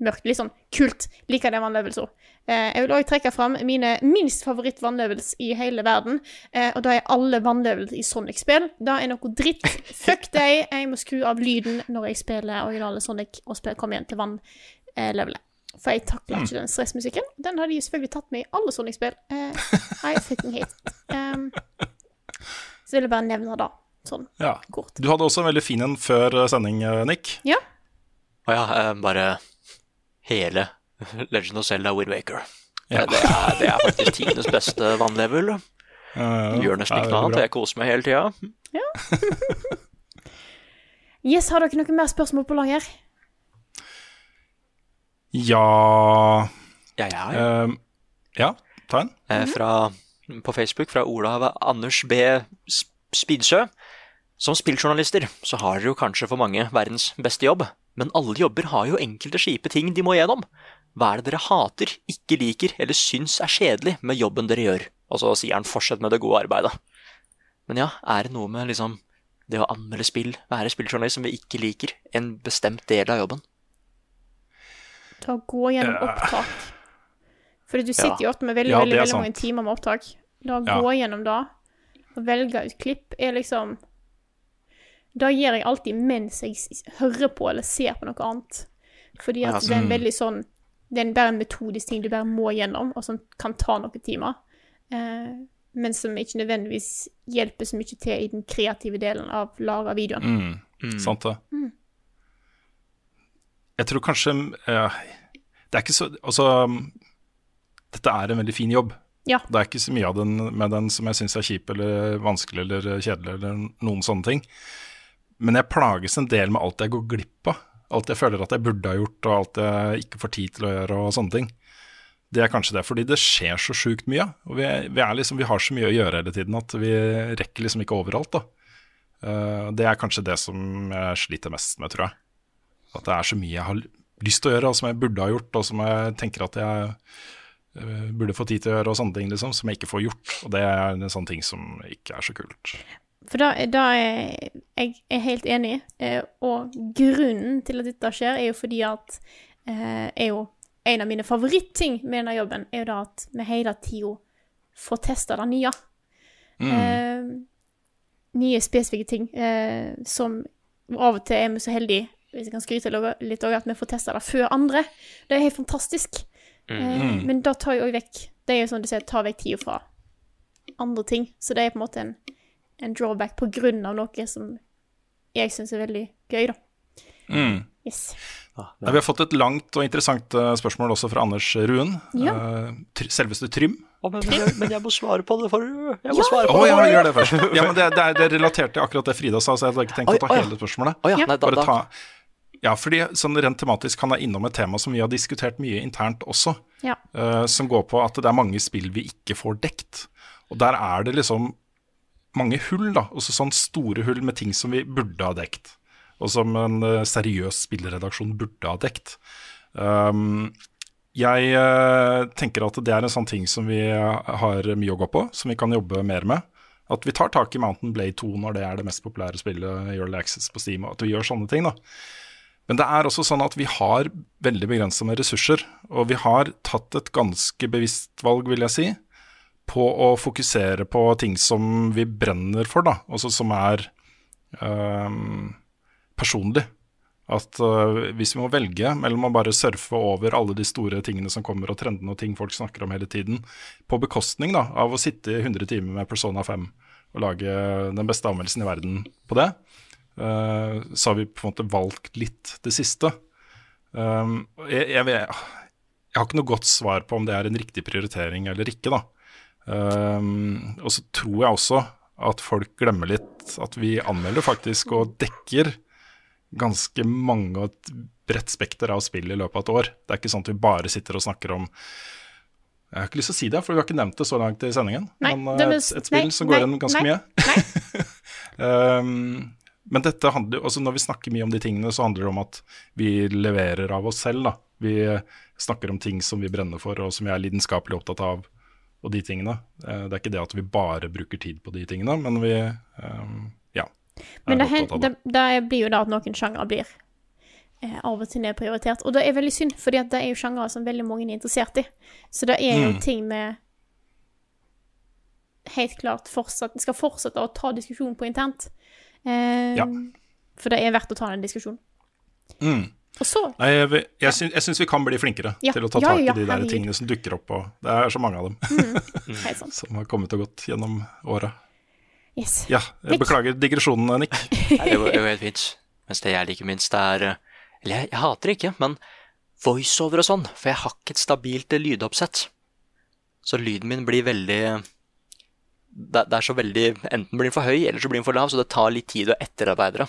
mørkt, litt sånn kult. Liker det vannlevelser. Eh, jeg vil òg trekke fram mine minst favoritt vannlevels i hele verden, eh, og da er alle vannløvelser i Sonic-spill. Da er noe dritt. Fuck deg, jeg må skru av lyden når jeg spiller originale Sonic og spiller, kommer igjen til vannlevelet. For jeg takler ikke den stressmusikken. Den har de selvfølgelig tatt med i alle Sonic-spill. Eh, I fucking hate. Um, så vil jeg bare nevne det, sånn Ja. kort. Du hadde også en veldig fin en før eh, sending, eh, Nick. Ja. Og ja, eh, bare hele Legend of Zelda Wind Waker. Ja. Det, er, det er faktisk tidenes beste vannlevel. Ja, Gjør nesten ikke noe annet. Jeg koser meg hele tida. Yes, har dere noen mer spørsmål på lager? Ja Ja, ja, ja. eh, Ja, ta en. Eh, fra, på Facebook fra Olav Anders B. Spidsø. Som spilljournalister så har dere jo kanskje for mange verdens beste jobb, men alle jobber har jo enkelte kjipe ting de må gjennom. Hva er det dere hater, ikke liker eller syns er kjedelig med jobben dere gjør? Og så sier han 'fortsett med det gode arbeidet'. Men ja, er det noe med liksom det å anmelde spill, være spilljournalist, som vi ikke liker? En bestemt del av jobben? Ta og gå gjennom opptak. For du sitter jo ofte med veldig, Ja, veldig, veldig mange timer med opptak. Da Ja. gå gjennom det og velge ut klipp er liksom Det gjør jeg alltid mens jeg hører på eller ser på noe annet. Fordi at Ja, det er en mm. veldig sånn Det er bare en metodisk ting du bare må gjennom, og som kan ta noen timer. Eh, men som ikke nødvendigvis hjelper så mye til i den kreative delen av laga videoen. Mm, Sant det. Jeg tror kanskje uh, Det er ikke så Altså, dette er en veldig fin jobb. Ja. Det er ikke så mye av den med den som jeg syns er kjip eller vanskelig eller kjedelig eller noen sånne ting. Men jeg plages en del med alt jeg går glipp av. Alt jeg føler at jeg burde ha gjort, og alt jeg ikke får tid til å gjøre og sånne ting. Det er kanskje det, fordi det skjer så sjukt mye. Og vi, vi, liksom, vi har så mye å gjøre hele tiden at vi rekker liksom ikke overalt. da. Eh, det er kanskje det som jeg sliter mest med, tror jeg. At det er så mye jeg har lyst til å gjøre, og som jeg burde ha gjort, og som jeg tenker at jeg eh, burde få tid til å gjøre, og sånne ting, liksom, som jeg ikke får gjort. Og det er en sånn ting som ikke er så kult. For da, da er jeg er helt enig, eh, og grunnen til at dette skjer, er jo fordi at eh, er jo en av mine favorittting med denne jobben, er jo da at vi hele tida får testa det nye. Eh, nye spesifikke ting eh, som av og til er vi så heldige, hvis jeg kan skryte litt òg, at vi får testa det før andre. Det er helt fantastisk. Eh, men da tar jo òg vekk Det er jo sånn du sier, tar vekk tida fra andre ting. Så det er på en måte en, en drawback på grunn av noe som jeg syns er veldig gøy, da. Mm. Yes. Ja, vi har fått et langt og interessant eh, spørsmål også fra Anders Ruen. Ja. Eh, selveste Trym. Oh, men, men, jeg, men jeg må svare på det, for Jeg må Ja, svare på på det. ja, gjør det først. Ja, men det, det, er, det er relatert til akkurat det Frida sa, så jeg hadde ikke tenkt Oi, å ta hele spørsmålet. Å ja, Ja. nei, da, ta, ja, fordi sånn rent tematisk kan jeg innom et tema som vi har diskutert mye internt også, Ja. eh, som går på at det er mange spill vi ikke får dekt. Og der er det liksom mange hull, da. Også sånn store hull med ting som vi burde ha dekt. Og som en eh, seriøs spillredaksjon burde ha dekt. Um, jeg uh, tenker at det er en sånn ting som vi eh, har mye å gå på, som vi kan jobbe mer med. At vi tar tak i Mountain Blade 2 når det er det mest populære spillet i Early Access på Steam, og at vi gjør sånne ting. da. Men det er også sånn at vi har veldig begrensa med ressurser, og vi har tatt et ganske bevisst valg, vil jeg si, på å fokusere på ting som vi brenner for, da, altså som er um, personlig. At uh, hvis vi må velge mellom å bare surfe over alle de store tingene som kommer, og trendene og ting folk snakker om hele tiden, på bekostning da, av å sitte i 100 timer med Persona 5 og lage den beste anmeldelsen i verden på det, uh, så har vi på en måte valgt litt det siste. Um, jeg, jeg, vet- jeg har ikke noe godt svar på om det er en riktig prioritering eller ikke, da. Um, og så tror jeg også at folk glemmer litt at vi anmelder faktisk og dekker ganske mange og et bredt spekter av spill i løpet av et år. Det er ikke sånn at vi bare sitter og snakker om Jeg har ikke lyst til å si det, for vi har ikke nevnt det så langt i sendingen. Nei, men uh, et, et spill nei, som går igjen ganske nei, mye. um, men dette handler jo, altså når vi snakker mye om de tingene, så handler det om at vi leverer av oss selv. da. Vi snakker om ting som vi brenner for, og som vi er lidenskapelig opptatt av, og de tingene. Eh, Det er ikke det at vi bare bruker tid på de tingene, men vi um, ja, Men det, det. det, blir jo da at noen sjangere blir eh, av og til nedprioritert. Og det er veldig synd, fordi det er jo sjangere som veldig mange er interessert i. Så det er jo Mm. ting med helt klart fortsatt skal fortsette å ta diskusjon på internt. Eh, Ja. For det er verdt å ta den diskusjonen. Mm. Og Nei, jeg, jeg, syns, jeg syns vi kan bli flinkere Ja. til å ta Ja, tak ja, i de der tingene som dukker opp. Og det er så mange av dem mm. sant. som har kommet og gått gjennom åra. Yes. Ja, jeg Nick. beklager digresjonen, Nick. Nei, det var jo helt fint. Mens det jeg liker minst, er eh, Eller jeg, jeg hater det ikke, men voiceover og sånn. For jeg har ikke et stabilt eh, lydoppsett. Så lyden min blir veldig det, det er så veldig Enten blir den for høy, eller så blir den for lav, så det tar litt tid å etterarbeide det.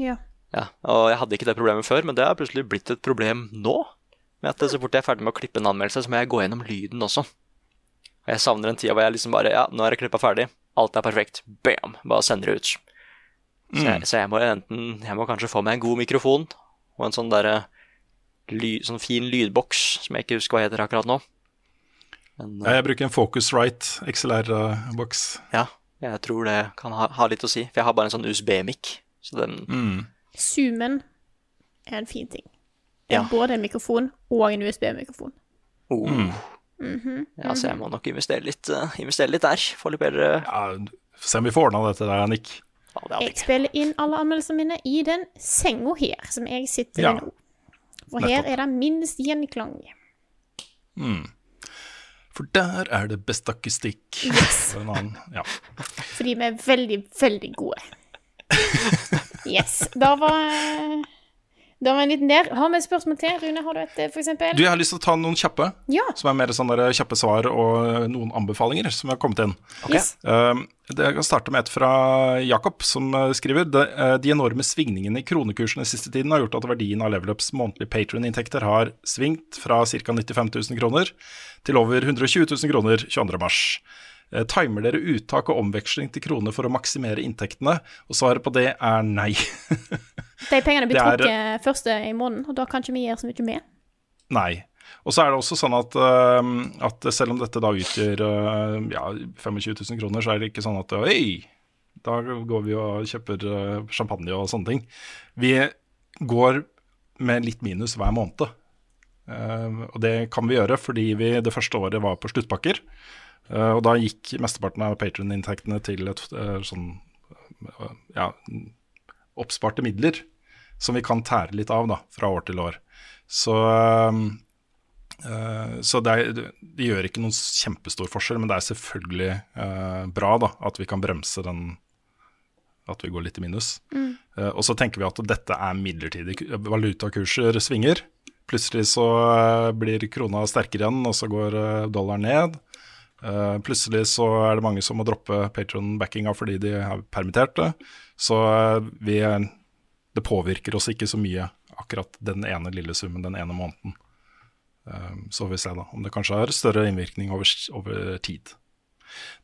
Ja. Ja, og jeg hadde ikke det problemet før, men det har plutselig blitt et problem nå. Med at så fort jeg er ferdig med å klippe en anmeldelse, så må jeg gå gjennom lyden også. Og jeg savner en tid hvor jeg liksom bare Ja, nå er jeg klippa ferdig. Alt er perfekt. Bam! Bare sender det ut. Så, jeg, så jeg må enten Jeg må kanskje få meg en god mikrofon og en sånn derre ly, sånn fin lydboks som jeg ikke husker hva heter akkurat nå. Men Ja, Jeg bruker en Focusrite XLR-boks. ja, jeg tror det kan ha, ha litt å si. For jeg har bare en sånn USB-mic. Så den Mm. Zoomen er en fin ting. Det er Ja. både en mikrofon og en USB-mikrofon. oh. Mhm. Ja, så jeg må nok investere litt, uh, investere litt der. Få litt bedre Ja, Se om vi får ordna dette der, Nick. ja, det Jeg spiller inn alle anmeldelsene mine i den senga her, som jeg sitter Ja. i nå. For her er det minst gjenklang. For der er det best akustikk. Yes. Annen, ja. Fordi vi er veldig, veldig gode. Yes. Da var Da var en liten der. Har vi et spørsmål til? Rune, har du et, for eksempel? Du, jeg har lyst til å ta noen kjappe, Ja. som er mer sånne kjappe svar og noen anbefalinger som har kommet inn. Yes. Um, det jeg kan starte med et fra Jakob, som uh, skriver de, de enorme svingningene i kronekursen den siste tiden har gjort at verdien av Levelups månedlige Patron-inntekter har svingt fra ca. 95 000 kroner til over 120 000 kroner 22. Uh, timer dere uttak og omveksling til kroner for å maksimere inntektene? Og svaret på det er nei. De pengene blir trukket første i måneden, og da kan ikke vi gjøre så mye med. Nei. Og så er det også sånn at, øhm, at selv om dette da utgjør ja, 25 000 kroner, så er det ikke sånn at oi, da går vi og kjøper champagne og sånne ting. Vi går med litt minus hver måned. Og det kan vi gjøre fordi vi det første året var på sluttpakker. Eh, og da gikk mesteparten av patron-inntektene til et øh, sånn øh, ja, oppsparte midler som vi kan tære litt av da, fra år til år. Så, øh, så det, er, det gjør ikke noen kjempestor forskjell, men det er selvfølgelig uh, bra da, at vi kan bremse den at vi går litt i minus. Eh, og så tenker vi at dette er midlertidig. Valutakurser svinger. Plutselig så eh, blir krona sterkere igjen, og så går eh, dollaren ned. Eh, plutselig så er det mange som må droppe patron-backinga fordi de er permitterte. Så eh, vi Det påvirker oss ikke så mye, akkurat den ene lille summen den ene måneden. Uh, så får vi se da, om det kanskje har større innvirkning over, over tid.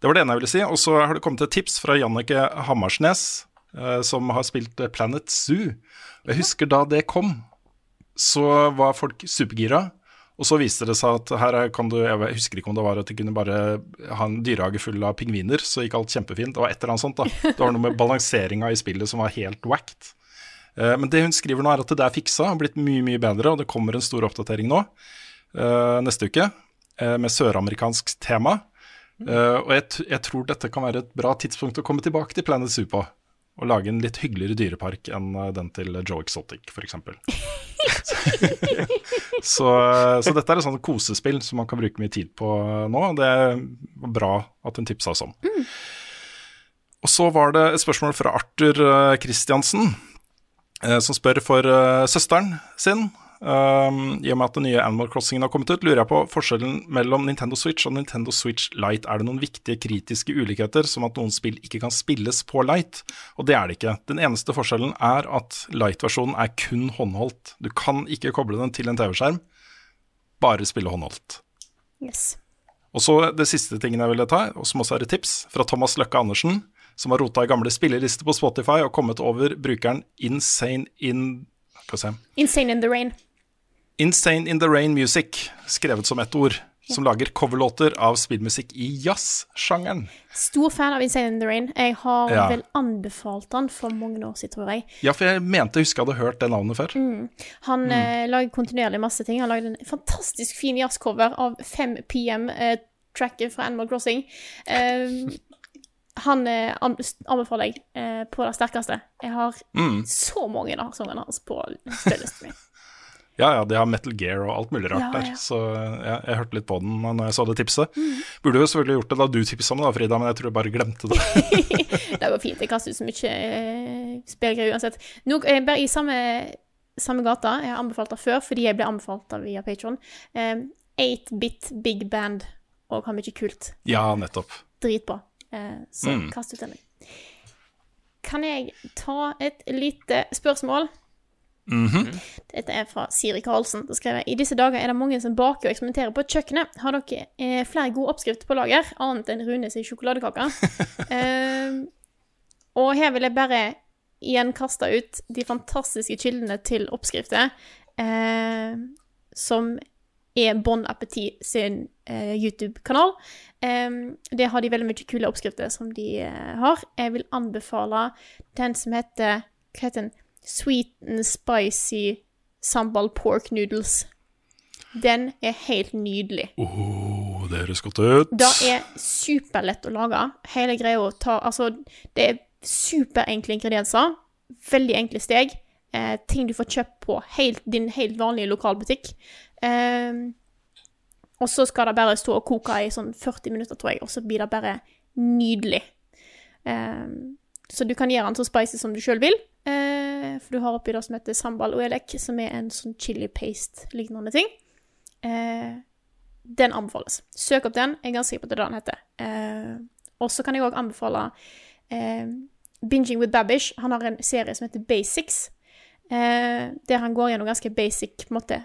Det var det ene jeg ville si. Og så har det kommet et tips fra Jannike Hammersnes, uh, som har spilt Planet Zoo. Jeg husker da det kom, så var folk supergira. Og så viste det seg at her er- kan du Jeg husker ikke om det var at de kunne bare ha en dyrehage full av pingviner, så gikk alt kjempefint. Det var et eller annet sånt, da. Det var noe med balanseringa i spillet som var helt whacked. Eh, Men det hun skriver nå, er at det er fiksa, har blitt mye, mye bedre, og det kommer en stor oppdatering nå eh, neste uke eh, med søramerikansk tema. Og jeg, jeg tror dette kan være et bra tidspunkt å komme tilbake til Planet Zoo på. Og lage en litt hyggeligere dyrepark enn eh, den til Joe Exotic, f.eks. så, eh, så dette er et sånt kosespill som man kan bruke mye tid på eh, nå. og Det er bra at hun tipsa oss om. Og så var det et spørsmål fra Arthur Kristiansen, Christiansen, som spør for søsteren sin. Um, I og med at den nye Animal Crossingen har kommet ut, lurer jeg på forskjellen mellom Nintendo Switch og Nintendo Switch Lite. Er det noen viktige kritiske ulikheter, som at noen spill ikke kan spilles på Lite? Og det er det ikke. Den eneste forskjellen er at Lite-versjonen er kun håndholdt. Du kan ikke koble den til en TV-skjerm, bare spille håndholdt. Yes. Og så det siste tingen jeg ville ta, og som også er et tips, fra Thomas Løkke Andersen, som har rota i gamle spillelister på Spotify og kommet over brukeren Insane in. Insane in the Rain. Insane in the Rain Music, skrevet som ett ord, som lager coverlåter av spillmusikk i jazzsjangeren. Stor fan av Insane in the Rain. Jeg har Ja. vel anbefalt han for mange år siden, tror jeg. Ja, for jeg mente jeg husker jeg hadde hørt det navnet før. Han eh, lager kontinuerlig masse ting. Han lagde en fantastisk fin jazzcover av 5 PM-tracket fra Animal Crossing. Eh, han eh, anbefaler jeg eh, på det sterkeste. Jeg har så mange av sangene hans på spillelisten min. Ja, ja, de har Metal Gear og alt mulig rart Ja, der. ja. Så ja, jeg hørte litt på den når jeg så det tipset. Burde jo selvfølgelig gjort det da du tipsa om det, da, Frida, men jeg tror jeg bare glemte det. Det går fint. Jeg kaster ut så mye eh, spillgreier uansett. Nå, jeg bare i samme, samme gata, jeg har anbefalt det før fordi jeg ble anbefalt via Patron. Eh, 8-bit big band og har mye kult. ja, nettopp. Dritbra. Uh, så Mm. kast ut den. kan jeg ta et lite spørsmål? Mhm. Dette er fra Siri Karlsen. Det skrev jeg. I disse dager er det mange som baker og eksperimenterer på kjøkkenet. Har dere eh, flere gode oppskrifter på lager, annet enn Runes sjokoladekake? Eh, og her vil jeg bare igjen kaste ut de fantastiske kildene til oppskrifter, eh, som er Bon Appetit sin eh, YouTube-kanal. Eh, det har de veldig mye kule oppskrifter som de eh, har. Jeg vil anbefale den som heter Hva heter den? Sweet and spicy sambal pork noodles. Den er helt nydelig. Oh, det høres godt ut. Det er superlett å lage. Hele greia å ta Altså, det er superenkle ingredienser. Veldig enkle steg. Eh, ting du får kjøpt på helt, din helt vanlige lokalbutikk. Eh, og så skal det bare stå og koke i sånn 40 minutter, tror jeg, og så blir det bare nydelig. Eh, så du kan gjøre den så spicy som du sjøl vil. Eh, for du har oppi det som heter sambal oelek, som er en sånn chili paste-lignende ting. Eh, den anbefales. Søk opp den. Jeg er ganske sikker på at det er den heter. Eh, og så kan jeg òg anbefale eh, Binging with Babish. Han har en serie som heter Basics, eh, der han går gjennom ganske basic på en måte,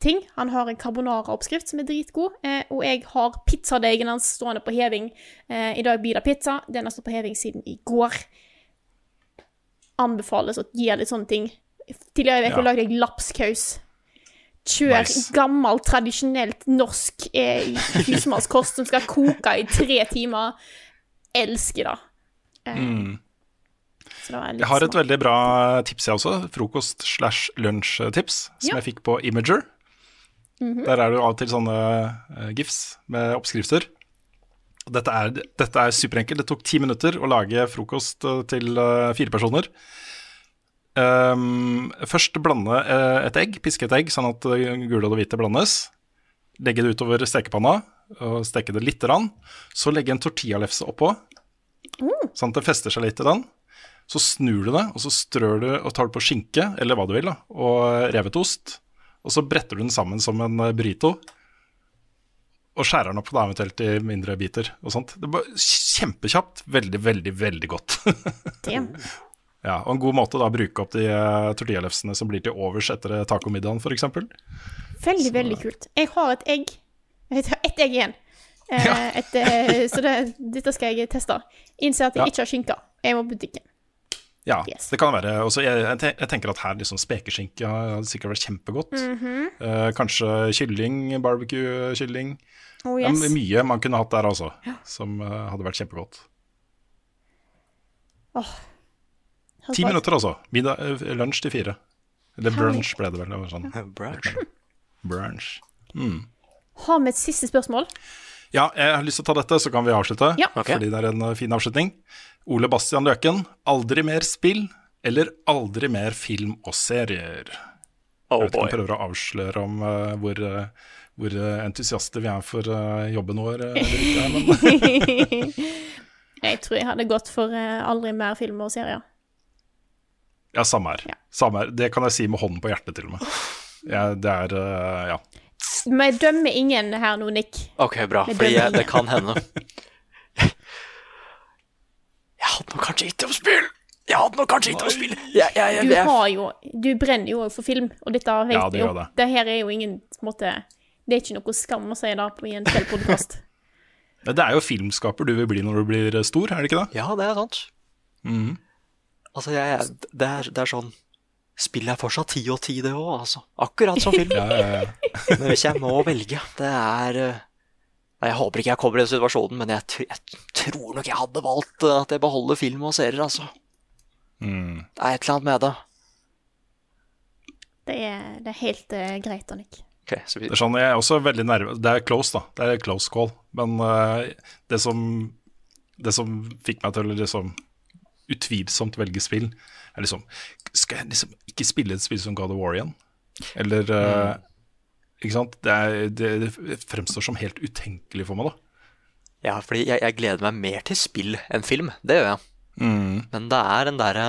ting. Han har en carbonara-oppskrift som er dritgod, eh, og jeg har pizzadeigen hans stående på heving. Eh, I dag blir det pizza. Den har stått på heving siden i går. Anbefales å gi litt sånne ting. Tidligere i uka Ja. lagde jeg lapskaus. Kjør Nice. gammel, tradisjonelt norsk eh, husmannskost som skal koke i tre timer. Elsker det. Eh, Mm. Jeg har et veldig bra tips, jeg også. Frokost slash lunsj-tips, som Ja. jeg fikk på Imager. Mhm. Der er det jo av og til sånne eh, gifs med oppskrifter. Dette er, dette er superenkelt. Det tok ti minutter å lage frokost eh, til eh, fire personer. Um, først blande et egg, piske et egg, sånn at gule og det hvite blandes. Legge det utover stekepanna og steke det lite grann. Så legge en tortillalefse oppå, sånn at det fester seg litt i den. Så snur du det, og så strør du og tar det på skinke, eller hva du vil, da, og revet ost. Og så bretter du den sammen som en eh, burrito, og skjærer den opp da, eventuelt i mindre biter og sånt. Det bare kjempekjapt. Veldig, veldig, veldig godt. Ja, og en god måte da å bruke opp de uh, tortillalefsene som blir til overs etter tacomiddagen, f.eks. Veldig, veldig kult. Jeg har et egg. Jeg har ett egg igjen. Ja. et, eh, så det, dette skal jeg teste. Innser at jeg Ja. ikke har skinke. Jeg må på butikken. Ja, Yes. det kan være. Også, jeg, jeg, tenker at her liksom spekeskinke hadde sikkert vært kjempegodt. Mhm. Eh, kanskje kylling, barbecue-kylling. Oh, Ja, mye man kunne hatt der altså, som uh, hadde vært kjempegodt. Oh. Ti minutter altså. Middag, eh, lunsj til fire. Eller brunch ble det vel. Det var sånn. Brunch. Brunch. Mm. Har vi et siste spørsmål? Ja, jeg har lyst til å ta dette, så kan vi avslutte. Ja. Okay. Fordi det er en eh, fin avslutning. Ole Bastian Løken, aldri mer spill eller aldri mer film og serier? Oh jeg vet ikke om jeg prøver å avsløre om uh, hvor, uh, hvor eh, entusiaster vi er for jobben vår. jeg tror jeg hadde gått for aldri mer film og serier. ja, samme her. Ja. Samme her. Det kan jeg si med hånden på hjertet, til og med. Ja, det er Ja. Vi dømmer ingen her nå, Nick. Ok, bra, dømming. det kan hende. Jeg hadde nok kanskje gitt å spill! Jeg hadde nok kanskje gitt å spill! Jeg, jeg, jeg, Du har jo Du brenner jo for film, og dette vet Ja, det jo. det. Det her er jo ingen måte Det er ikke noe skam å si det på i en podkast. Men det er jo filmskaper du vil bli når du blir stor, er det ikke det? Ja, det er sant. Mm. Altså, jeg, jeg- det, er, det er sånn Spill er fortsatt ti og ti, det òg, altså. Akkurat som film. Ja, ja, ja. Men hvis jeg må velge, det er eh, Jeg håper ikke jeg kommer i den situasjonen, men jeg, jeg tror nok jeg hadde valgt eh, at jeg beholder film og serier, altså. Mm. Det er et eller annet med det. Det er, det er helt uh, greit, Annik. Okay, så vi, Det er sånn, jeg er også veldig nerve Det er close, da. Det er close call. Men uh, det, som, det som fikk meg til å liksom utvilsomt velge spill, er liksom Skal jeg liksom ikke spille et spill som God of War igjen? Eller uh, sant? Det, er, det, det fremstår som helt utenkelig for meg, da. ja, fordi jeg, jeg gleder meg mer til spill enn film. Det gjør jeg. Mm. Men det er den derre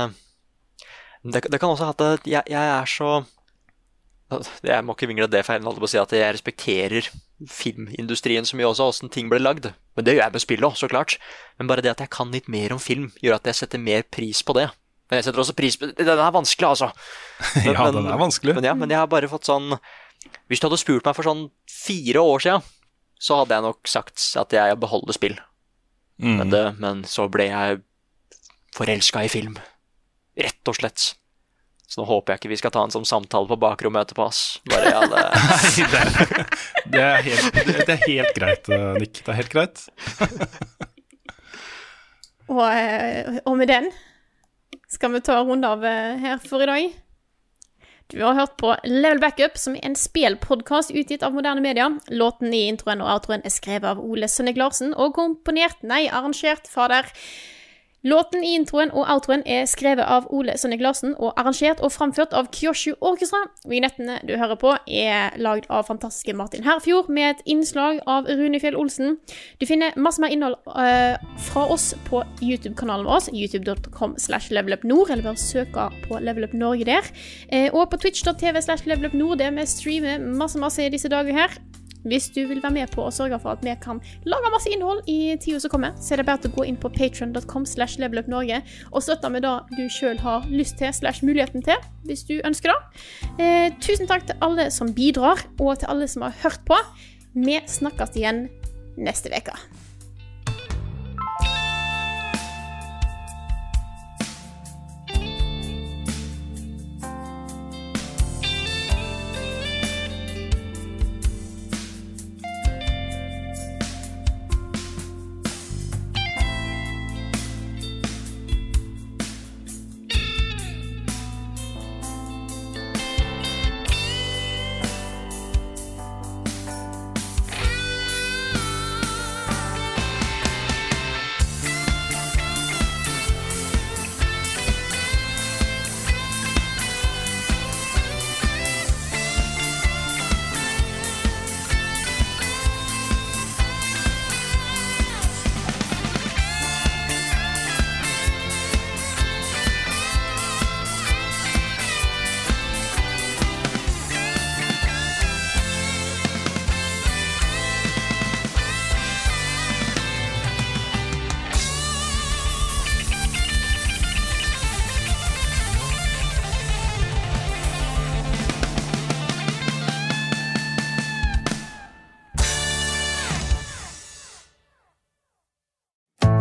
det, det kan også ha at jeg, jeg er så Jeg må ikke vingle det feilen holdt på å si at jeg respekterer filmindustrien så mye også, åssen ting ble lagd. Men det gjør jeg med spill òg, så klart. Men bare det at jeg kan litt mer om film, gjør at jeg setter mer pris på det. Men jeg setter også pris på Den er vanskelig, altså. Men, Ja, den er vanskelig. Men, ja, men jeg har bare fått sånn Hvis du hadde spurt meg for sånn fire år siden, så hadde jeg nok sagt at jeg beholder spill. Mm. Men, det, men så ble jeg forelska i film. Rett og slett. Så nå håper jeg ikke vi skal ta en sånn samtale på bakrommet etterpå, ass. Bare alle Nei, det, er, det, er helt, det, det er helt greit, eh, Nick. Det er helt greit. Og, eh, og med den skal vi ta en runde av eh, her for i dag. Du har hørt på Level Backup, som er en spillpodkast utgitt av moderne media. Låten i introen og outroen er skrevet av Ole Sønnik Larsen og komponert, nei, arrangert, fader. Låten i introen og outroen er skrevet av Ole Sønnik Larsen og arrangert og framført av Kyoshu Orkestra. Vignettene du hører på, er lagd av fantastiske Martin Herfjord med et innslag av Rune Fjell Olsen. Du finner masse mer innhold uh, fra oss på YouTube-kanalen vår, youtube.com slash levelupnord, eller bare søke på Level Up Norge der. Uh, og på twitch.tv slash levelupnord, der vi streamer masse, masse i disse dager her. Hvis du vil være med på å sørge for at vi kan lage masse innhold i tida som kommer, så er det bare til å gå inn på patreon.com slash levelupnorge og støtte med det du sjøl har lyst til slash muligheten til, hvis du ønsker det. Eh, tusen takk til alle som bidrar, og til alle som har hørt på. Vi snakkes igjen neste uke.